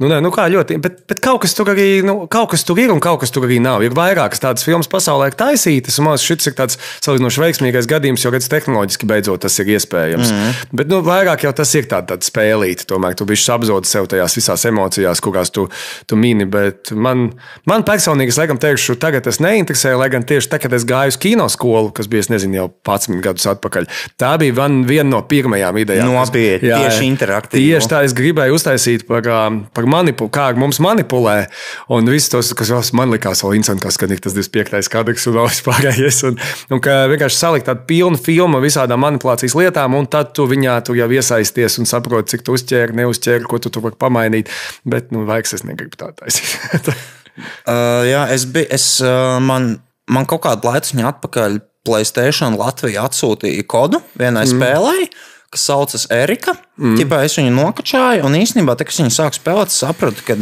Nu, nē, nu kā ļoti, bet, bet kaut, kas arī, nu, kaut kas tur ir un kaut kas tur arī nav. Ir vairākas tādas filmas pasaulē taisītas, un man liekas, šis ir tāds salīdzinoši veiksmīgais gadījums, jo redz, tehnoloģiski beidzot tas ir iespējams. Mm -hmm. Bet nu, vairāk jau tas ir tāds tād spēlīt, tomēr tu bišķi apzodi sev tajās visās emocijās, kurās tu, tu mini. Bet man, man personīgi, laikam teikšu, tagad tas neinteresē, lai gan tieši tagad, es gāju uz kinoskolu, kas bija, es nezinu, jau 11 gadus atpakaļ, tā bija van, viena no pirmajām idejām. Nopietni, tieši jā. interaktīvu. Tieši tā es gribēju uztaisīt par, par manipu, kā ar mums manipulē. Un viss tos, kas man likās, vēl kas ir tas 25. kadrs un vēl vispārējais. Un, un ka vienkārši salikt tādu pilnu filmu visādām manipulācijas lietām, un tad tu viņā tu jau iesaisties un saproti, cik tu uzķēri, neuzķēri, ko tu tur vari pamainīt. Bet, nu, vairs es negribu tā taisīt. Uh, jā, es biju, es, uh, man, man kaut kādu laiku atpakaļ Playstation Latvija atsūtīja kodu vienai mm. spēlei. Kas saucas Erika. Mm. Ķipā es viņu nokačāju, un īstenībā, tā, kad es viņu sāku spēlēt, sapratu, ka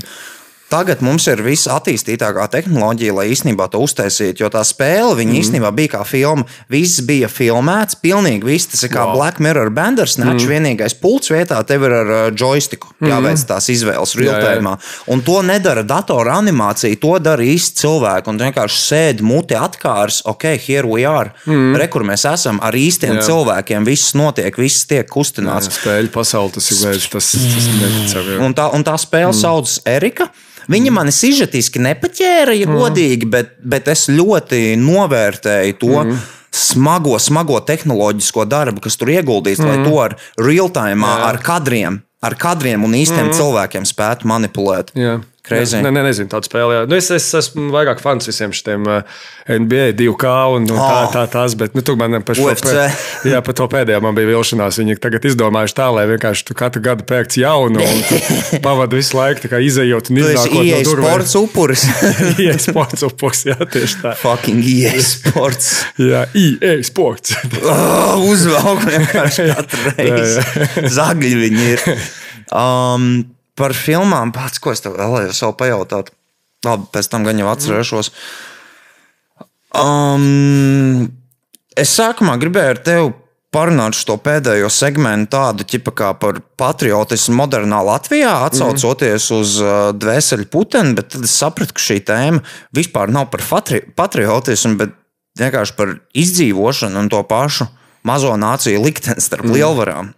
tagad mums ir visattīstītākā tehnoloģija, lai īstenībā to uztaisītu. Jo tā spēle, mm. īstenībā bija kā filma. Viss bija filmēts, pilnīgi viss. Tas ir kā wow. Black Mirror Bandersnatch. Mm. Vienīgais pults vietā tev ir ar joystiku. Jāveic tās izvēles real-time. Un to nedara datora animācija, to dara īsti cilvēki. Un tu vienkārši sēdi muti atkārs, ok, here we are. Mm. Re, kur mēs esam ar īstiem Jā. Jā. cilvēkiem. Viss notiek, viss tiek kustināts. Spēļu pasauli tas ir veids, tas, tas neticami. Un tā, un tā spēle mm. saucas Erika. Viņa mani sižetiski nepaķēra, ja mm. godīgi, bet, bet es ļoti novērtēju to. Mm. Smago, smago tehnoloģisko darbu, kas tur ieguldīts, mm. lai to ar real-time, ar kadriem, ar kadriem un īstiem mm. cilvēkiem spētu manipulēt. Jā. Crazy. Nē, nē, nezinu, tādu spēli. Jā. Nu, es, es esmu vairāk fans visiem šiem uh, NBA 2K un, un tā, Oh. tā, tās, bet nu, tur man par šo UFC. pē- jā, par to pēdējo man bija vilšanās. Viņi tagad izdomājuši tā, lai vienkārši tu katru gadu pērc jaunu un tu pavadi visu laiku tā kā izējot un iznākot no durvīm. sports upuris. IE sports upurs, jā, tieši tā. Fucking IE sports. Jā, IE sports. Oh, uzvelk vienkārši katru reizi. Zagļi viņi ir. Um, par filmām, pats, ko es tev vēlējos vēl pajautāt. Labi, pēc tam gan jau atcerēšos. Um, es sākumā gribēju ar tevi parunāt šo pēdējo segmentu, tādu tipu kā par patriotismu modernā Latvijā, atsaucoties mm. uz uh, dvēseli puteni, bet tad es sapratu, ka šī tēma vispār nav par fatri, patriotismu, bet vienkārši par izdzīvošanu un to pašu mazo nāciju likteni starp mm. lielvarām.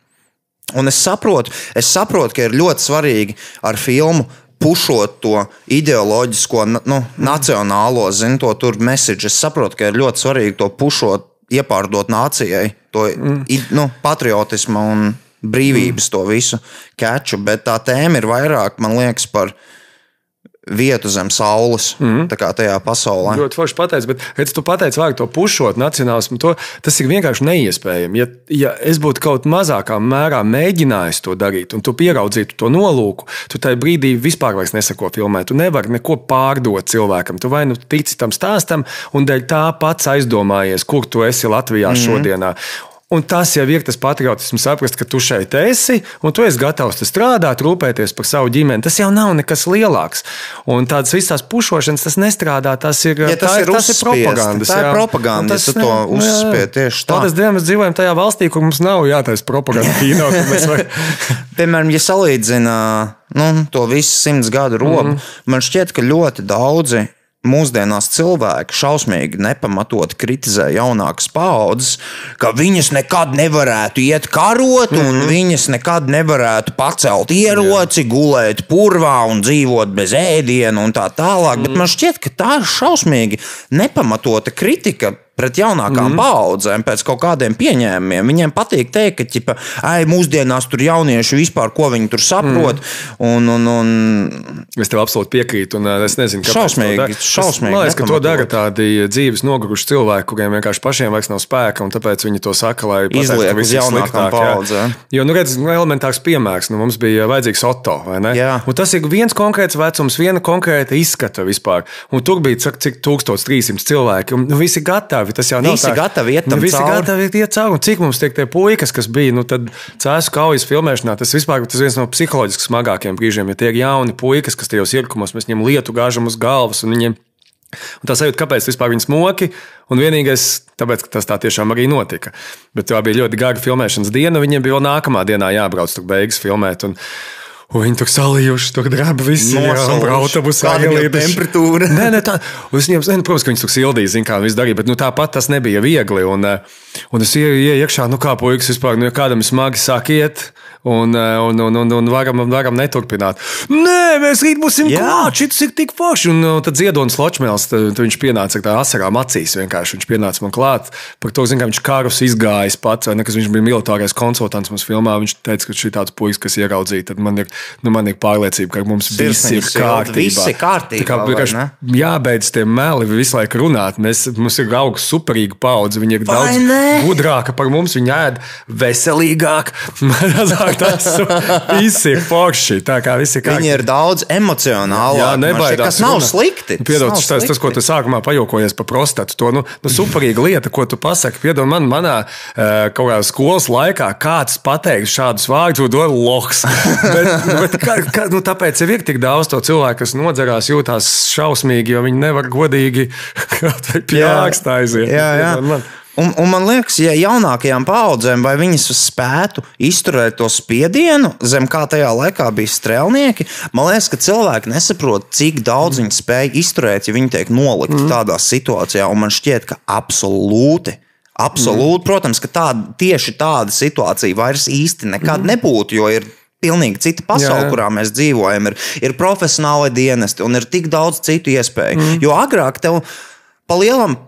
Un es saprotu, es saprotu, ka ir ļoti svarīgi ar filmu pušot to ideoloģisko, nu, nacionālo, zinu, to tur message. Es saprotu, ka ir ļoti svarīgi to pušot, iepārdot nācijai, to i- nu, patriotismu un brīvības, to visu keču, bet tā tēma ir vairāk, man liekas, par vietu zem saules, mm. tā kā tajā pasaulē. Ļoti forši pateicis, bet, kad tu pateici vārdu to pušot, nacionālismu, to, tas ir vienkārši neiespējami. Ja, ja es būtu kaut mazākā mērā mēģinājis to darīt, un tu pieraudzītu to nolūku, tu tajā brīdī vispār nesako filmēt. Tu nevari neko pārdot cilvēkam. Tu vai nu tici tam stāstam, un dēļ tā pats aizdomājies, kur tu esi Latvijā mm. šodienā. Un tas jau ir tas patriotisms, saprast, ka tu šeit esi un tu esi gatavs strādāt, rūpēties par savu ģimeni. Tas jau nav nekas lielāks. Un tādas visas pušošanas, tas nestrādā. Tas ir, Ja tas tā ir tas ir propagandas. tā ir propaganda, Un ja tu to uzspied tieši tā. Dievam, mēs dzīvojam tajā valstī, kur mums nav jātaisa propaganda kino. var- Piemēram, ja salīdzina nu, to visu simts gadu robu, mm. man šķiet, ka ļoti daudzi mūsdienās cilvēki šausmīgi nepamatot kritizē jaunākas paaudzes, ka viņas nekad nevarētu iet karot, mm -hmm. un viņas nekad nevarētu pacelt ieroci, gulēt purvā un dzīvot bez ēdiena un tā tālāk. Mm. Bet man šķiet, ka tā ir šausmīgi nepamatota kritika. Pret jaunākām mm. paudzēm, pēc kaut kādiem pieņēmumiem. Viņiem patīk teikt, ka, ķipa, ai, mūsdienās tur jaunieši vispār, ko viņi tur saprot. Mm. Un, un, un Es tev absolūti piekrītu, un uh, es nezinu, kāpēc. Šausmīgi, šausmīgi Es- Man liekas, ka to dara tādi dzīves noguruši cilvēki, kuriem vienkārši pašiem vairs nav spēka, un tāpēc viņi to saka, lai Izliek uz jaunākām paudzēm. Jo, nu, redz, nu, elementārs piemērs, nu, mums bija vajadzīgs Otto, vai ne? Jā. Un tas ir viens konkrēts vecums, viena konkrēta izskata vispār. Un tur bija cik 1300 cilvēki, un nu, visi gatavi. Tas jau nav Visi tā- gatavi iet tam nu, visi cauri. gatavi iet cauri. Un cik mums tiek tie puikas, kas bija, nu, cēsu kaujas filmēšanā, tas vispār tas viens no psiholoģiski smagākajiem brīžiem, ja tie ir jauni puikas, kas tajos irkumos, mēs viņiem lietu gāžam uz galvas, un viņiem Un tā sajūta, kāpēc vispār viņi smoki, un vienīgais, tāpēc, ka tas tā tiešām arī notika. Bet tā bija ļoti gara filmēšanas diena, viņiem bija vēl nākamā dienā jābrauc tur beigas filmēt. Un, Un viņi tur salījuši, tur drāba visi autobusā. Kāda bija ielīduši. temperatūra? Nē, nē, tā. un Es viņiem, ne, protams, ka viņi tur sildīja, zina, kā viņi darīja, bet nu, tāpat tas nebija viegli. Un, eh, un es ieju iekšā, nu kā puikas vispār, nu, ja kādam smagi sāk iet. Un, eh, un, un, un, un varam, varam neturpināt. Nē, mēs rīt būsim klāt, šis ir tik forši. Un uh, tad Ziedonis Ločmēls, tad, viņš pienāca ar tādām asarām acīs. Vienkārši viņš pienāca man klāt. Par to, zin, ka viņš karus izgājis pats, vai ne, kas viņš bija militārais konsultants mums filmā. Viņš teica, ka šī tāds puisis, kas ieraudzīja, tad man ir, nu, man ir pārliecība, ka mums viss ir kārtībā. viss ir kārtībā, kā vienkārši jābeidz tie meli visu laiku runāt. Mēs, mums ir augsts, superīga paudze. Viņi ir Vai daudz ne? gudrāka par mums. Viņi ēd veselīgāk, mazāk tas viss ir forši. Tā kā viss ir kārtībā. Viņi ir daudz emocionālāki. Jā, nebaidās. Tas nav slikti. Piedod, tas, tas, tas, ko slikti. tu sākumā pajokojies par prostatu, to nu, nu, superīga lieta, ko tu pasaki. Piedod, man manā eh, kaut kādā skolas laikā kāds pateiks šādus vārdus, dod loks. bet, bet kā, kā, nu, tāpēc ir tik daudz to cilvēku, kas nodzerās, jūtās šausmīgi, jo viņi nevar godīgi kaut vai pie āksta aiziet. Jā, jā. Man. Un, un man liekas, ja jaunākajām paudzēm vai viņas spētu izturēt to spiedienu, zem kā tajā laikā bija strēlnieki, man liekas, ka cilvēki nesaprot, cik daudz viņi spēj izturēt, ja viņi tiek nolikti mm. tādā situācijā. Un man šķiet, ka absolūti. Absolūti, mm. protams, ka tāda, tieši tāda situācija vairs īsti nekad mm. nebūtu, jo ir pilnīgi cita pasaule, Jā, jā. kurā mēs dzīvojam. Ir, ir profesionāli dienesti un ir tik daudz citu iespēju. Mm. Jo agrāk tev pa lielam.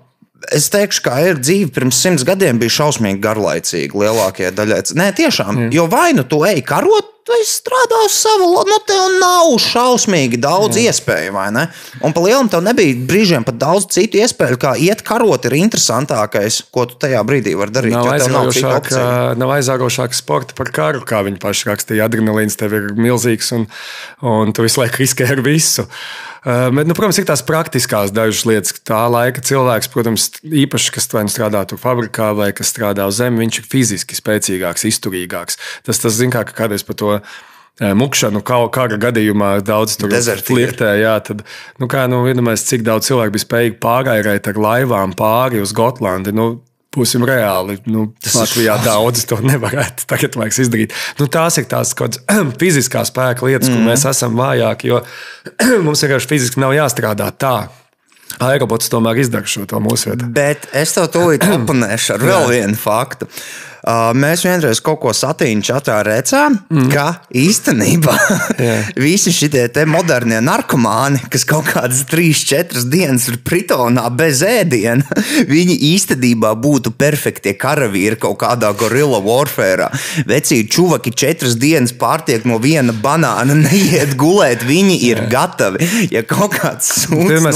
Es teikšu, ka ir dzīve pirms simts gadiem bija šausmīgi garlaicīga lielākajai daļai. Nē, tiešām, mm. jo vai nu tu ej karot, vai strādā uz savu lomu, nu tev nav šausmīgi daudz mm. iespēju, vai ne? Un pa lielam tev nebija brīžiem pat daudz citu iespēju, kā iet karot ir interesantākais, ko tu tajā brīdī vari darīt. Nav aizraujošāk, nav aizraujošāk sporta par karu, kā viņi paši rakstīja. Adrenalīns tev ir milzīgs un, un tu visu laiku riskē ar visu. Uh, Bet, nu, protams, ir tās praktiskās dažas lietas. Tā laika cilvēks, protams, īpaši, kas nu strādā tur fabrikā vai kas strādā uz zemes, viņš ir fiziski spēcīgāks, izturīgāks. Tas, tas zin, kā kādreiz par to eh, mukšanu, kara gadījumā daudz tur flirtē. Jā, tad, nu, kā, nu, iedomājieties, cik daudz cilvēku bija spējīgi pārgājēt ar laivām pāri uz Gotlandi. Nu, Būsim reāli. Nu, Latvijā daudz to nevarētu tagad vairs izdarīt. Nu, tās ir tās kaut kādas fiziskās spēka lietas, mm. kur mēs esam vājāki, jo mums vienkārši fiziski nav jāstrādā tā. Aerobots tomēr izdara šo to mūsu vietu. Bet es tev tūlīt oponēšu ar vēl vienu faktu. Uh, mēs vienreiz kaut ko satīņu čatā redzējām, mm. ka īstenībā visi šie modernie narkomāni, kas kaut kādas 3-4 dienas ir pritonā bez ēdiena, viņi īstenībā būtu perfektie karavīri kaut kādā gorilla warfare. Vecīgi čuvaki 4 dienas pārtiek no viena banāna, neiet gulēt, viņi ir gatavi. Ja kaut kāds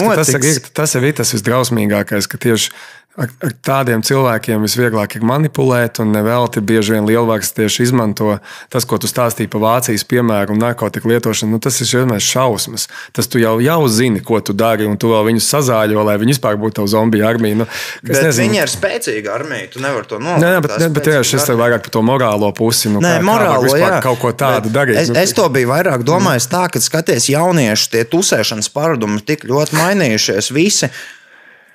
ka tas, ir, tas ir tas visdrausmīgākais, ka tieši ar, ar tādiem cilvēkiem visvieglāk ir manipulēt, un nevelti bieži vien lielvārds tieši izmanto tas, ko tu stāstīji par Vācijas piemēru un narkotiku lietošanu. Nu, tas ir vienmēr šausmas. Tas tu jau, jau zini, ko tu dari, un tu vēl viņus sazāļo, lai viņi vispār būtu tavu zombiju armiju. Nu, viņi ir spēcīga armija. Tu nevari to nolikt. Nē, nē, bet, ne, bet jā, šis ir armija. vairāk par to morālo pusi. Nu, Nē, kā, kā morāli, vispār jā. kaut ko tādu darīt. Es, Nu, es to biju vairāk domājis tā, ka skaties, jaunieši tie tusēšanas paradumi tik ļoti mainījušies. Visi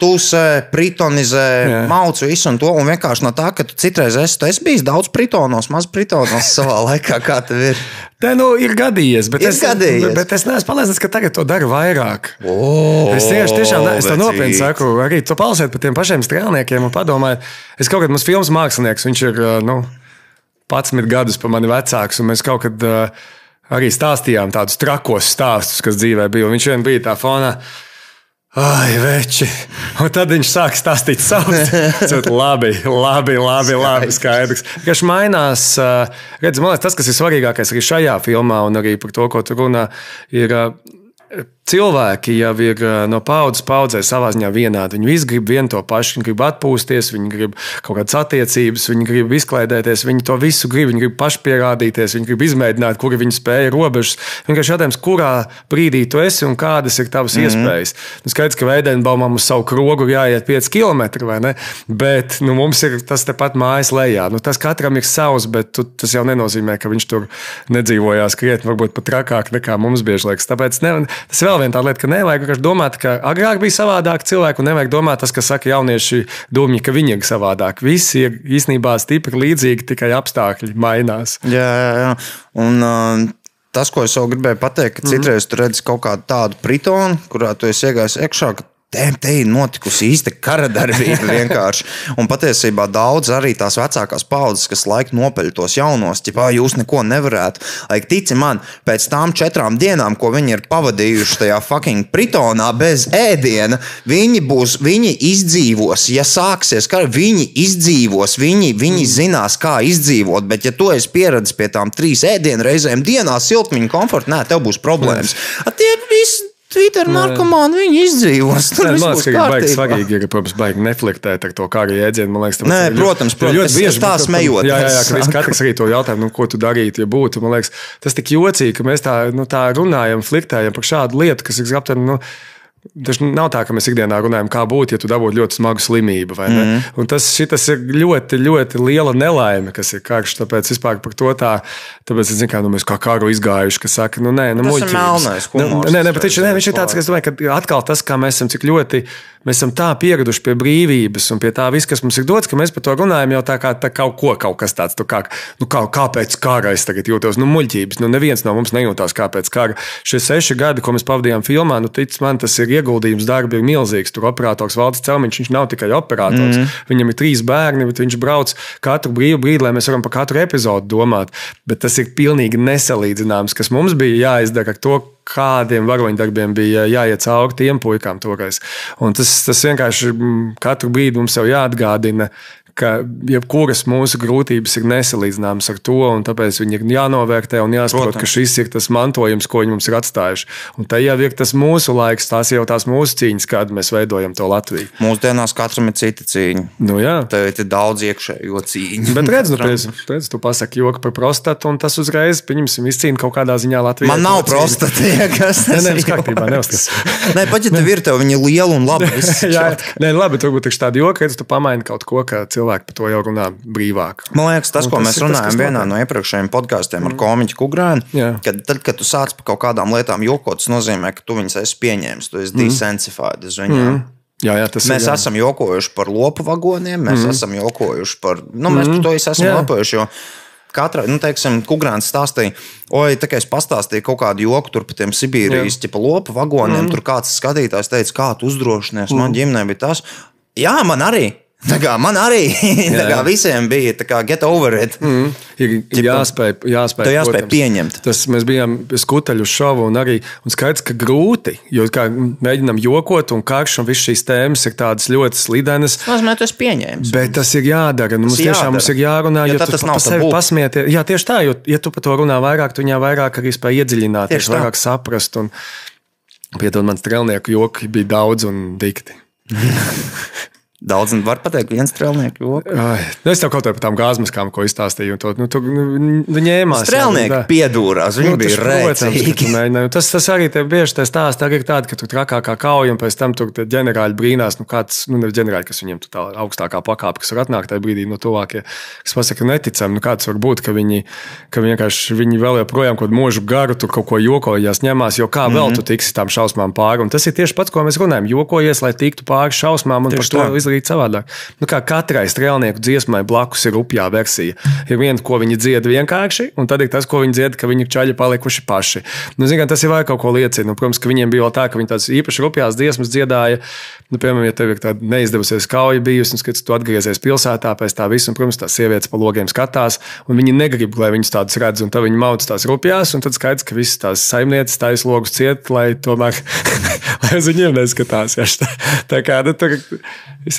tusē, pritonizē, Jā. mauc visu un to. Un vienkārši no tā, ka tu citreiz esi, tu esi bijis daudz pritonos, maz pritonos savā laikā, kā tev ir. Nē, nu, ir gadījies, bet, Ir es, gadījies. bet, es neesmu pārliecināts, ka tagad to dara vairāk. O, Es tieši tiešām ne, es to nopietni saku. Arī tu palsiet par tiem pašiem strēlniekiem un padomājiet, es kaut kad mums filmas mākslinieks, viņš ir nu, 11 gadus par mani vecāks, un mēs kaut kad ā, arī stāstījām tādus trakos stāstus, kas dzīvē bija. Un viņš vien bija tā fonā. Ai, veči. Un tad viņš sāk stāstīt savu dzīslu. Labi, labi, labi, labi skaidrs. Kas mainās, ā, redz, man liekas, tas, kas ir svarīgākais arī šajā filmā, un arī par to, ko tu runā, ir ā, cilvēki jau ir ā, no paudzes paudzē savā ziņā vienādi. Viņi visi grib vienu to pašu, viņi grib atpūsties, viņi grib kaut kādas attiecības, viņi grib izklaidēties, viņi to visu grib, viņi grib pašpierādīties, viņi grib izmēģināt, kur ir viņu spēja robežas. Vienkārši jautājums, kurā brīdī tu esi un kādas ir tavas mm -hmm. iespējas. Nu, skaidrs, ka Veidenbaumam uz savu krogu jāiet 5 km, vai ne? Bet nu, mums ir tas tepat mājas lejā. Nu, tas katram ir savs, bet tu, tas jau nenozīmē, ka viņš tur nedzīvojās krietni, varbūt pat trakāk nekā mums bieži liekas. Tāpēc ne, tas ir vēl viena lieta, ka nevajag vienkārši domāt, ka agrāk bija savādāk cilvēki, un nevajag domāt tas, kas saka jaunieši domņi, ka viņi ir savādāk. Visi ir īstenībā stipri līdzīgi, tikai apstākļi mainās. Jā, jā, jā. Un, uh, tas, ko es vēl gribēju pateikt, ka citreiz tu redzi kaut kādu tādu pritonu, kurā tu esi iegājis iekšā. ka Tēm te ir notikusi īsta kara darbība vienkārši. Un patiesībā daudz arī tās vecākās paudzes, kas laik nopeļ tos jaunos, ja jūs neko nevarētu. Lai tici man, pēc tām četrām dienām, ko viņi ir pavadījuši tajā fucking pritonā bez ēdiena, viņi būs, viņi izdzīvos. Ja sāksies kara, viņi izdzīvos, viņi, viņi zinās, kā izdzīvot. Bet, ja tu esi pieradis pie tām trīs ēdienu reizēm dienā, siltumiņa komforta, nē, tev būs problēmas. A, tie visi Twitter narkomāni, viņi izdzīvos. Tur Nē, man liekas, ka ir baigi svarīgi, ir, protams, baigi neflektēt ar to kāru jēdzienu. Man liekas, Nē, arī protams, protams, ļoti bieži tā mēs- smejot, Jā, jā, jā ka saku. katrs arī to jautājumu, nu, ko tu darītu, ja būtu. Man liekas, tas tik jocīgi, ka mēs tā, nu, tā runājam, fliktējam par šādu lietu, kas ir aptuveni. Nu, Tas nav tā, ka mēs ikdienā runājam, kā būtu, ja tu dabūtu ļoti smagu slimību. Mm. -hmm. Un tas šitas ir ļoti, ļoti liela nelaime, kas ir karš. Tāpēc vispār par to tā, tāpēc es zinu, kā nu, mēs kā karu izgājuši, ka saka, nu nē, nu Tas ir melnais Nu, Nē, nē, bet viņš, nē, viņš ir tāds, ka es domāju, ka atkal tas, kā mēs esam, cik ļoti mēs esam tā pieraduši pie brīvības un pie tā viss, kas mums ir dots, ka mēs par to runājam jau tā kā tā kaut ko, kaut kas tāds, tu kā, nu kā, kāpēc kara es tagad jūtos, nu muļķības, nu neviens no mums nejūtās kāpēc kara. Šie seši gadi, ko mēs pavadījām filmā, nu tic man, tas ir ieguldījums, darbi ir milzīgs. Tur operators Valdis Celmiņš, viņš nav tikai operators, mm. viņam ir trīs bērni, bet viņš brauc katru brīvu brīdi, lai mēs varam par katru epizodu domāt. Bet tas ir pilnīgi nesalīdzināms, kas mums bija jāizdara ar to, kādiem varoņdarbiem bija jāiet cauri tiem puikām toreiz. Un tas, tas vienkārši mm, katru brīdi mums jau jāatgādina. Ka jebkuras mūsu grūtības ir nesalīdzināmas ar to, un tāpēc viņi ir jānovērtē un jāsaprot, ka šis ir tas mantojums, ko viņi mums ir atstājuši. Un tā jau ir tas mūsu laiks, tās jau tās mūsu cīņas, kāda mēs veidojam to Latviju. Mūsdienās katram ir cita cīņa. Nu. Tev ir daudz iekšējo cīņu. Bet redz, nu, redz, redz, tu pasaki joku par prostatu, un tas uzreiz, pieņemsim, izcīna kaut kādā ziņā Latvijā. Man nav prostata, ja kas Nē, tas nē, ir. viss kārtībā, neuzskats. Nē, pat ja tev ir, tev viņa ir liela un laba. viss Jā, nē, labi, turbūt ir tāda joka, ka tu pamaini kaut ko, ka cilvēki par to jau runā brīvāk. Man liekas, tas, Un ko tas mēs tas, runājam kas vienā no iepriekšējiem podkāstiem ar komiķu Kugrānu, Jā. kad, tad, kad tu sāc par kaut kādām lietām jokot, tas nozīmē, ka tu viņus esi pieņēmis, tu esi desensified uz viņiem. Jā, jā, tas Mēs ir. jā. esam jokojuši par lopu vagoniem, mēs mm. esam jokojuši par. Nu, mēs mm. par to esam Jā. jokojuši. Jo Katra, nu, teiksim, Kugrāns stāstīja, oi, tā kā es pastāstīju kaut kādu joku par tiem Sibīrijas tipa lopu vagoniem, mm. tur kāds skatītājs teica, kā tu uzdrošinies, mm. man ģimenē bija tas. Jā, man arī. Tā kā man arī tā kā visiem bija tā kā get over it. Mm. Ir, jāspēj, jāspēj, jāspēj protams. pieņemt. Tas mēs bijām skuteļu šovu un arī un skaidrs, ka grūti, jo kā mēģinām jokot un karš un viss šīs tēmas ir tādas ļoti slidenas. Tas nozīmē, esi pieņēmis. Bet tas ir jādara. Nu, mums Tas tiešām jādara. mums ir jārunā, Jo jo, tas nav sevi pasmieties. Jā, tieši tā, jo, ja tu par to runā vairāk, tu viņā vairāk arī spēj iedziļināties, vairāk saprast. Un, piedod, man strēlnieku joki bija daudz un dikti. Daudz var pateikt, viens. Ai, nu es tev kaut kā par tām gāzmaskām, ko izstāstīju. To, nu, tu, nu, nu, ņēmās, jā, Strēlnieki nu, tā. piedūrās, viņi Nu, bija rēcīgi. Nu, Tas, tas arī tev bieži tas stāsts arī ir tāds, ka tu trakākā kauja un pēc tam tur ģenerāļi brīnās, nu kāds, nu nevis ģenerāļi, kas viņiem tā augstākā pakāpe, kas var atnākt tajā brīdī no tuvākie, kas pasaka neticam, nu kāds var būt, ka viņi, ka vienkārši viņi vēl joprojām kaut mūžu garu tur kaut ko jokojās, ņemās, jo kā vēl Mhm. tu tiksi tām šausmām pāri. Un tas ir tieši pats, ko mēs runājam. Jokojies, lai tiktu pāri šausmām un Tieši par to tā. Izdarīt savādāk. Nu, kā katrai strēlnieku dziesmai blakus ir upjā versija. Ir viena, ko viņi dzied vienkārši, un tad ir tas, ko viņi dzied, ka viņi čaļi palikuši paši. Nu, zin, tas vēl kaut ko liecina. Nu, protams, ka viņiem bija tā, ka viņi tādas īpaši rupjās dziesmas dziedāja. Nu, piemēram, ja tev ir tāda neizdevusies kauja bijusi, un skats, tu atgriezies pilsētā pēc tā visa, un, protams, tās sievietes pa logiem skatās, un viņi negrib, lai viņas tādas redz, un tad viņi mauc tās rupjās, un tad skaidrs, ka visas tās saimnieces taisa logus ciet, lai tomēr, lai uz viņiem neskatās. Ja, tā, tā kā, nu, tur,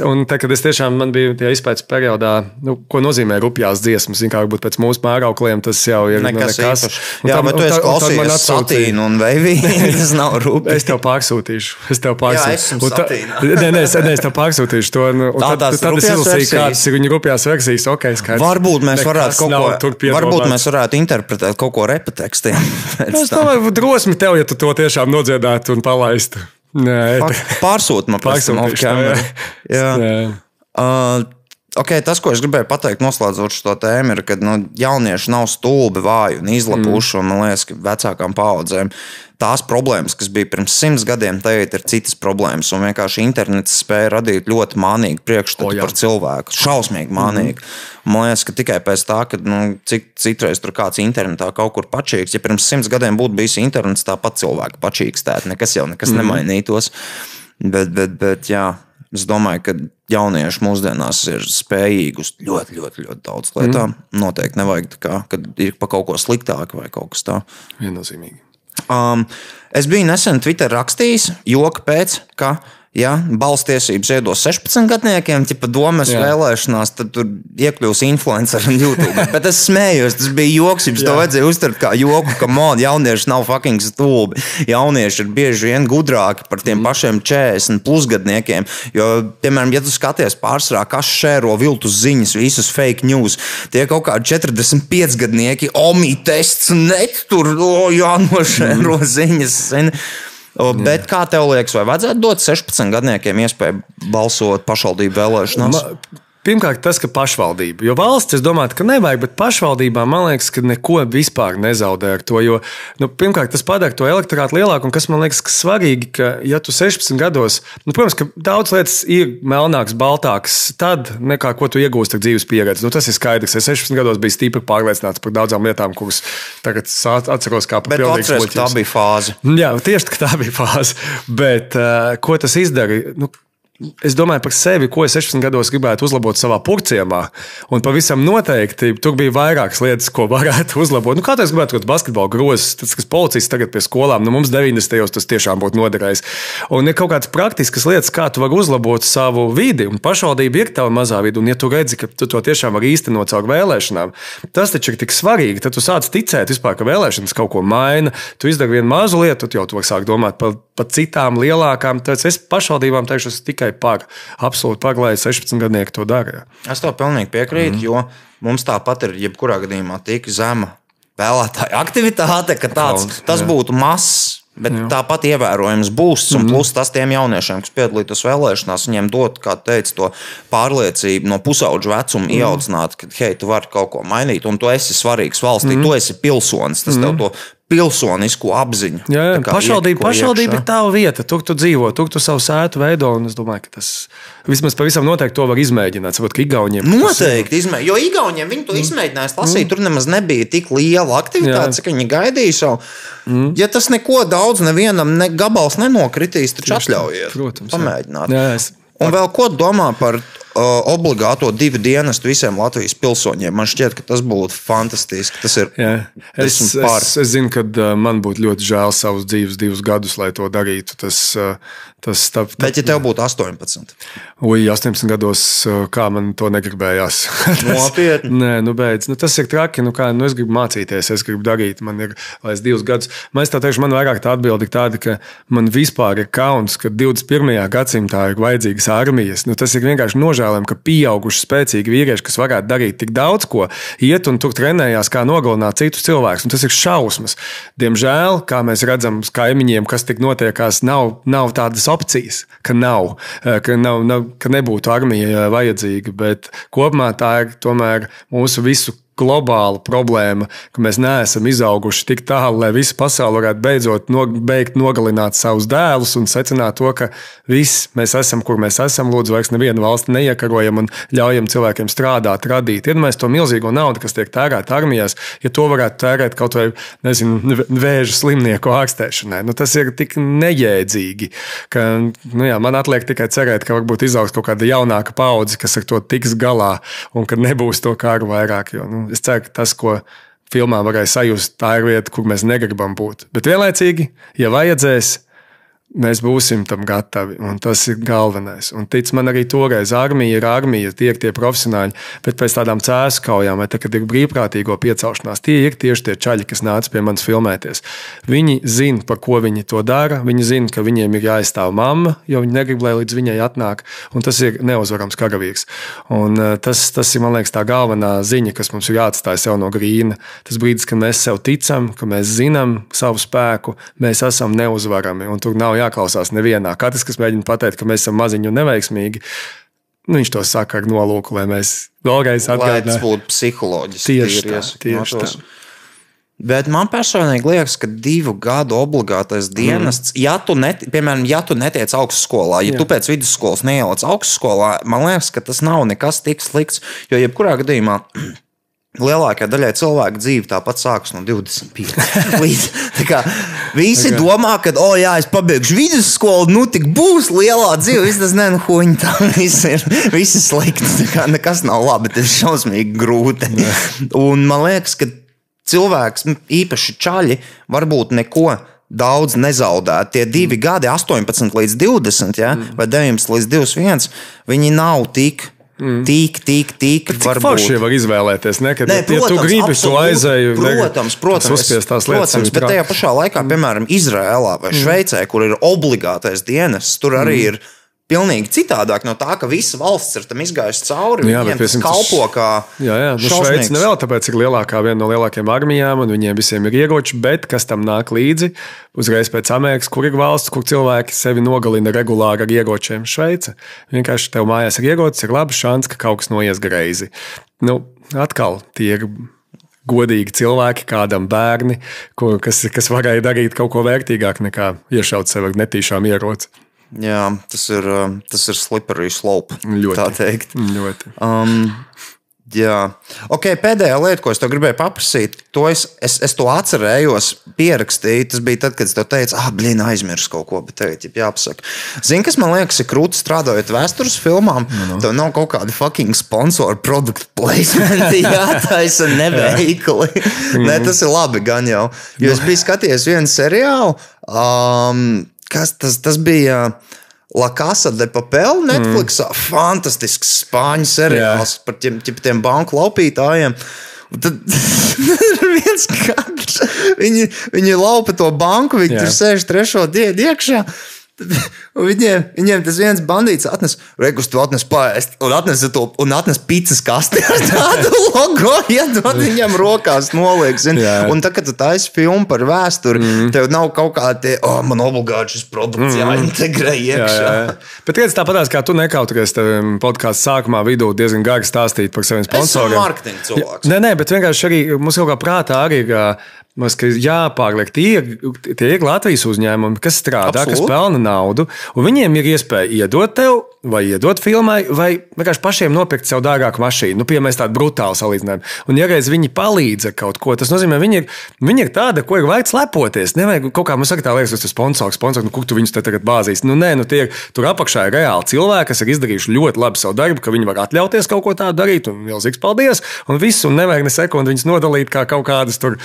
un tā, kad es tiešām man bija tie izpētes periodā, nu, ko nozīmē rupjās dziesmas, kā varbūt pēc mūsu pāraukliem tas jau ir nu, Nekas nekas. īpašs. Un Jā, tad- bet tu esi klausījies satīnu un veivī. Tas nav rūpīgi. Es tev pārsūtīšu. Es tev pārsūtīšu. ta- satīnā. Nē, nē, es, nē, es tev pārsūtīšu to. un- un Tā Tad, tad es izlasīju, kādas ir viņa rupjās versijas. Okay, skaidrs. Varbūt mēs Nekas varētu kaut ko, piedomāts. varbūt mēs varētu interpretēt kaut ko repetekstiem. Es domāju, drosmi tev, ja tu to tiešām nodziedātu un palaistu. Nē, Pārsūtīt man pēc tam off Pārsūtīšu Okay, tas, ko es gribēju pateikt, noslēdzot šo tēmu, ir, ka nu, jaunieši nav stulbi, vāji un izlapuši. Mm. Un, man liekas, ka vecākām paudzēm tās problēmas, kas bija pirms simts gadiem, tagad ir citas problēmas. Un vienkārši internets spēja radīt ļoti mānīgu priekšstatu oh, jā. par cilvēku. Šausmīgi mānīgi. Mm. Man liekas, ka tikai pēc tā, ka nu, cik citreiz tur kāds internetā kaut kur pačīgs, ja pirms simts gadiem būtu bijis internets, tāpat cilvēki pačīkstētu, nekas jau nekas mm. nemainītos. Bet, bet, bet, jā. Es domāju, ka jaunieši mūsdienās ir spējīgi uz ļoti, ļoti, ļoti daudz lietām. Mm. Noteikti nevajag tā kā, kad ir pa kaut ko sliktāku vai kaut kas tāds. Viennozīmīgi. Um, es biju nesen Twitter rakstījis, joka pēc, ka, ja balstiesības iedos 16 gadniekiem, ja domas Jā. vēlēšanās, tad tur iekļūs influenceri un YouTube. Bet es smējos, tas bija joks, jums to Jā. vajadzēja uztvert kā joku, ka man jaunieši nav fucking stulbi. Jaunieši ir bieži vien gudrāki par Mm. tiem pašiem 40 plusgadniekiem. Jo, piemēram, ja tu skaties pārsvarā, kas šēro viltus ziņas, visus fake news, tie kaut kādi 45 gadnieki, omī tests, net tur, o, jānošēro Mm. ziņas. zini. Bet kā tev liekas, vai vajadzētu dot 16 gadniekiem iespēju balsot pašvaldību vēlēšanās? Ma, Pirmkārt, tas, ka pašvaldība, jo valsts, es domāju, ka nevajag, bet pašvaldībām man liekas, ka neko vispār nezaudē ar to. Jo, nu, pirmkārt, tas padara to elektorātu lielāku, un kas man liekas ka svarīgi, ka, ja tu 16 gados, nu, protams, ka daudz lietas ir melnākas, baltākas, tad nekā ko tu iegūsti ar dzīves pieredzi. Nu, tas ir skaidrs. Es 16 gados biju stipri pārliecināts par daudzām lietām, kuras tagad atceros kā par atceries, ka tā bija fāze. Jā, tieši tā bija fāze. Bet uh, ko tas izdarīja? Nu, Es domāju par sevi, ko es 16 gados gribētu uzlabot savā purciemā. Un pavisam noteikti tur bija vairākas lietas, ko varētu uzlabot. Nu, kā tas gribētu būt basketbola grozs, tas, kas policists tagad pie skolām, nu, mums 90. tas tiešām būtu noderējis. Un ir kaut kādas praktiskas lietas, kā tu vari uzlabot savu vidi. Un pašvaldība ir tava mazā vidi, un ja tu redzi, ka tu to tiešām vari īstenot caur vēlēšanām, tas taču ir tik svarīgi. Tad tu sāc ticēt vispār, ka vēlēšanas kaut ko maina. Tu izdari vienu mazu lietu, tad jau tu vari sākt domāt par, par citām lielākām. Tāpēc es pašvaldībām teikšu, es tikai par, absolūti lai 16 gadnieki to dara. Es tev pilnīgi piekrītu, mm. jo mums tāpat ir jebkurā gadījumā tik zema vēlētāja aktivitāte, ka tāds, Kauns, tas jā. būtu mazs. Bet jā. tāpat ievērojams būs, un plus tas tiem jauniešiem, kas piedalītos vēlēšanās, viņiem dot, kā teica, to pārliecību no pusauģa vecuma mm. ieaudzināt, ka, hei, tu vari kaut ko mainīt, un tu esi svarīgs valstī, mm. tu esi pilsonis, tas mm. tev to pilsonisko apziņu. Jā, jā. tā pašvaldība, pašvaldība ir tava vieta, tur tu dzīvo, tur tu savu sētu veido. Es domāju, ka tas vismaz pavisam noteikti to var izmēģināt. Saprot, ka Igauniem tas ir- Noteikti, izmē... jo Igauniem viņi to izmēģināja lasīt. Tur nemaz nebija tik liela aktivitāte, Jā. cik viņi gaidīja savu. Ja tas neko daudz, nevienam ne gabals nenokritīs, taču atļaujiet. Protams, jā. pamēģināt. Jā, es- Un vēl ko domā par obligāto divu dienestu visiem Latvijas pilsoņiem. Man šķiet, ka tas būtu fantastiski. Tas ir. Es, es, es zinu, ka uh, man būtu ļoti žēl savus dzīves divus gadus, lai to darītu. Tas, uh, tas tā, tā, Bet, ja tev būtu 18, Ui, 18 gados, kā man to negribējās. Nopietni? Nē, nu beidz. Nu, tas ir traki. Nu, kā, nu, es gribu mācīties, es gribu darīt. Man ir vairs divus gadus. Man, es tā teikšu, man vairāk tā atbilde ir tāda, ka man vispār ir kauns, ka 21. gadsimtā ir vajadzīgas armijas. Nu, tas ir vienkārši nožēlojami, ka pieauguši spēcīgi vīrieši, kas varētu darīt tik daudz ko, iet un tur trenējās, kā nogalināt citus cilvēkus. Tas ir šausmas. Diemžēl, kā mēs redzam, kaimiņiem, kas tik notiekās, nav, nav tādas opcijas, ka nav, eh, ka, nav, nav, ka nebūtu armija eh, vajadzīga. Bet kopumā tā ir tomēr mūsu visu globāla problēma, ka mēs neesam izauguši tik tālu, lai visa pasaule varētu beidzot no, beigt nogalināt savus dēlus un secināt to, ka viss mēs esam, kur mēs esam. Lūdzu, vairs nevienu valsti neiekarojam un ļaujam cilvēkiem strādāt, radīt. Iedomājieties to milzīgo naudu, kas tiek tērēta armijās, ja to varētu tērēt kaut vai nezinu, vēža slimnieku ārstēšanai. Nu, tas ir tik nejēdzīgi, ka nu, jā, man atliek tikai cerēt, ka varbūt izaugs kaut kāda jaunāka paudze, kas ar to tiks galā un ka nebūs to kāru vairāk. Jo, nu, es ceru, ka tas, ko filmā varēja sajust, tā ir vieta, kur mēs negribam būt. Bet vienlaicīgi, ja vajadzēs, mēs būsim tam gatavi. Un tas ir galvenais. Un tic man, arī toreiz armija ir armija, tie ir tie profesionāļi. Bet pēc tādām cēsu kaujām, vai tā, kad ir brīvprātīgo piecelšanās, tie ir tieši tie čaļi, kas nāca pie manis filmēties. Viņi zina, par ko viņi to dara. Viņi zina, ka viņiem ir jāaizstāv mamma, jo viņi negrib, lai līdz viņai atnāk. Un tas ir neuzvarams karavīrs. Un, eh, tas, tas ir, man liekas, tā galvenā ziņa, kas mums ir jāatstāj sev no grīna. Tas brīdis, kad mēs sev ticam, ka mēs zinām savu spēku, mēs esam neuzvarami. Un tur nav jāklausās nevienā. Katrs, kas mēģina pateikt, ka mēs esam maziņi un neveiksmīgi, nu, viņš to saka ar nolūku, lai mēs vēlreiz lai tas atgādinātu. būtu psiholoģiski. Tieši tā, tieši tā. Bet man personīgi liekas, ka divu gadu obligātais dienests, mm. ja tu, net, piemēram, ja tu netiec augstskolā, ja. Jā. tu pēc vidusskolas neieliec augstskolā, man liekas, ka tas nav nekas tik slikts. Jo jebkurā gadījumā lielākajai daļai cilvēku dzīve tāpat sākas no 25. līdz kā, visi okay. domā, ka, oh, jā, es pabeigšu vidusskolu, nu tik būs lielā dzīve. Viss tas nē, nu, huņi, tā viss ir, viss ir slikti. Kā nekas nav labi, tas ir šausmīgi grūti. Un man liekas, ka cilvēks, īpaši čaļi, varbūt neko. Daudz nezaudēt. Tie divi mm. gadi, 18 līdz 20, ja, mm. vai 19 līdz 21, viņi nav tik, mm. tik, tik, tik Cik forši var izvēlēties, ne? Kad, Nē, ja, ja tu gribi to aizēju, protams, protams, uzspiest tās lietas. protams ir bet tajā pašā laikā, piemēram, Izrēlā vai Šveicē, kur ir obligātais dienas, tur arī Mm. ir pilnīgi citādāk no tā, ka visa valsts ir tam izgājusi cauri. Jā, bet, tas kalpo kā Jā, jā. Nu. Šveice nevēl, tāpēc ir lielākā viena no lielākajām armijām, un viņiem visiem ir ieroči, bet kas tam nāk līdzi? Uzreiz pēc Amerikas, kur ir valsts, kur cilvēki sevi nogalina regulāri ar ieročiem. Šveice. Vienkārši tev mājās ir ierocis, ir labs šans, ka kaut kas noies greizi. Nu, atkal tie ir. Godīgi cilvēki, kādam bērni, ko, kas, kas varēja darīt kaut ko vērtīgāku nekā iešaut sev ar netīšām ieroci. Jā, tas ir, uh, tas ir slippery slope. Ļoti. Tā teikt. Ļoti. Um, jā, ok, pēdējā lieta, ko es tev gribēju paprasīt, to es, es, es to atcerējos, pierakstīju. Tas bija tad, kad es tev teicu, ah, blīn, aizmirsu kaut ko, bet tagad jau jāpasaka. Zini, kas man liekas, ir krūti strādājot vēstures filmām, no, no. tev nav kaut kādi fucking sponsoru produktu placementi jātaisa neveikli. Nē, tas ir labi gan jau. Jo es biju skatījies vienu seriālu. Um, kas tas, tas bija? La Casa de Papel, Netflix. Mm. Fantastisks spāņu seriāls yeah. par tiem, tiem, banku laupītājiem. Un Tad viens kadrs. Viņi, viņi laupa to banku, viņi yeah. tur sēž trešo dienu iekšā. Viņiem, viņiem tas viens bandīts atnes, rekus, tu atnes pāriest, un atnes to, un atnes pizzas kasti ar tādu logo, iedod viņam rokās noliek. Un tā, kad tu taisi filmu par vēsturi, mm. tev nav kaut kādi, oh, man obligāti šis produkts jāintegrē Jā, iekšā. jā, jā. Bet redz, tāpat kā tu nekauties podkāstu sākumā, vidū diezgan gari stāstīt par saviem Es sponsoriem. mārketinga cilvēks. Nē, nē, bet vienkārši arī mums jau kā prātā arī ir. Mums ka jāpārliek tie, tie ir Latvijas uzņēmumi, kas strādā, Absolut. kas pelna naudu, un viņiem ir iespēja iedot tev vai iedot filmai, vai vienkārši pašiem nopirkt sev dārgāku mašīnu. Nu, piemēram, tādu brutālu salīdzinājumu. Un, ja reiz viņi palīdz kaut ko, tas nozīmē, viņi ir, viņi ir tādi, ko ir vajadzīgs lepoties. Nevajag kaut kā mums saka, tā liekas, tas ir sponsors, sponsors, nu, kur tu viņus te tagad bāzīs. Nu, nē, nu, tie, tur apakšā ir reāli cilvēki, kas ir izdarījuši ļoti labi savu darbu, ka viņi var atļauties kaut ko tādu darīt. Un milzīgs paldies! Un viss, un nevajag ne sekundi viņus nodalīt kā kaut kādas tur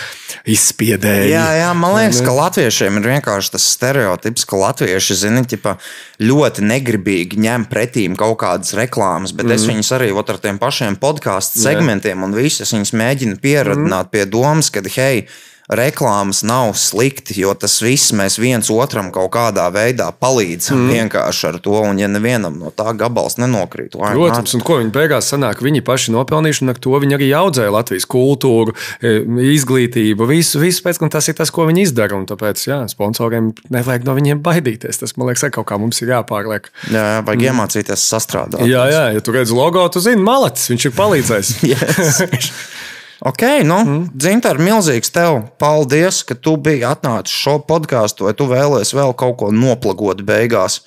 izspiedēji. Jā, jā, man liekas, ka latviešiem ir vienkārši tas stereotips, ka latvieši, zini, ķipa, ļoti negribīgi ņem pretīm kaut kādas reklāmas, bet mm. es viņus arī ot, ar tiem pašiem podkāstu segmentiem un visas viņas mēģinu pieradināt mm. pie domas, ka, hei, reklāmas nav slikti, jo tas viss mēs viens otram kaut kādā veidā palīdzam mm. vienkārši ar to. Un, ja nevienam no tā gabals nenokrīt, tad, protams, un ko viņi beigās sanāk, viņi paši nopelnījuši, un ar to viņi arī audzēja Latvijas kultūru, e, izglītību, visu, visu pēc tam tas ir tas, ko viņi izdara. Un tāpēc, jā, sponsoriem nevajag no viņiem baidīties. Tas, man liekas, kaut kā mums ir jāpārliek. Jā, jā vajag mm. iemācīties sastrādāt. Jā, jā, ja tu redz logo, tu zini, malacis, viņš ir palīdzējis. Ok, nu, mm. Zintar, milzīgs tev paldies, ka tu biji atnācis šo podkāstu, vai tu vēlēsies vēl kaut ko noplagot beigās.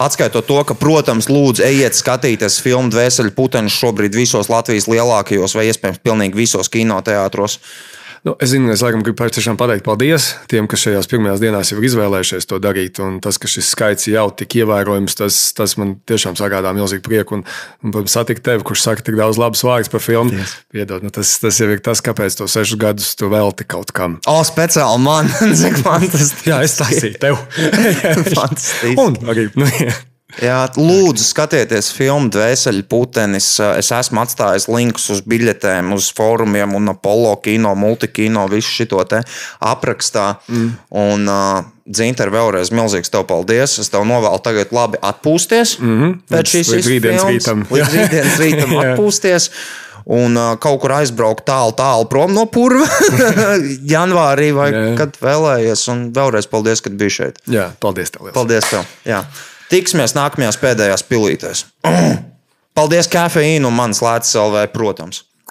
Atskaitot to, ka, protams, lūdzu, ejiet skatīties filmu Dvēseli puteņus šobrīd visos Latvijas lielākajos vai iespējams pilnīgi visos kinoteātros. Nu, es zinu, es laikam gribu tiešām pateikt paldies tiem, kas šajās pirmajās dienās jau ir izvēlējušies to darīt. Un tas, ka šis skaits jau tik ievērojams, tas, tas man tiešām sagādā milzīgu prieku. Un, un protams, satikt tevi, kurš saka tik daudz labas vārdas par filmu. Yes. Piedod, nu, tas, tas jau ir tas, kāpēc to sešus gadus tu velti kaut kam. O, speciāli man, cik fantastiski. Jā, es taisīju tev. fantastiski. un arī, nu, jā. Jā, lūdzu, skatieties filmu Dvēseli putenis. Es esmu atstājis linkus uz biļetēm, uz fórumiem un Apollo kino, multikino, visu šo te aprakstā. Mm. Un, uh, Zinter, vēlreiz milzīgs tev paldies. Es tev novēlu tagad labi atpūsties mm -hmm. pēc šīs rītdienas rītam. Līdz rītdienas rītam atpūsties. Un uh, kaut kur aizbraukt tālu, tālu prom no purva, janvārī vai Jā. kad vēlējies. Un vēlreiz paldies, ka biji šeit. Jā, paldies tev. Liels. Paldies tev. Jā. Tiksimies nākamajās pēdējās pilītēs. Paldies, kafeīnu un manas lētas LV, protams.